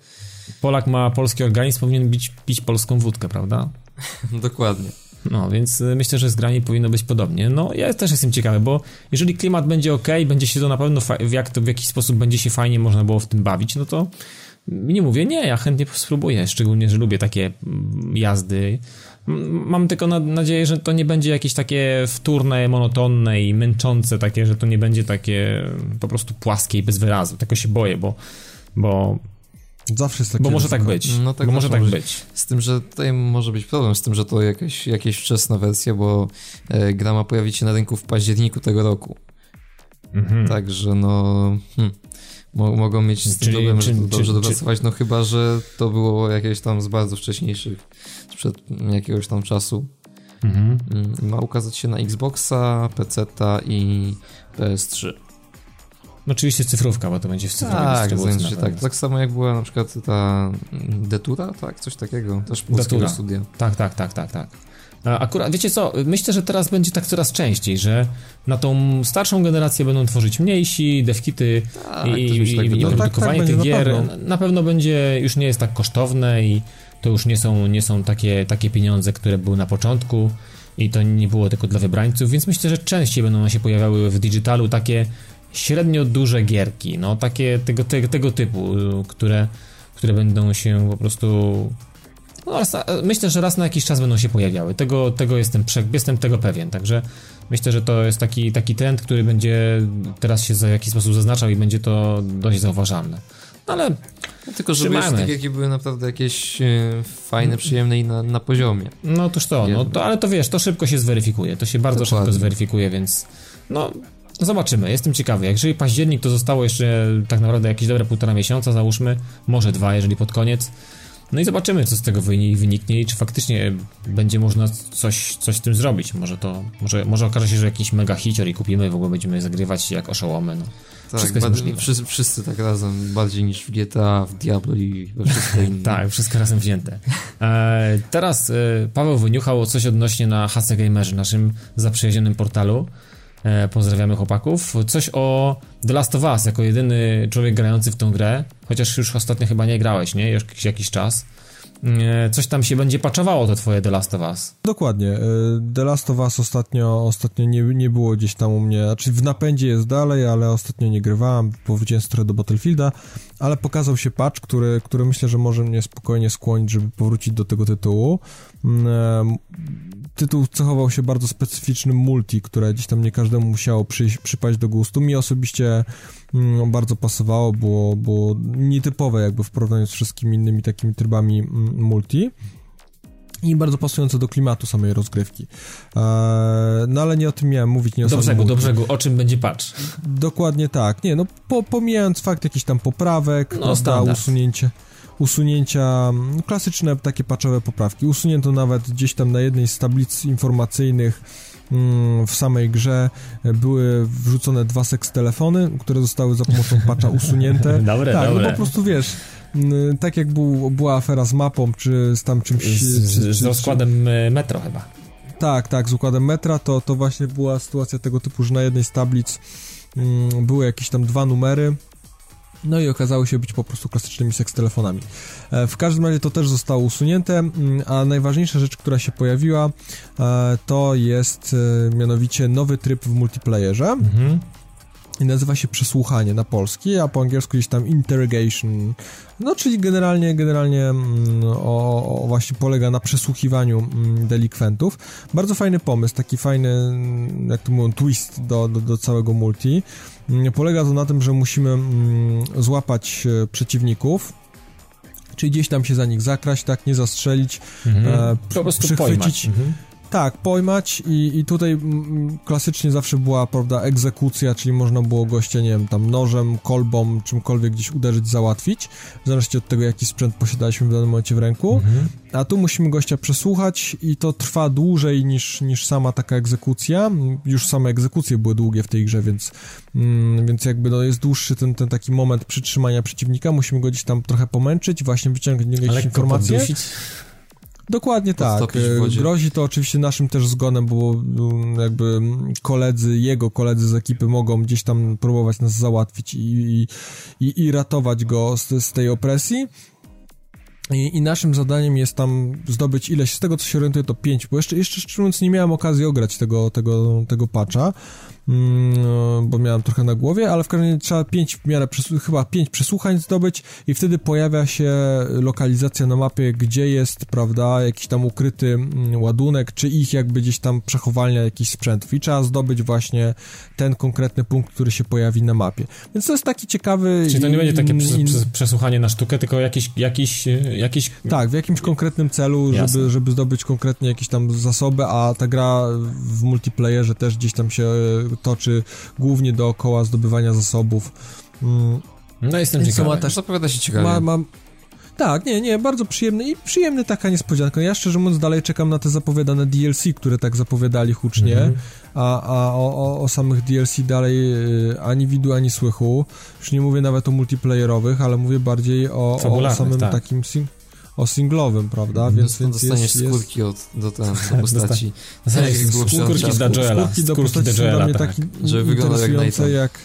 Polak ma polski organizm, powinien pić, pić polską wódkę, prawda? Dokładnie. No, więc y, myślę, że z grami powinno być podobnie. No, ja też jestem ciekawy, bo jeżeli klimat będzie ok, będzie się to na pewno, w, jak to, w jakiś sposób będzie się fajnie można było w tym bawić, no to nie mówię, nie, ja chętnie spróbuję, szczególnie, że lubię takie mm, jazdy. Mam tylko na, nadzieję, że to nie będzie jakieś takie wtórne, monotonne i męczące takie, że to nie będzie takie po prostu płaskie i bez wyrazu. Tego się boję, bo, bo Zawsze jest takie Bo może tak być. No tak bo może tak być. Z tym, że tutaj może być problem z tym, że to jakaś, jakaś wczesna wersja, bo e, gra ma pojawić się na rynku w październiku tego roku. Mhm. Także no... Hmm mogą mieć z tym problem, że to dobrze dopracować, no chyba, że to było jakieś tam z bardzo wcześniejszych, sprzed jakiegoś tam czasu. Mhm. Mm, ma ukazać się na Xboxa, PC-ta i PS3. No oczywiście cyfrówka, bo to będzie w cyfrowej tak, dystrybucji. Tak, tak samo jak była na przykład ta Detura, tak? Coś takiego, też polskiego studia. Tak, tak, tak, tak, tak. Akurat, wiecie co, myślę, że teraz będzie tak coraz częściej, że na tą starszą generację będą tworzyć mniejsi, devkity tak, i, i, tak i produkowanie tak, tak, tych gier. Na pewno. na pewno będzie, już nie jest tak kosztowne i to już nie są, nie są takie, takie pieniądze, które były na początku i to nie było tylko dla wybrańców, więc myślę, że częściej będą się pojawiały w digitalu takie średnio duże gierki, no takie tego, tego, tego typu, które, które będą się po prostu no, myślę, że raz na jakiś czas będą się pojawiały. Tego, tego jestem, jestem tego pewien, także myślę, że to jest taki, taki trend, który będzie teraz się w jakiś sposób zaznaczał i będzie to dość zauważalne. No, ale no, tylko, żeby jeszcze takie jakie były naprawdę jakieś e, fajne, przyjemne i na, na poziomie. No toż to, no, to, ale to wiesz, to szybko się zweryfikuje, to się bardzo Dokładnie. szybko zweryfikuje, więc no zobaczymy, jestem ciekawy. Jeżeli październik, to zostało jeszcze tak naprawdę jakieś dobre półtora miesiąca, załóżmy, może dwa, jeżeli pod koniec No i zobaczymy, co z tego wyniknie i czy faktycznie będzie można coś, coś z tym zrobić. Może to, może, może okaże się, że jakiś mega hicior i kupimy, w ogóle będziemy zagrywać jak oszołomy, no. Tak, Wszystko jest możliwe. wszyscy, wszyscy tak razem, bardziej niż w GTA, w Diablo i we wszystko inne. tak, wszystko razem wzięte. E, teraz e, Paweł wyniuchał coś odnośnie na HC Gamerze, naszym zaprzyjaźnionym portalu. E, pozdrawiamy chłopaków. Coś o The Last of Us, jako jedyny człowiek grający w tą grę, chociaż już ostatnio chyba nie grałeś, nie? Już jakiś czas. E, coś tam się będzie paczowało to twoje The Last of Us. Dokładnie. E, The Last of Us ostatnio, ostatnio nie, nie było gdzieś tam u mnie, znaczy w napędzie jest dalej, ale ostatnio nie grywałem, powiedziałem trochę do Battlefielda, ale pokazał się patch, który, który myślę, że może mnie spokojnie skłonić, żeby powrócić do tego tytułu. Tytuł cechował się bardzo specyficznym multi, które gdzieś tam nie każdemu musiało przyjść, przypaść do gustu. Mi osobiście mm, bardzo pasowało, było, było nietypowe jakby w porównaniu z wszystkimi innymi takimi trybami mm, multi i bardzo pasujące do klimatu samej rozgrywki. Eee, no ale nie o tym miałem mówić, nie o Do brzegu, do brzegu, o czym będzie patch? Dokładnie tak. Nie, no po, pomijając fakt jakichś tam poprawek, no, prawda, usunięcie usunięcia, mm, klasyczne takie patchowe poprawki. Usunięto nawet gdzieś tam na jednej z tablic informacyjnych mm, w samej grze były wrzucone dwa seks telefony, które zostały za pomocą patcha usunięte. dobre, tak, dobre. no po prostu wiesz, mm, tak jak był, była afera z mapą, czy z tam czymś... Z, czy, z rozkładem e, metro chyba. tak, tak, z układem metra, to, to właśnie była sytuacja tego typu, że na jednej z tablic były jakieś tam dwa numery, no i okazały się być po prostu klasycznymi seks telefonami. E, w każdym razie to też zostało usunięte, mm, a najważniejsza rzecz, która się pojawiła, e, to jest e, mianowicie nowy tryb w multiplayerze. Mhm. I nazywa się przesłuchanie na polski, a po angielsku gdzieś tam interrogation. No, czyli generalnie, generalnie mm, o, o właśnie polega na przesłuchiwaniu mm, delikwentów. Bardzo fajny pomysł, taki fajny, jak to mówią, twist do, do, do całego multi. Mm, Polega to na tym, że musimy mm, złapać e, przeciwników, czyli gdzieś tam się za nich zakraść, tak, nie zastrzelić, Mhm. e, po prostu przychwycić. pojmać. Mhm. Tak, pojmać i, i tutaj mm, klasycznie zawsze była, prawda, egzekucja, czyli można było gościa, nie wiem, tam nożem, kolbą, czymkolwiek gdzieś uderzyć, załatwić, w zależności od tego, jaki sprzęt posiadaliśmy w danym momencie w ręku, Mhm. a tu musimy gościa przesłuchać i to trwa dłużej niż, niż sama taka egzekucja, już same egzekucje były długie w tej grze, więc, mm, więc jakby no jest dłuższy ten, ten taki moment przytrzymania przeciwnika, musimy go gdzieś tam trochę pomęczyć, właśnie wyciągnąć jakieś informacje. poddusić. Dokładnie tak. Grozi to oczywiście naszym też zgonem, bo mm, jakby koledzy, jego koledzy z ekipy mogą gdzieś tam próbować nas załatwić i, i, i, ratować go z, z tej opresji. I, I naszym zadaniem jest tam zdobyć ileś, z tego co się orientuję to 5, bo jeszcze, jeszcze szczerze mówiąc nie miałem okazji ograć tego, tego, tego patcha, bo miałem trochę na głowie, ale w każdym razie trzeba 5 w miarę, chyba 5 przesłuchań zdobyć i wtedy pojawia się lokalizacja na mapie, gdzie jest, prawda, jakiś tam ukryty mm, ładunek, czy ich jakby gdzieś tam przechowalnia jakichś sprzętów i trzeba zdobyć właśnie ten konkretny punkt, który się pojawi na mapie. Więc to jest taki ciekawy... Czyli to nie będzie takie i- przes- i- przes- przesłuchanie na sztukę, tylko jakiś, jakiś, e, jakiś tak, w jakimś konkretnym celu, Jasne. żeby, żeby zdobyć konkretnie jakieś tam zasoby, a ta gra w multiplayerze też gdzieś tam się e, toczy głównie dookoła zdobywania zasobów. Mm, No jestem Więc ciekawy. Też zapowiada się ciekawie. Ma, mam... Tak, nie, nie, bardzo przyjemny i przyjemny taka niespodzianka. Ja szczerze mówiąc dalej czekam na te zapowiadane DLC, które tak zapowiadali hucznie, Mhm. a, a o, o, o samych DLC dalej y, ani widu, ani słychu. Już nie mówię nawet o multiplayerowych, ale mówię bardziej o, o samym tak. takim sing- o singlowym, prawda? Więc, Więc, więc dostaniesz jest, skórki od, do, ten, do postaci. Dostaniesz skórki Uncharted. dla Joela. Skórki do Skórki postaci do są dla Joela, mnie tak. takie Żeby wyglądał jak interesujące jak...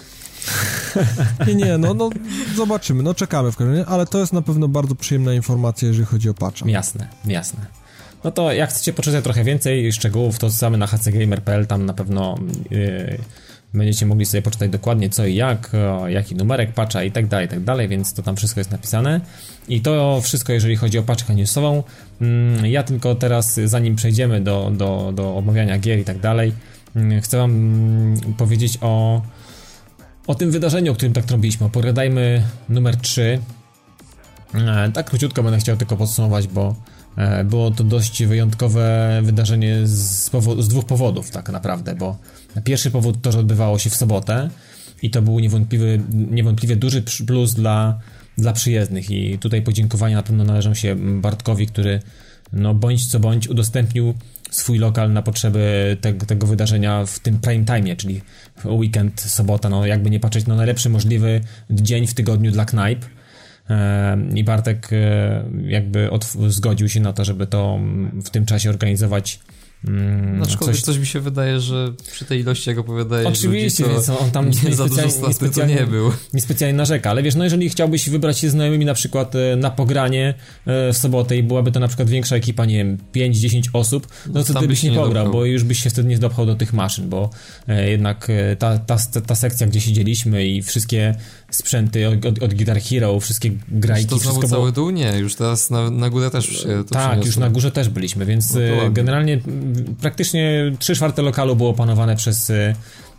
Nie, nie, no, no zobaczymy, no czekamy w każdym razie, ale to jest na pewno bardzo przyjemna informacja, jeżeli chodzi o patcha. Jasne, jasne. No to jak chcecie poczytać trochę więcej szczegółów, to same na hcgamer.pl, tam na pewno yy, będziecie mogli sobie poczytać dokładnie co i jak, o, jaki numerek patcha i tak dalej, i tak dalej, więc to tam wszystko jest napisane. I to wszystko, jeżeli chodzi o paczkę newsową. Mm, Ja tylko teraz, zanim przejdziemy do, do, do omawiania gier i tak dalej, mm, chcę wam mm, powiedzieć o, o tym wydarzeniu, o którym tak robiliśmy. Opowiadajmy numer 3. E, Tak króciutko będę chciał tylko podsumować, bo e, było to dość wyjątkowe wydarzenie z, z dwóch powodów tak naprawdę, bo pierwszy powód to, że odbywało się w sobotę i to był niewątpliwy, niewątpliwie duży plus dla dla przyjezdnych i tutaj podziękowania na pewno należą się Bartkowi, który no bądź co bądź udostępnił swój lokal na potrzeby te, tego wydarzenia w tym prime time, czyli weekend, sobota, no jakby nie patrzeć, no najlepszy możliwy dzień w tygodniu dla knajp. E, I Bartek e, jakby zgodził się na to, żeby to w tym czasie organizować Mm, Aczkolwiek coś... coś mi się wydaje, że przy tej ilości, jak opowiadałeś Oczywiście, ludzi, więc on tam nie, nie za dużo niespecjalnie, nie był. Niespecjalnie narzeka, ale wiesz, no jeżeli chciałbyś wybrać się z znajomymi na przykład e, na pogranie e, w sobotę i byłaby to na przykład większa ekipa, nie wiem, 5-10 osób, no to ty byś nie pograł, bo już byś się wtedy nie dopchał do tych maszyn, bo e, jednak ta, ta, ta sekcja, gdzie siedzieliśmy i wszystkie sprzęty od, od, od Guitar Hero, wszystkie grajki, to wszystko cały było... dół? Nie, już teraz na, na górę też się to Tak, przyniosło. już na górze też byliśmy, więc no generalnie praktycznie 3 czwarte lokalu było opanowane przez y,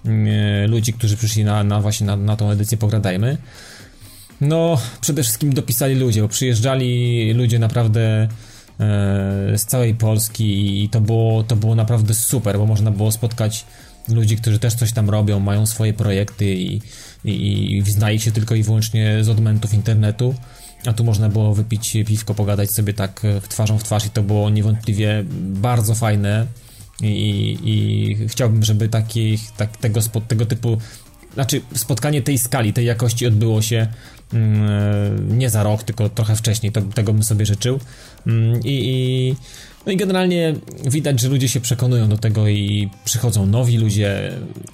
y, ludzi, którzy przyszli na, na właśnie na, na tą edycję Pogradajmy. No, przede wszystkim dopisali ludzie, bo przyjeżdżali ludzie naprawdę e, z całej Polski i to było, to było naprawdę super, bo można było spotkać ludzi, którzy też coś tam robią, mają swoje projekty i, i, i się tylko i wyłącznie z odmentów internetu. A tu można było wypić piwko, pogadać sobie tak w twarzą w twarz i to było niewątpliwie bardzo fajne i, i chciałbym, żeby takich, tak, tego, tego typu, znaczy spotkanie tej skali, tej jakości odbyło się mm, nie za rok, tylko trochę wcześniej, to, tego bym sobie życzył. Mm, i, no i generalnie widać, że ludzie się przekonują do tego i przychodzą nowi ludzie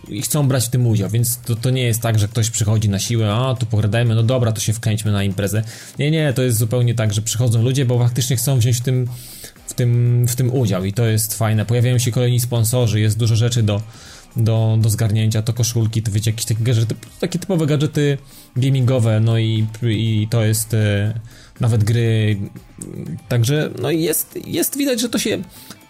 i chcą brać w tym udział, więc to, to nie jest tak, że ktoś przychodzi na siłę, a tu pogradajmy, no dobra, to się wkręćmy na imprezę. Nie, nie, to jest zupełnie tak, że przychodzą ludzie, bo faktycznie chcą wziąć w tym w tym, w tym udział i to jest fajne. Pojawiają się kolejni sponsorzy, jest dużo rzeczy do, do, do zgarnięcia, to koszulki, to wiecie, jakieś takie gadżety, takie typowe gadżety gamingowe, no i, i to jest e, nawet gry, także no jest, jest widać, że to się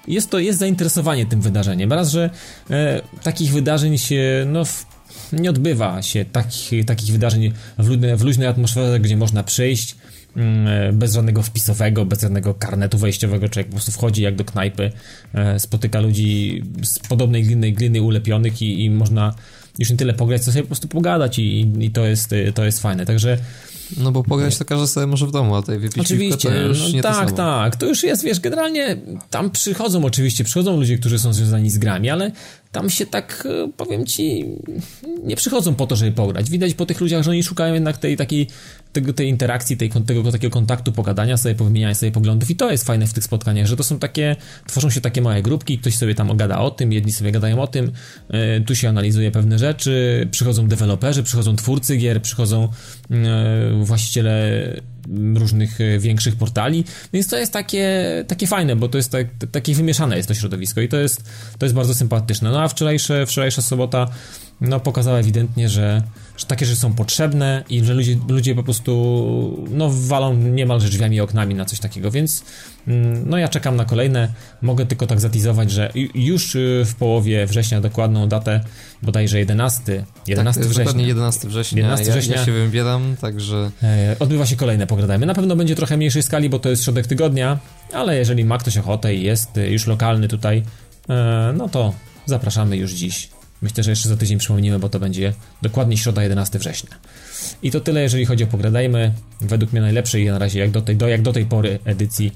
jest to, jest zainteresowanie tym wydarzeniem. Raz, że e, takich wydarzeń się, no w, nie odbywa się takich, takich wydarzeń w, ludne, w luźnej atmosferze, gdzie można przyjść, Mm, e, bez żadnego wpisowego, bez żadnego karnetu wejściowego, człowiek po prostu wchodzi jak do knajpy, e, spotyka ludzi z podobnej gliny, gliny ulepionych i, i można już nie tyle pograć, co sobie po prostu pogadać i, i to, jest, to jest fajne, także no bo pograć to każdy sobie może w domu, a tutaj wypić Oczywiście, to już no, nie tak, to tak, to już jest, wiesz, generalnie tam przychodzą oczywiście, przychodzą ludzie, którzy są związani z grami, ale tam się tak, e, powiem ci, nie przychodzą po to, żeby pograć. Widać po tych ludziach, że oni szukają jednak tej takiej tego, tej interakcji, tej, tego takiego kontaktu, pogadania sobie, powymieniania sobie poglądów i to jest fajne w tych spotkaniach, że to są takie, tworzą się takie małe grupki, ktoś sobie tam gada o tym, jedni sobie gadają o tym, yy, tu się analizuje pewne rzeczy, przychodzą deweloperzy, przychodzą twórcy gier, przychodzą yy, właściciele różnych e, większych portali, więc to jest takie, takie fajne, bo to jest tak, takie wymieszane jest to środowisko i to jest, to jest bardzo sympatyczne. No a wczorajsze, wczorajsza sobota no, pokazała ewidentnie, że, że takie rzeczy są potrzebne i że ludzie, ludzie po prostu no, walą niemalże drzwiami i oknami na coś takiego, więc mm, no ja czekam na kolejne. Mogę tylko tak zatizować, że już y, w połowie września dokładną datę, bodajże 11, 11 tak, września. Dokładnie 11 września. 11 września. Ja, ja się wybieram, także... E, odbywa się kolejne pogradajmy. Na pewno będzie trochę mniejszej skali, bo to jest środek tygodnia, ale jeżeli ma ktoś ochotę i jest y, już lokalny tutaj, e, no to zapraszamy już dziś Myślę, że jeszcze za tydzień przypomnimy, bo to będzie dokładnie środa 11 września. I to tyle, jeżeli chodzi o Pogradajmy. Według mnie najlepszej na razie jak do tej, do, jak do tej pory edycji.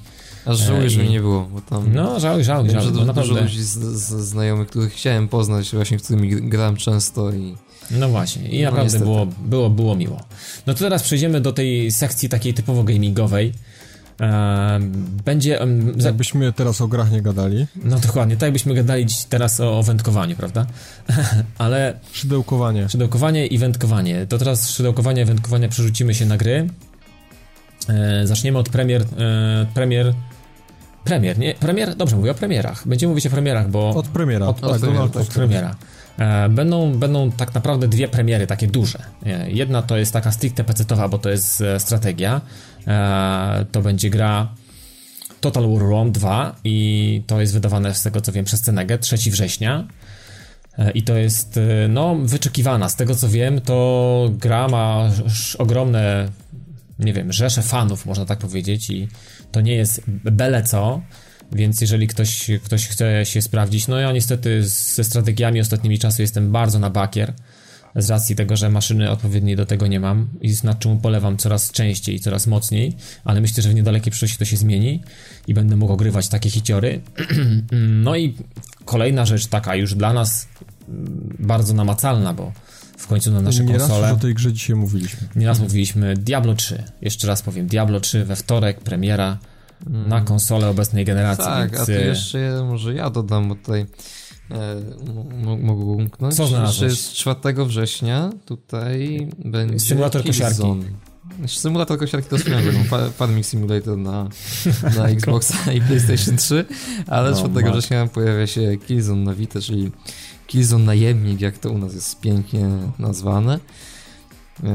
Aż żałuję, e, że nie było, bo tam... No, żałuję, żałuję, żałuję. Dużo, dużo ludzi z, z, znajomych, których chciałem poznać, właśnie, którymi grałem często i... No właśnie, i no, naprawdę było, było, było miło. No to teraz przejdziemy do tej sekcji takiej typowo gamingowej. Będzie. Jakbyśmy teraz o grach nie gadali. No dokładnie, tak jakbyśmy gadali teraz o, o wędkowaniu, prawda? Ale. Szydełkowanie. Szydełkowanie i wędkowanie. To teraz szydełkowanie i wędkowanie przerzucimy się na gry. E, zaczniemy od premier. E, premier. Premier, nie? Premier? Dobrze mówię o premierach. Będziemy mówić o premierach, bo. Od premiera. Od, od, tak, premiera, od, od premiera. Będą, będą tak naprawdę dwie premiery, takie duże. E, jedna to jest taka stricte pecetowa, bo to jest strategia. To będzie gra Total War Rome 2 i to jest wydawane z tego co wiem przez Cenegę 3 września. I to jest, no, wyczekiwana. Z tego co wiem, to gra ma ogromne, nie wiem, rzesze fanów, można tak powiedzieć, i to nie jest byle co. Więc jeżeli ktoś, ktoś chce się sprawdzić, no ja niestety ze strategiami ostatnimi czasy jestem bardzo na bakier. Z racji tego, że maszyny odpowiedniej do tego nie mam i nad czym polewam coraz częściej i coraz mocniej, ale myślę, że w niedalekiej przyszłości to się zmieni i będę mógł ogrywać takie hiciory. no i kolejna rzecz taka już dla nas mm, bardzo namacalna, bo w końcu na nasze nie konsole... Raz o tej grze dzisiaj mówiliśmy. Nieraz mówiliśmy Diablo 3. Jeszcze raz powiem, Diablo 3 we wtorek, premiera mm. na konsolę obecnej generacji. Tak, więc... a tu jeszcze może ja dodam, bo tutaj e, mogę umknąć. Co znalazłeś? Jeszcze jest 4 września tutaj będzie Symulator kosiarki. Symulator kosiarki to swoją drogą, Farming Simulator na, na Xboxa i PlayStation 3, ale no, 4 września pojawia się Killzone na Vita, czyli Killzone Najemnik, jak to u nas jest pięknie nazwane. Yy,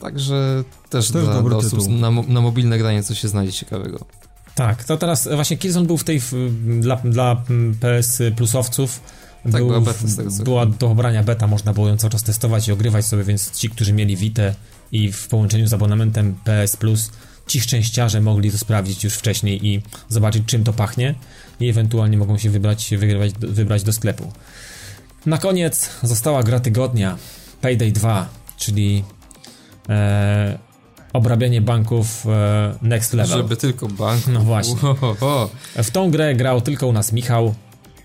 także też, też dla, dla osób na, na mobilne granie coś się znajdzie ciekawego. Tak, to teraz właśnie Killzone był w tej dla, dla PS Plusowców. Tak, był, była beta Była do obrania beta, można było ją cały czas testować i ogrywać sobie, więc ci, którzy mieli Vita i w połączeniu z abonamentem PS Plus, ci szczęściarze mogli to sprawdzić już wcześniej i zobaczyć czym to pachnie i ewentualnie mogą się wybrać, wybrać, wybrać do sklepu. Na koniec została gra tygodnia Payday 2, czyli e, obrabianie banków e, next level. Żeby tylko bank. No właśnie. W tą grę grał tylko u nas Michał.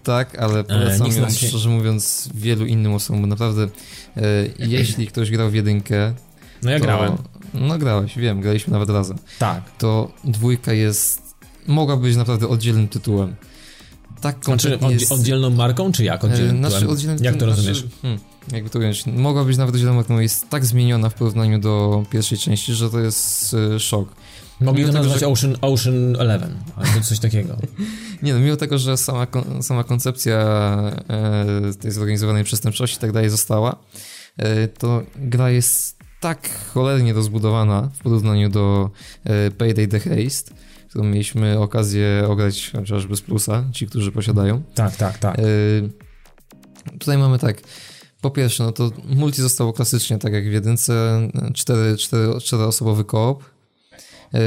Tak, ale polecam e, ją, się... szczerze mówiąc, wielu innym osobom, bo naprawdę e, jeśli ktoś grał w jedynkę... No ja to, grałem. No grałeś, wiem, graliśmy nawet razem. Tak. To dwójka jest... mogła być naprawdę oddzielnym tytułem tak Znaczy jest... oddzielną marką, czy jak oddzielnym znaczy, oddzielnym Jak to rozumiesz? Znaczy, hmm, jakby to ująć, mogła być nawet oddzielną marką, jest tak zmieniona w porównaniu do pierwszej części, że to jest y, szok. Mogli to nazwać że... Ocean, Ocean Eleven, albo coś takiego. Nie no, mimo tego, że sama, sama koncepcja e, tej zorganizowanej przestępczości i tak dalej została, e, to gra jest tak cholernie rozbudowana w porównaniu do e, Payday The Haste, którą mieliśmy okazję ograć chociażby z plusa, ci, którzy posiadają. Tak, tak, tak. Y tutaj mamy tak. Po pierwsze, no to multi zostało klasycznie, tak jak w jedynce, cztery, cztery, czteroosobowy koop. Yy,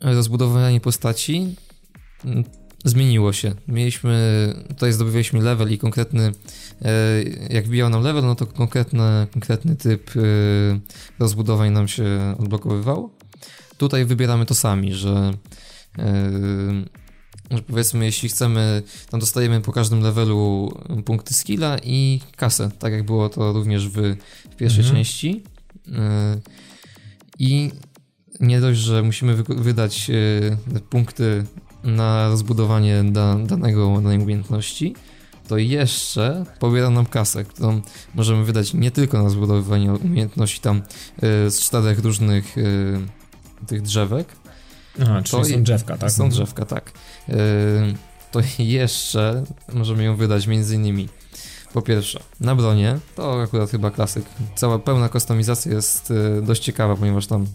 rozbudowanie postaci zmieniło się. Mieliśmy, tutaj zdobywaliśmy level i konkretny, yy, jak wbijał nam level, no to konkretny, konkretny typ yy, rozbudowań nam się odblokowywał. Tutaj wybieramy to sami, że, yy, że powiedzmy, jeśli chcemy, tam dostajemy po każdym levelu punkty skilla i kasę, tak jak było to również w, w pierwszej mhm. części. I nie dość, że musimy wy wydać punkty na rozbudowanie da danego, danej umiejętności, to jeszcze pobiera nam kasę, którą możemy wydać nie tylko na zbudowywanie umiejętności tam yy, z czterech różnych yy, tych drzewek. Aha, czyli to są drzewka, tak? Są drzewka, tak. Yy, to jeszcze możemy ją wydać między innymi po pierwsze na bronie, to akurat chyba klasyk. Cała pełna kustomizacja jest yy, dość ciekawa, ponieważ tam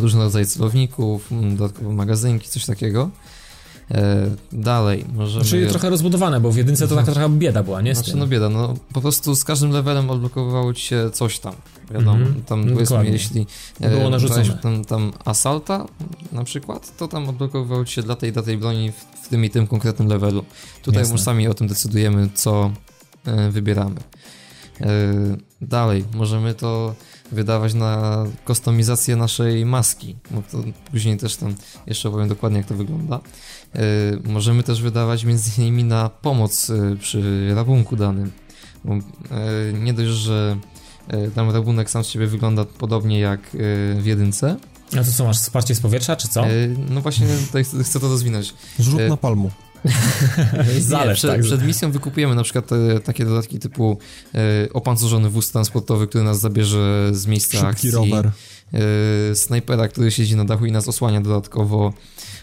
różne rodzaje celowników, dodatkowe magazynki, coś takiego. E, dalej, możemy... Czyli trochę rozbudowane, bo w jedynce to taka trochę bieda była, nie? Znaczy, no bieda, no po prostu z każdym levelem odblokowywało ci się coś tam, wiadomo, mm -hmm. tam powiedzmy, jeśli było e, narzucone. Tam, tam Assalta na przykład, to tam odblokowywało ci się dla tej, dla tej broni w, w tym i tym konkretnym levelu. Tutaj już sami o tym decydujemy, co e, wybieramy. E, dalej, możemy to wydawać na kustomizację naszej maski, bo to później też tam jeszcze opowiem dokładnie jak to wygląda. Yy, możemy też wydawać między innymi na pomoc yy, przy rabunku danym. Bo, yy, nie dość, że tam rabunek sam z siebie wygląda podobnie jak w jedynce. A to co, masz wsparcie z powietrza, czy co? No właśnie tutaj chcę to rozwinąć. Zrzut na palmu. Zalew, przed, tak. przed, misją wykupujemy na przykład e, takie dodatki typu e, opancerzony wóz transportowy, który nas zabierze z miejsca Szybki akcji. rower. E, snajpera, który siedzi na dachu i nas osłania dodatkowo.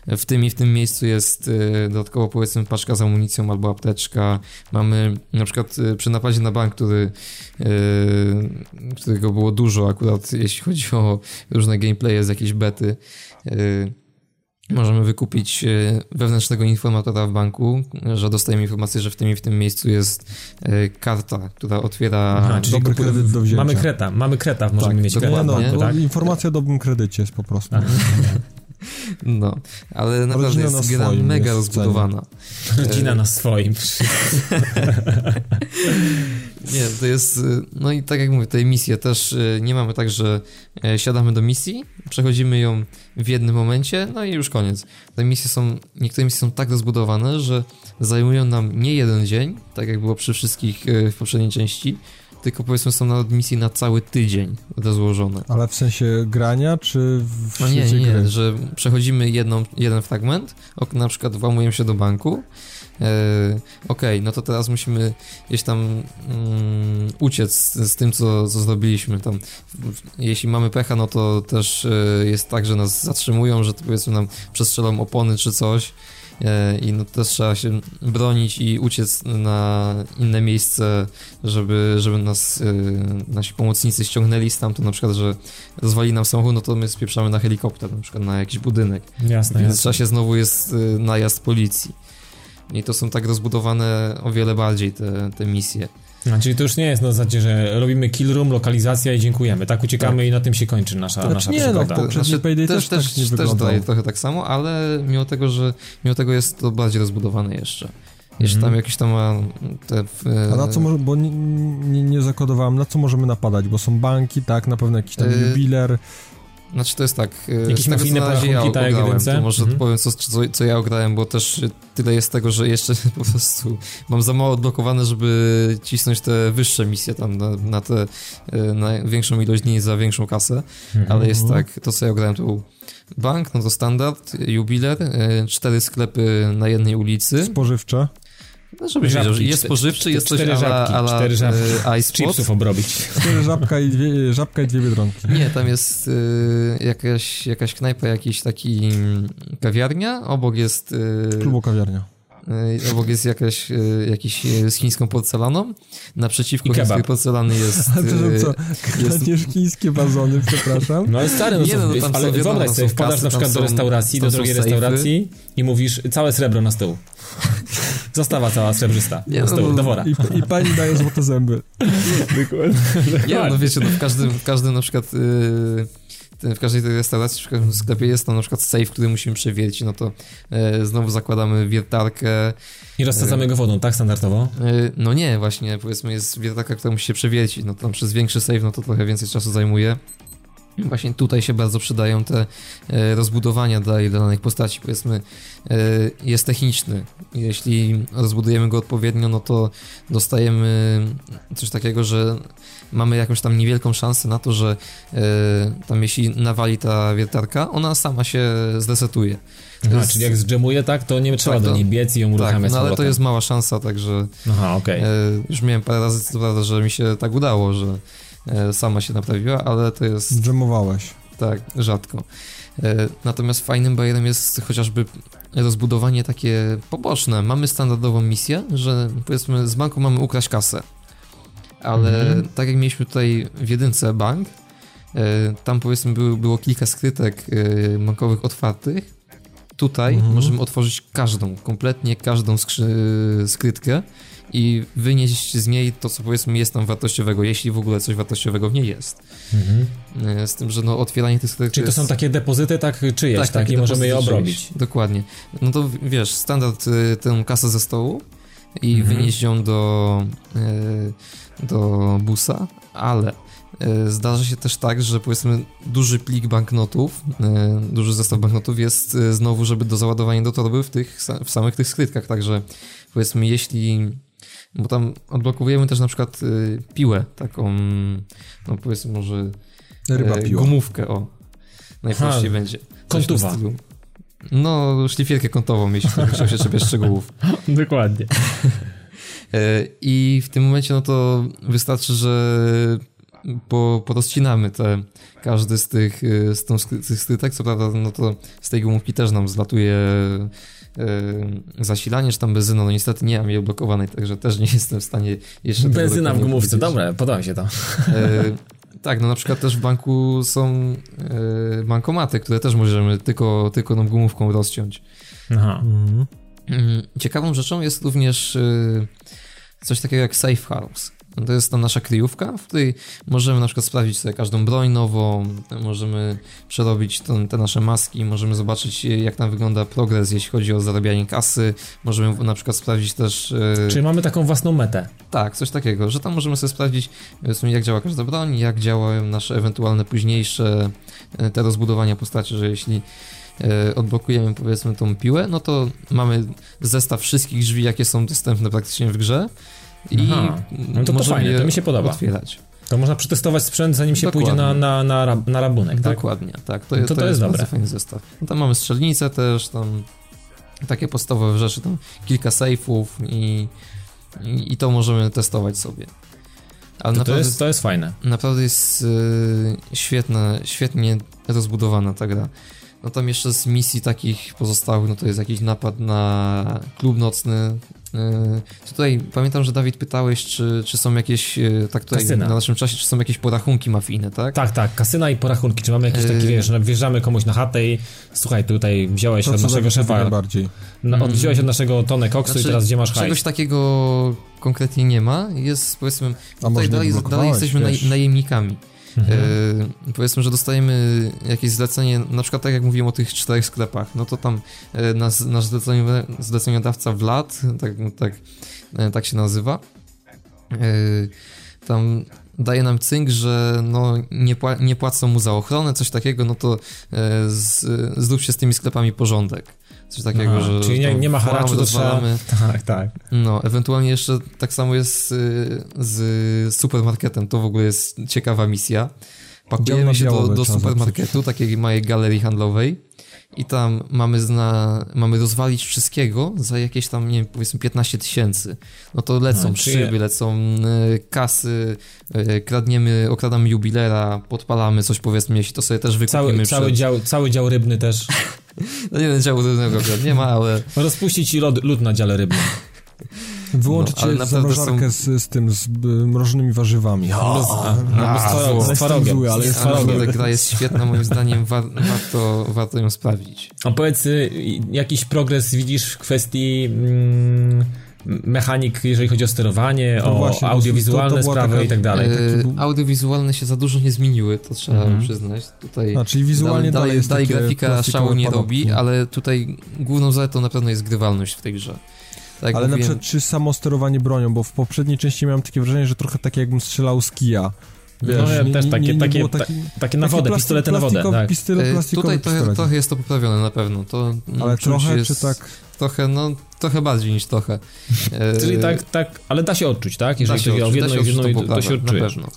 W tym i w tym miejscu jest e, dodatkowo powiedzmy paczka z amunicją albo apteczka. Mamy na przykład przy napadzie na bank, który, którego było dużo akurat jeśli chodzi o różne gameplaye z jakiejś bety. Możemy wykupić e, wewnętrznego informatora w banku, że dostajemy informację, że w tym i w tym miejscu jest e, karta, która otwiera... Aha, czyli dobry kredyt do wzięcia. Mamy kreta, mamy kreta, możemy tak, mieć kreta. No, tak? Informacja o dobrym kredycie jest po prostu. No, ale naprawdę Rodzina jest na gra swoim mega jest rozbudowana. Rodzina na swoim. Nie, to jest, y, no i tak jak mówię, tej misje też y, nie mamy tak, że e, siadamy do misji, przechodzimy ją w jednym momencie, no i już koniec. Te misje są, niektóre misje są tak rozbudowane, że zajmują nam nie jeden dzień, tak jak było przy wszystkich e, w poprzedniej części, tylko powiedzmy są nawet misje na cały tydzień rozłożone. Ale w sensie grania, czy w No nie, nie, nie, że przechodzimy jedną, jeden fragment, ok, na przykład włamujemy się do banku, e, okej, no to teraz musimy gdzieś tam mm, uciec z, z tym, co, co zrobiliśmy tam. Jeśli mamy pecha, no to też e, jest tak, że nas zatrzymują, że to powiedzmy nam przestrzelą opony czy coś i no też trzeba się bronić i uciec na inne miejsce, żeby, żeby nas e, nasi pomocnicy ściągnęli stamtąd, na przykład, że rozwali nam samochód, no to my spieprzamy na helikopter, na przykład na jakiś budynek. Jasne, W międzyczasie znowu jest y, najazd policji. I to są tak rozbudowane o wiele bardziej te, te misje. A, czyli to już nie jest na zasadzie, że robimy kill room, lokalizacja i dziękujemy. Tak uciekamy i na tym się kończy nasza, Znaczy nasza nie, no, przygoda. po- Poprzedni Payday też tak nie też wyglądał. daje trochę tak samo, ale mimo tego, że mimo tego jest to bardziej rozbudowane jeszcze. Jeszcze Mhm. tam jakieś tam ma te... w- A na co może, bo nie, nie, nie zakodowałem, na co możemy napadać, bo są banki, tak, na pewno jakiś tam Yy, jubiler. Znaczy to jest tak, y, Jakieś tego na razie ja tak ograłem, to może Mhm. powiem co, co, co ja ograłem, bo też tyle jest tego, że jeszcze po prostu mam za mało odblokowane, żeby cisnąć te wyższe misje tam na, na te, y, na większą ilość dni za większą kasę, Mhm. ale jest tak, to co ja ograłem to był bank, no to standard, jubiler, y, cztery sklepy na jednej ulicy, Spożywcze. No żebyś Żabki, wiedział, że jest spożywczy, jest coś cztery ala, żabki, ala cztery żabki. y, ice chipsów obrobić. Cztery żabka i dwie, żabka i dwie biedronki. Nie, tam jest y, jakaś, jakaś knajpa, jakiś taki mm, kawiarnia, obok jest y, Klubu kawiarnia. Y, obok jest jakaś, y, jakiś y, z chińską porcelaną, naprzeciwko chińskiej porcelany jest... A to, że co, jest- chińskie wazony, przepraszam. No ale stary, no Nie, no, tam są ale wyobraź sobie, wpadasz na przykład do restauracji, do sejfy. restauracji i mówisz całe srebro na stół. Zostawa cała srebrzysta Nie, na no, stół, no, do wora. I, I pani daje złote zęby. Nie, no wiecie, no w każdym, w każdym na przykład... y, ten- w każdej tej restauracji, w każdym sklepie jest tam na przykład safe, który musimy przewiercić, no to e, znowu zakładamy wiertarkę, I rozsadzamy go wodą, tak standardowo? E, No nie, właśnie, powiedzmy jest wiertarka, która musi się przewiercić, no tam przez większy save, no to trochę więcej czasu zajmuje. Właśnie tutaj się bardzo przydają te e, rozbudowania dla danych postaci, powiedzmy e, jest techniczny. Jeśli rozbudujemy go odpowiednio, no to dostajemy coś takiego, że mamy jakąś tam niewielką szansę na to, że e, tam jeśli nawali ta wiertarka, ona sama się zresetuje. To Aha, jest- czyli jak zdżemuje tak, to nie trzeba Tak, do niej biec i ją Tak, uruchamiać no z ale to jest mała szansa, także Aha, okej. E, już miałem parę razy, co prawda, że mi się tak udało, że e, sama się naprawiła, ale to jest Dżemowałeś. tak rzadko. Natomiast fajnym bajerem jest chociażby rozbudowanie takie poboczne. Mamy standardową misję, że powiedzmy z banku mamy ukraść kasę, ale Mhm. tak jak mieliśmy tutaj w jedynce bank, e, tam powiedzmy było, było kilka skrytek e, bankowych otwartych. Tutaj Mhm. możemy otworzyć każdą, kompletnie każdą skrzy- skrytkę i wynieść z niej to, co powiedzmy jest tam wartościowego, jeśli w ogóle coś wartościowego w niej jest. Mhm. E, Z tym, że no otwieranie tych skrytek Czyli to jest... są takie depozyty, tak czyjeś, tak, takie i możemy je obrobić. Dokładnie. No to wiesz, standard tę kasę ze stołu i Mhm. wynieść ją do, y, do busa, ale y, zdarza się też tak, że powiedzmy duży plik banknotów, y, duży zestaw banknotów jest y, znowu, żeby do załadowania do torby w, tych, w samych tych skrytkach, także powiedzmy jeśli bo tam odblokowujemy też na przykład piłę, taką, no powiedzmy może Ryba e, piła. Gumówkę, o. Najprościej będzie. Stylu. No, szlifierkę kątową, jeśli ktoś chciał się czepiać szczegółów. Dokładnie. E, I w tym momencie, no to wystarczy, że po, porozcinamy te, każdy z tych, e, z tą, skry- tych skrytek, co prawda, no to z tej gumówki też nam zlatuje e, zasilanie, czy tam benzyna, no niestety nie mam jej odblokowanej, także też nie jestem w stanie jeszcze... Benzyna w gumówce, dobre, podoba mi się to. Tak, no na przykład też w banku są bankomaty, które też możemy tylko, tylko tą gumówką rozciąć. Aha. Mm, Ciekawą rzeczą jest również coś takiego jak Safe House. To jest ta nasza kryjówka, w której możemy na przykład sprawdzić sobie każdą broń nową, możemy przerobić ten, te nasze maski, możemy zobaczyć jak tam wygląda progres, jeśli chodzi o zarabianie kasy, możemy na przykład sprawdzić też... e, Czyli mamy taką własną metę. Tak, coś takiego, że tam możemy sobie sprawdzić, powiedzmy, jak działa każda broń, jak działają nasze ewentualne późniejsze e, te rozbudowania postaci, że jeśli e, odblokujemy powiedzmy tą piłę, no to mamy zestaw wszystkich drzwi, jakie są dostępne praktycznie w grze i Aha, no to to je to mi się podoba. otwierać. To można przetestować sprzęt, zanim się Dokładnie. pójdzie na, na, na, rab- na rabunek, tak? Dokładnie, tak. To, No to, to to, to jest jest, dobre. bardzo fajny zestaw. No tam mamy strzelnicę też, tam takie podstawowe rzeczy, tam kilka sejfów i, i, i to możemy testować sobie. Ale To, to, naprawdę jest, to jest fajne. Naprawdę jest y, świetna, świetnie rozbudowana ta gra. No tam jeszcze z misji takich pozostałych, no to jest jakiś napad na klub nocny. Y, tutaj pamiętam, że Dawid pytałeś, czy, czy są jakieś, y, tak tutaj Kasyna. na naszym czasie, czy są jakieś porachunki mafijne, tak? Tak, tak, kasyna i porachunki. Czy mamy jakieś takie, Yy. wiesz, że wjeżdżamy komuś na chatę i słuchaj, tutaj wziąłeś To, od naszego szefa, najbardziej. no, od, Mm. wziąłeś od naszego tonę koksu Znaczy, i teraz gdzie masz hajs? Czegoś takiego konkretnie nie ma. Jest powiedzmy, tutaj dalej, dalej jesteśmy naj, najemnikami. Mhm. E, powiedzmy, że dostajemy jakieś zlecenie, na przykład tak jak mówiłem o tych czterech sklepach, no to tam e, nasz, nasz zleceniodawca Vlad, tak, tak, e, tak się nazywa, e, tam daje nam cynk, że no nie, pła- nie płacą mu za ochronę, coś takiego, no to e, z, zrób się z tymi sklepami porządek. Coś takiego, Aha, że czyli nie- nie ma haraczu, to trzeba-. Tak, tak. No, ewentualnie jeszcze tak samo jest y, z supermarketem. To w ogóle jest ciekawa misja. Pakujemy się do, do supermarketu, takiej małej galerii handlowej i tam mamy, zna, mamy rozwalić wszystkiego za jakieś tam, nie wiem, powiedzmy 15 tysięcy. No to lecą A, czyli- szyby, lecą y, kasy, y, kradniemy, okradamy jubilera, podpalamy coś powiedzmy, jeśli to sobie też wykupimy Cały, przed... cały, dział, cały dział rybny też. No nie wiem, działu rybnego akurat nie ma, ale... Rozpuścić ci lód, lód na dziale rybnym. Wyłączyć No, no, zamrażarkę z, z tym, z y, mrożonymi warzywami. A, albo z, twarogiem. Zły, ale jest Ale twarogiem. ta gra jest świetna, moim zdaniem wa warto, warto ją sprawdzić. A powiedz, y, jakiś progres widzisz w kwestii mm, mechanik, jeżeli chodzi o sterowanie, No o właśnie, audiowizualne to- to sprawy taka- i tak dalej. E, był- audiowizualne się za dużo nie zmieniły, to trzeba Mhm. przyznać. Tutaj A, czyli wizualnie dalej, dalej, jest dalej grafika szału nie robi, ale tutaj główną zaletą na pewno jest grywalność w tej grze. Tak Ale na mówiłem, przykład czy samo sterowanie bronią, bo w poprzedniej części miałem takie wrażenie, że trochę tak jakbym strzelał z kija. Wiesz, No ja nie- też takie- nie- nie takie- taki- Takie na wodę, pistolety na wodę, tak. Pistol, e, tutaj trochę, pistolet. trochę jest to poprawione na pewno. To, Ale czuć trochę, jest czy tak? Trochę, no, trochę bardziej niż trochę. E, Czyli tak, tak, ale da się odczuć, tak? da Jeżeli się chodzi o odczuć, jedno da i się w jedno, odczuć i tą to, to się odczuje. Na pewno.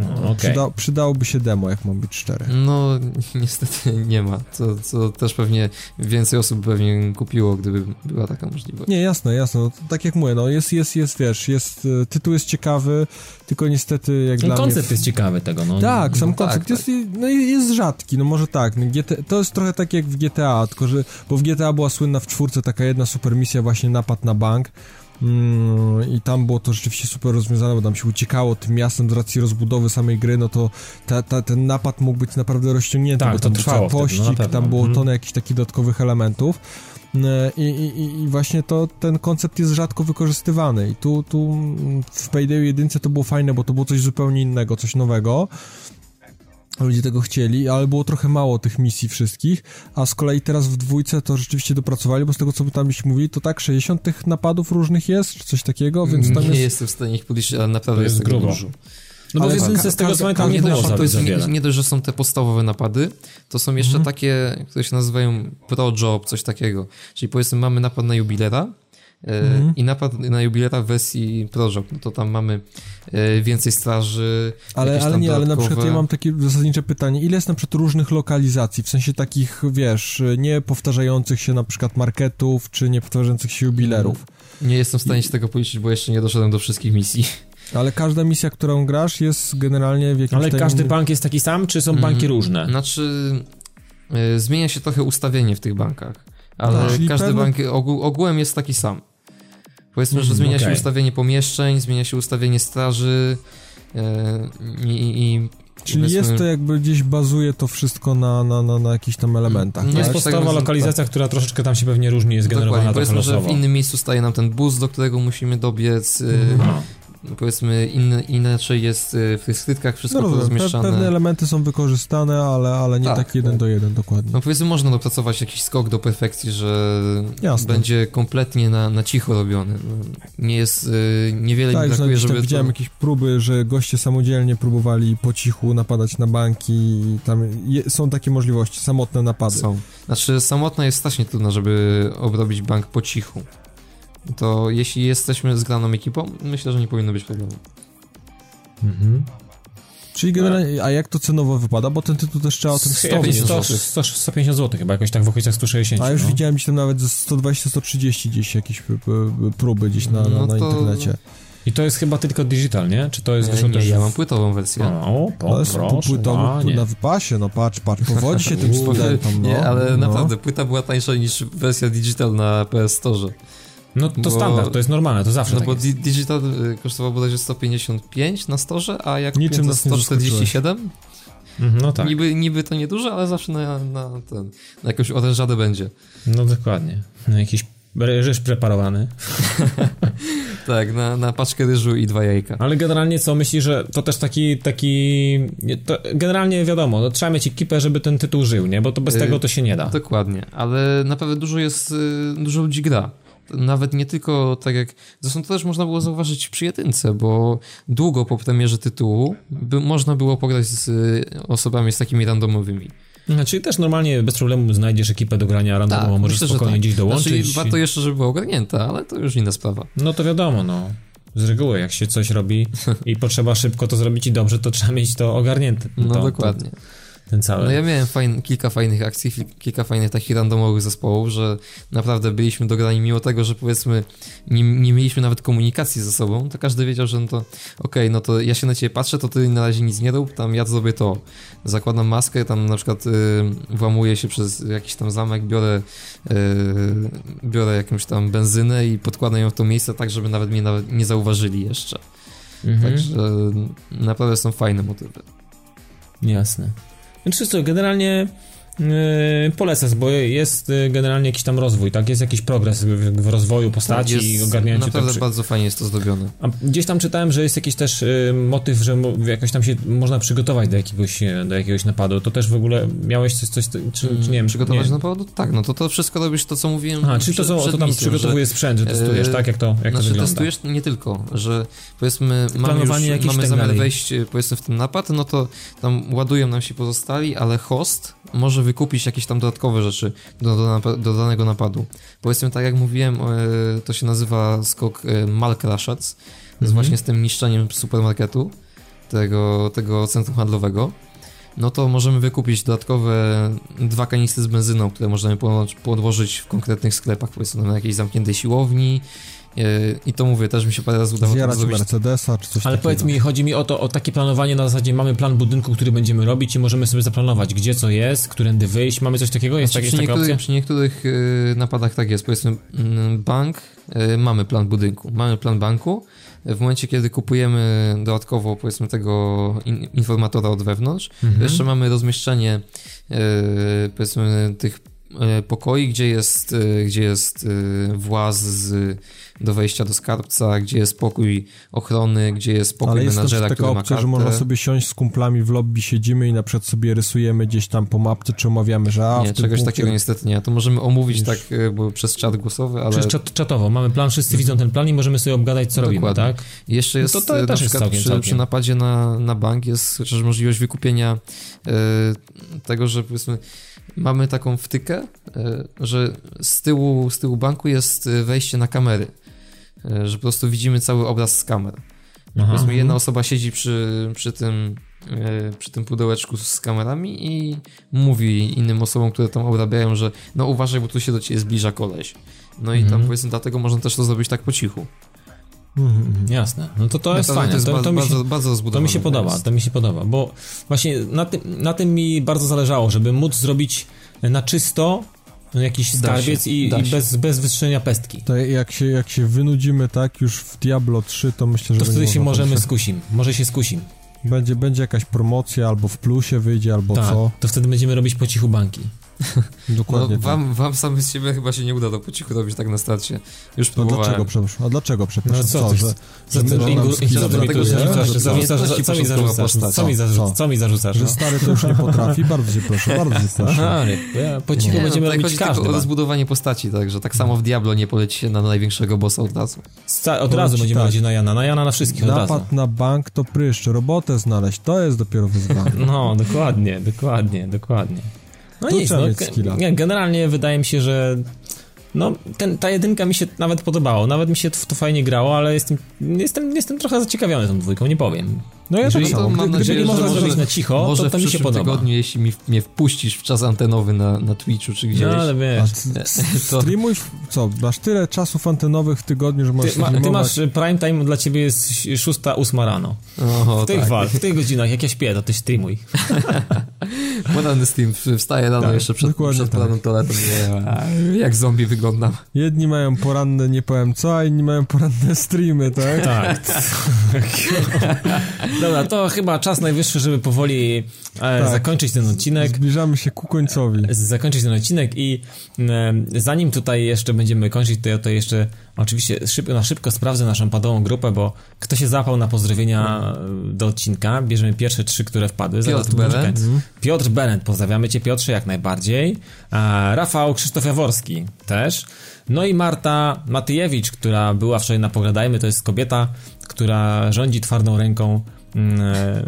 No, okej. Przyda, przydałoby się demo, jak mam być szczery. No, niestety nie ma, co, też pewnie więcej osób pewnie kupiło, gdyby była taka możliwość. Nie, jasne, jasne. No, tak jak mówię, no jest, jest, jest, wiesz, jest, e, tytuł jest ciekawy, tylko niestety jak No, dla koncept mnie... jest ciekawy tego, no. Tak, sam No tak, koncept tak. jest, no, jest rzadki, no może tak. No, GT, to jest trochę tak jak w GTA, tylko że, bo w GTA była słynna w czwórce taka jedna super misja, właśnie napad na bank. Mm, I tam było to rzeczywiście super rozwiązane, bo tam się uciekało tym miastem z racji rozbudowy samej gry, no to ta, ta, ten napad mógł być naprawdę rozciągnięty, Tak, bo to tam był trwało cały wtedy, no pościg, tam było Mhm. tonę jakichś takich dodatkowych elementów. E, I, i, I właśnie to, ten koncept jest rzadko wykorzystywany i tu, tu mm, w Payday 1 to było fajne, bo to było coś zupełnie innego, coś nowego. Ludzie tego chcieli, ale było trochę mało tych misji wszystkich, a z kolei teraz w dwójce to rzeczywiście dopracowali, bo z tego co by tam byśmy mówili, to tak 60 tych napadów różnych jest, czy coś takiego, więc tam nie jest... jestem w stanie ich policzyć, ale naprawdę To jest jest, tego grubo. dużo. No bo Ale w jedynce ka- z tego co pamiętam nie było to jest, nie, nie dość, że są te podstawowe napady, to są jeszcze Mhm. takie, które się nazywają pro job, coś takiego. Czyli powiedzmy mamy napad na jubilera Mhm. i napad na jubilera w wersji pro job. No to tam mamy e, więcej straży, Ale, ale nie, ale na dodatkowe... przykład ja mam takie zasadnicze pytanie, ile jest na przykład różnych lokalizacji, w sensie takich, wiesz, nie powtarzających się na przykład marketów, czy nie powtarzających się jubilerów, Nie jestem w stanie się tego policzyć, bo jeszcze nie doszedłem do wszystkich misji. ale każda misja, którą grasz jest generalnie w jakimś Ale każdy bank jest taki sam, czy są Mhm. banki różne? Znaczy, e, zmienia się trochę ustawienie w tych bankach, ale No, czyli każdy pewne- bank ogół, ogółem jest taki sam. Powiedzmy, że Mhm, zmienia się okej. ustawienie pomieszczeń, zmienia się ustawienie straży e, i, i, i Czyli powiedzmy- jest to jakby gdzieś bazuje to wszystko na, na, na, na jakichś tam elementach, No tak? jest podstawowa tak. lokalizacja, która troszeczkę tam się pewnie różni, jest generowana Dokładnie, powiedzmy, że w innym miejscu staje nam ten bus, do którego musimy dobiec. e, Mhm. Powiedzmy inny, inaczej jest y, w tych skrytkach wszystko No rozumiem, pe rozmieszczane. pewne elementy są wykorzystane, ale, ale nie Tak, tak jeden tak. do jeden dokładnie. No powiedzmy można dopracować jakiś skok do perfekcji, że Jasne. będzie kompletnie na, na cicho robiony. No, Nie jest, y, niewiele tak, mi brakuje, żeby widziałem to... jakieś próby, że goście samodzielnie próbowali po cichu napadać na banki i tam je, są takie możliwości, samotne napady. Są. Znaczy samotna jest strasznie trudna, żeby obrobić bank po cichu. To jeśli jesteśmy zgraną ekipą, myślę, że nie powinno być problemu. Mhm. Czyli generalnie, a jak to cenowo wypada? Bo ten tytuł też trzeba o tym 100, 100 100, zł. 100, 150 zł chyba, jakoś tak w okolicach 160. A już no. widziałem gdzieś tam nawet ze 120-130 gdzieś jakieś p- p- próby gdzieś na, na, No na to- internecie. I to jest chyba tylko digital, nie? Czy to jest E, nie, też ja mam płytową wersję. O, po, Ale proszę, płytowo ładnie. na wypasie, no patrz, patrz, powodzi się tym studentom, no. Nie, ale no. naprawdę płyta była tańsza niż wersja digital na PS Store. No to bo- standard, to jest normalne, to zawsze No tak bo jest. di digital y, kosztował bodajże 155 na storze, a jak Niczym nas nie 147, Mhm, No tak, niby, niby to nieduże, ale zawsze na, na, ten, na jakąś orężadę będzie. no dokładnie. No jakiś ryż preparowany. Tak, na, na paczkę ryżu i dwa jajka. Ale generalnie co, myślisz, że to też taki, taki, generalnie wiadomo, no, trzeba mieć ekipę, żeby ten tytuł żył, nie? Bo to bez Yy, tego to się nie da. Dokładnie, ale naprawdę dużo jest, y, dużo ludzi gra. Nawet nie tylko tak jak. Zresztą to też można było zauważyć przy jedynce, bo długo po premierze tytułu by, można było pograć z y, osobami z takimi randomowymi. Znaczy też normalnie bez problemu znajdziesz ekipę do grania randomowo, możesz myślę, spokojnie tak. gdzieś dołączyć. Znaczy, warto jeszcze, żeby była ogarnięta, ale to już inna sprawa. No to wiadomo, no. Z reguły, jak się coś robi i potrzeba szybko to zrobić i dobrze, to trzeba mieć to ogarnięte. No dokładnie. To, ten cały. No ja miałem fajn, kilka fajnych akcji, kilka fajnych takich randomowych zespołów, że naprawdę byliśmy dograni, mimo tego, że powiedzmy nie, nie mieliśmy nawet komunikacji ze sobą, to każdy wiedział, że no to okej, no to ja się na ciebie patrzę, to ty na razie nic nie rób, tam ja zrobię to. Zakładam maskę, tam na przykład y, włamuję się przez jakiś tam zamek, biorę, y, biorę jakąś tam benzynę i podkładam ją w to miejsce tak, żeby nawet mnie nawet nie zauważyli jeszcze. Mhm. Także naprawdę są fajne motywy. Jasne. Znaczy co, generalnie polecam, bo jest yy, generalnie jakiś tam rozwój, tak? Jest jakiś progres w, rozwoju postaci i Jest ogarnięciu Naprawdę tego. bardzo fajnie jest to zrobione. A gdzieś tam czytałem, że jest jakiś też y, motyw, że jakoś tam się można przygotować do jakiegoś, e, do jakiegoś napadu. To też w ogóle miałeś coś, coś czy, czy nie wiem, Przygotować nie. na powodu? Tak, no to to wszystko robisz to, co mówiłem Aha, czyli to, przed to tam misją, przygotowujesz sprzęt, że testujesz, e, tak? Jak to, jak to znaczy wygląda? testujesz nie tylko, że powiedzmy mamy, już, mamy tak zamiar wejść powiedzmy w ten napad, no to tam ładują nam się pozostali, ale host może wykupić jakieś tam dodatkowe rzeczy do, do, do danego napadu. Powiedzmy tak jak mówiłem, e, to się nazywa skok e, Malkraszac, Mhm. właśnie z tym niszczeniem supermarketu, tego, tego centrum handlowego. No to możemy wykupić dodatkowe dwa kanistry z benzyną, które możemy podłożyć w konkretnych sklepach, powiedzmy na jakiejś zamkniętej siłowni. E, I to mówię, też mi się parę razy udało tak Zjarać zrobić. Mercedesa czy coś Ale takiego. powiedz mi, chodzi mi o to, o takie planowanie na zasadzie mamy plan budynku, który będziemy robić i możemy sobie zaplanować, gdzie co jest, którędy wyjść. Mamy coś takiego? Jest, Znaczy, jest przy, taka opcja? niektórych, przy niektórych y, napadach tak jest. Powiedzmy, mm, bank, y, mamy plan budynku, mamy plan banku. W momencie, kiedy kupujemy dodatkowo, powiedzmy, tego in, informatora od wewnątrz, Mhm. to jeszcze mamy rozmieszczenie, y, powiedzmy, tych pokoi, gdzie jest, y, gdzie jest y, właz z, do wejścia do skarbca, gdzie jest pokój ochrony, gdzie jest pokój Ale jest też menadżera, taka który ma opcja, kartę. że można sobie siąść z kumplami w lobby, siedzimy i na przykład sobie rysujemy gdzieś tam po mapce, czy omawiamy, że a Nie, czegoś punkcie... takiego niestety nie. To możemy omówić Już. tak bo przez czat głosowy, ale Przez czat, czatowo. Mamy plan, wszyscy widzą ten plan i możemy sobie obgadać, co robimy, Dokładnie. tak? Jeszcze No jest to- to e, na też jest przykład całkiem, przy, całkiem. przy napadzie na, na bank jest chociaż możliwość wykupienia e, tego, że powiedzmy mamy taką wtykę, e, że z tyłu, z tyłu banku jest e, wejście na kamery, e, że po prostu widzimy cały obraz z kamer. Aha. Powiedzmy jedna osoba siedzi przy, przy tym przy tym pudełeczku z kamerami i mówi innym osobom, które tam obrabiają, że no uważaj, bo tu się do ciebie zbliża koleś. No i tam Mhm. powiedzmy dlatego można też to zrobić tak po cichu. Mhm. Jasne. No to to jest fajne. jest To, bardzo, to, mi się, bardzo, bardzo to mi się podoba, to mi się podoba, bo właśnie na tym, na tym mi bardzo zależało, żeby móc zrobić na czysto jakiś Da skarbiec się, i, i się. bez, bez wystrzelenia pestki. To jak się, jak się wynudzimy tak już w Diablo 3, to myślę, że To wtedy się możemy podejść. skusim. Może się skusim. Będzie, będzie jakaś promocja, albo w plusie wyjdzie, albo Tak, co. to wtedy będziemy robić po cichu banki. No, Dokładnie tak. wam, wam samym z siebie chyba się nie uda to po cichu robić tak na starcie. Już A próbowałem. dlaczego, przepraszam? A dlaczego, przepraszam? No co co, że, Co że ty, co mi zarzucasz? że- Co mi zarzucasz? Że no? stary to już nie potrafi? Bardzo cię proszę, bardzo cię proszę. Po cichu no, będziemy robić chodzi każdy. o ma. rozbudowanie postaci, także tak samo w Diablo nie poleci się na największego bossa od razu. Od razu będziemy tak. lecieć na Jana. Na Jana na wszystkich od razu. Napad na bank to pryszcz, robotę znaleźć, to jest dopiero wyzwanie. No, dokładnie, dokładnie, dokładnie. No Tu nic, no, generalnie wydaje mi się, że no, ten, ta jedynka mi się nawet podobało, nawet mi się w to fajnie grało, ale jestem, jestem, jestem trochę zaciekawiony tą dwójką, nie powiem. No ja Jeżeli- tak to samo. mam Gdy- nadzieję, Gdyby że można może- zrobić na cicho, Może to, to mi się podoba. tygodniu, jeśli mi, mnie wpuścisz w czas antenowy na, na Twitchu czy gdzieś. No, ale wiesz, to- streamuj, co, masz tyle czasów antenowych w tygodniu, że możesz ty, ma, ty masz prime time dla ciebie jest 6-8 rano. Oho, W tych, tak. wal, w tych godzinach, jak ja śpię, to ty streamuj. Poranny Steam, wstaję rano Tak, jeszcze przed, przed tak. planem toaletą. Nie, jak zombie wyglądam. Jedni mają poranne, nie powiem co, a inni mają poranne streamy, tak? Tak. Dobra, to chyba czas najwyższy, żeby powoli e, Tak. zakończyć ten odcinek. Zbliżamy się ku końcowi. zakończyć ten odcinek i e, zanim tutaj jeszcze będziemy kończyć, to ja to jeszcze oczywiście szybko, na szybko sprawdzę naszą padową grupę, bo kto się zapał na pozdrowienia e, do odcinka, bierzemy pierwsze trzy, które wpadły. Zaraz Piotr Berend. koniec. Piotr Berend, pozdrawiamy cię Piotrze jak najbardziej. Rafał Krzysztof Jaworski też. No i Marta Matyjewicz, która była wczoraj na Pogadajmy, to jest kobieta, która rządzi twardą ręką mm,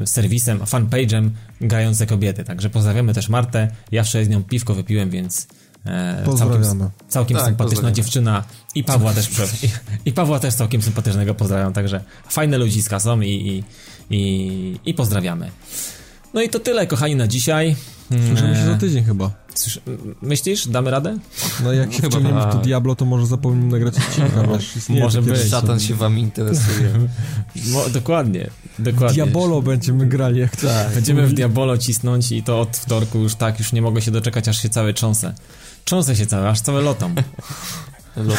e, serwisem, fanpage'em Grające Kobiety. Także pozdrawiamy też Martę. Ja wczoraj z nią piwko wypiłem, więc e, całkiem, całkiem Tak, sympatyczna dziewczyna i Pawła też i, i Pawła też całkiem sympatycznego pozdrawiam, także fajne ludziska są i, i, i, i pozdrawiamy. No i to tyle, kochani, na dzisiaj. Słyszymy się E, za tydzień chyba. Słysz- Myślisz, damy radę? No jak się Chyba wciągniemy w to tak. Diablo, to może zapomnimy nagrać odcinka, wiesz? istnieje Może być. Szatan się wam interesuje. Mo, dokładnie, dokładnie. Diabolo będziemy grali, jak to Tak. Będziemy w Diabolo cisnąć i to od wtorku już tak, już nie mogę się doczekać, aż się całe cząsę. Cząsę się całe, aż całe lotą.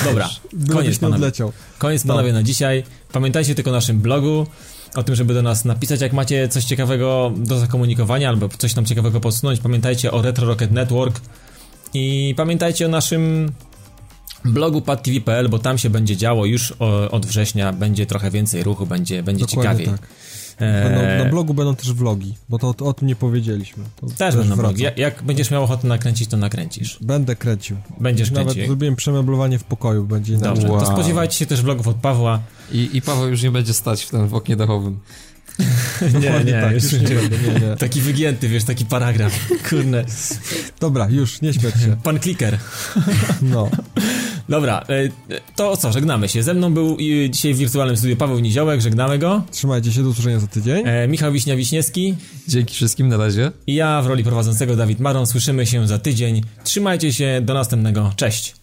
Dobra, koniec nie panowie. Koniec No. panowie na dzisiaj. Pamiętajcie tylko o naszym blogu, o tym, żeby do nas napisać, jak macie coś ciekawego do zakomunikowania albo coś nam ciekawego podsunąć. Pamiętajcie o Retro Rocket Network i pamiętajcie o naszym blogu padtv.pl, bo tam się będzie działo już od września, będzie trochę więcej ruchu, będzie, będzie Dokładnie ciekawiej. tak. Eee, Będą, na blogu będą też vlogi, bo to o, o tym nie powiedzieliśmy. To też będą blogi. Jak, jak będziesz miał ochotę nakręcić, to nakręcisz. Będę kręcił. Będziesz Nawet kręcił. zrobiłem przemeblowanie w pokoju, będzie. Dobrze, to Wow. spodziewajcie się też vlogów od Pawła. I, I Paweł już nie będzie stać w tym w oknie dachowym. Nie, Dokładnie tak, już nie nie. będę, nie, nie. Taki wygięty, wiesz, taki paragraf. Kurde. Dobra, już, nie śmiać się. Pan kliker. No. Dobra, e, to co, żegnamy się. Ze mną był e, dzisiaj w wirtualnym studiu Paweł Niziołek, żegnamy go. Trzymajcie się, do usłyszenia za tydzień. E, Michał Wiśnia-Wiśniewski Dzięki wszystkim, na razie. i ja w roli prowadzącego Dawid Maron. Słyszymy się za tydzień. Trzymajcie się, do następnego. Cześć.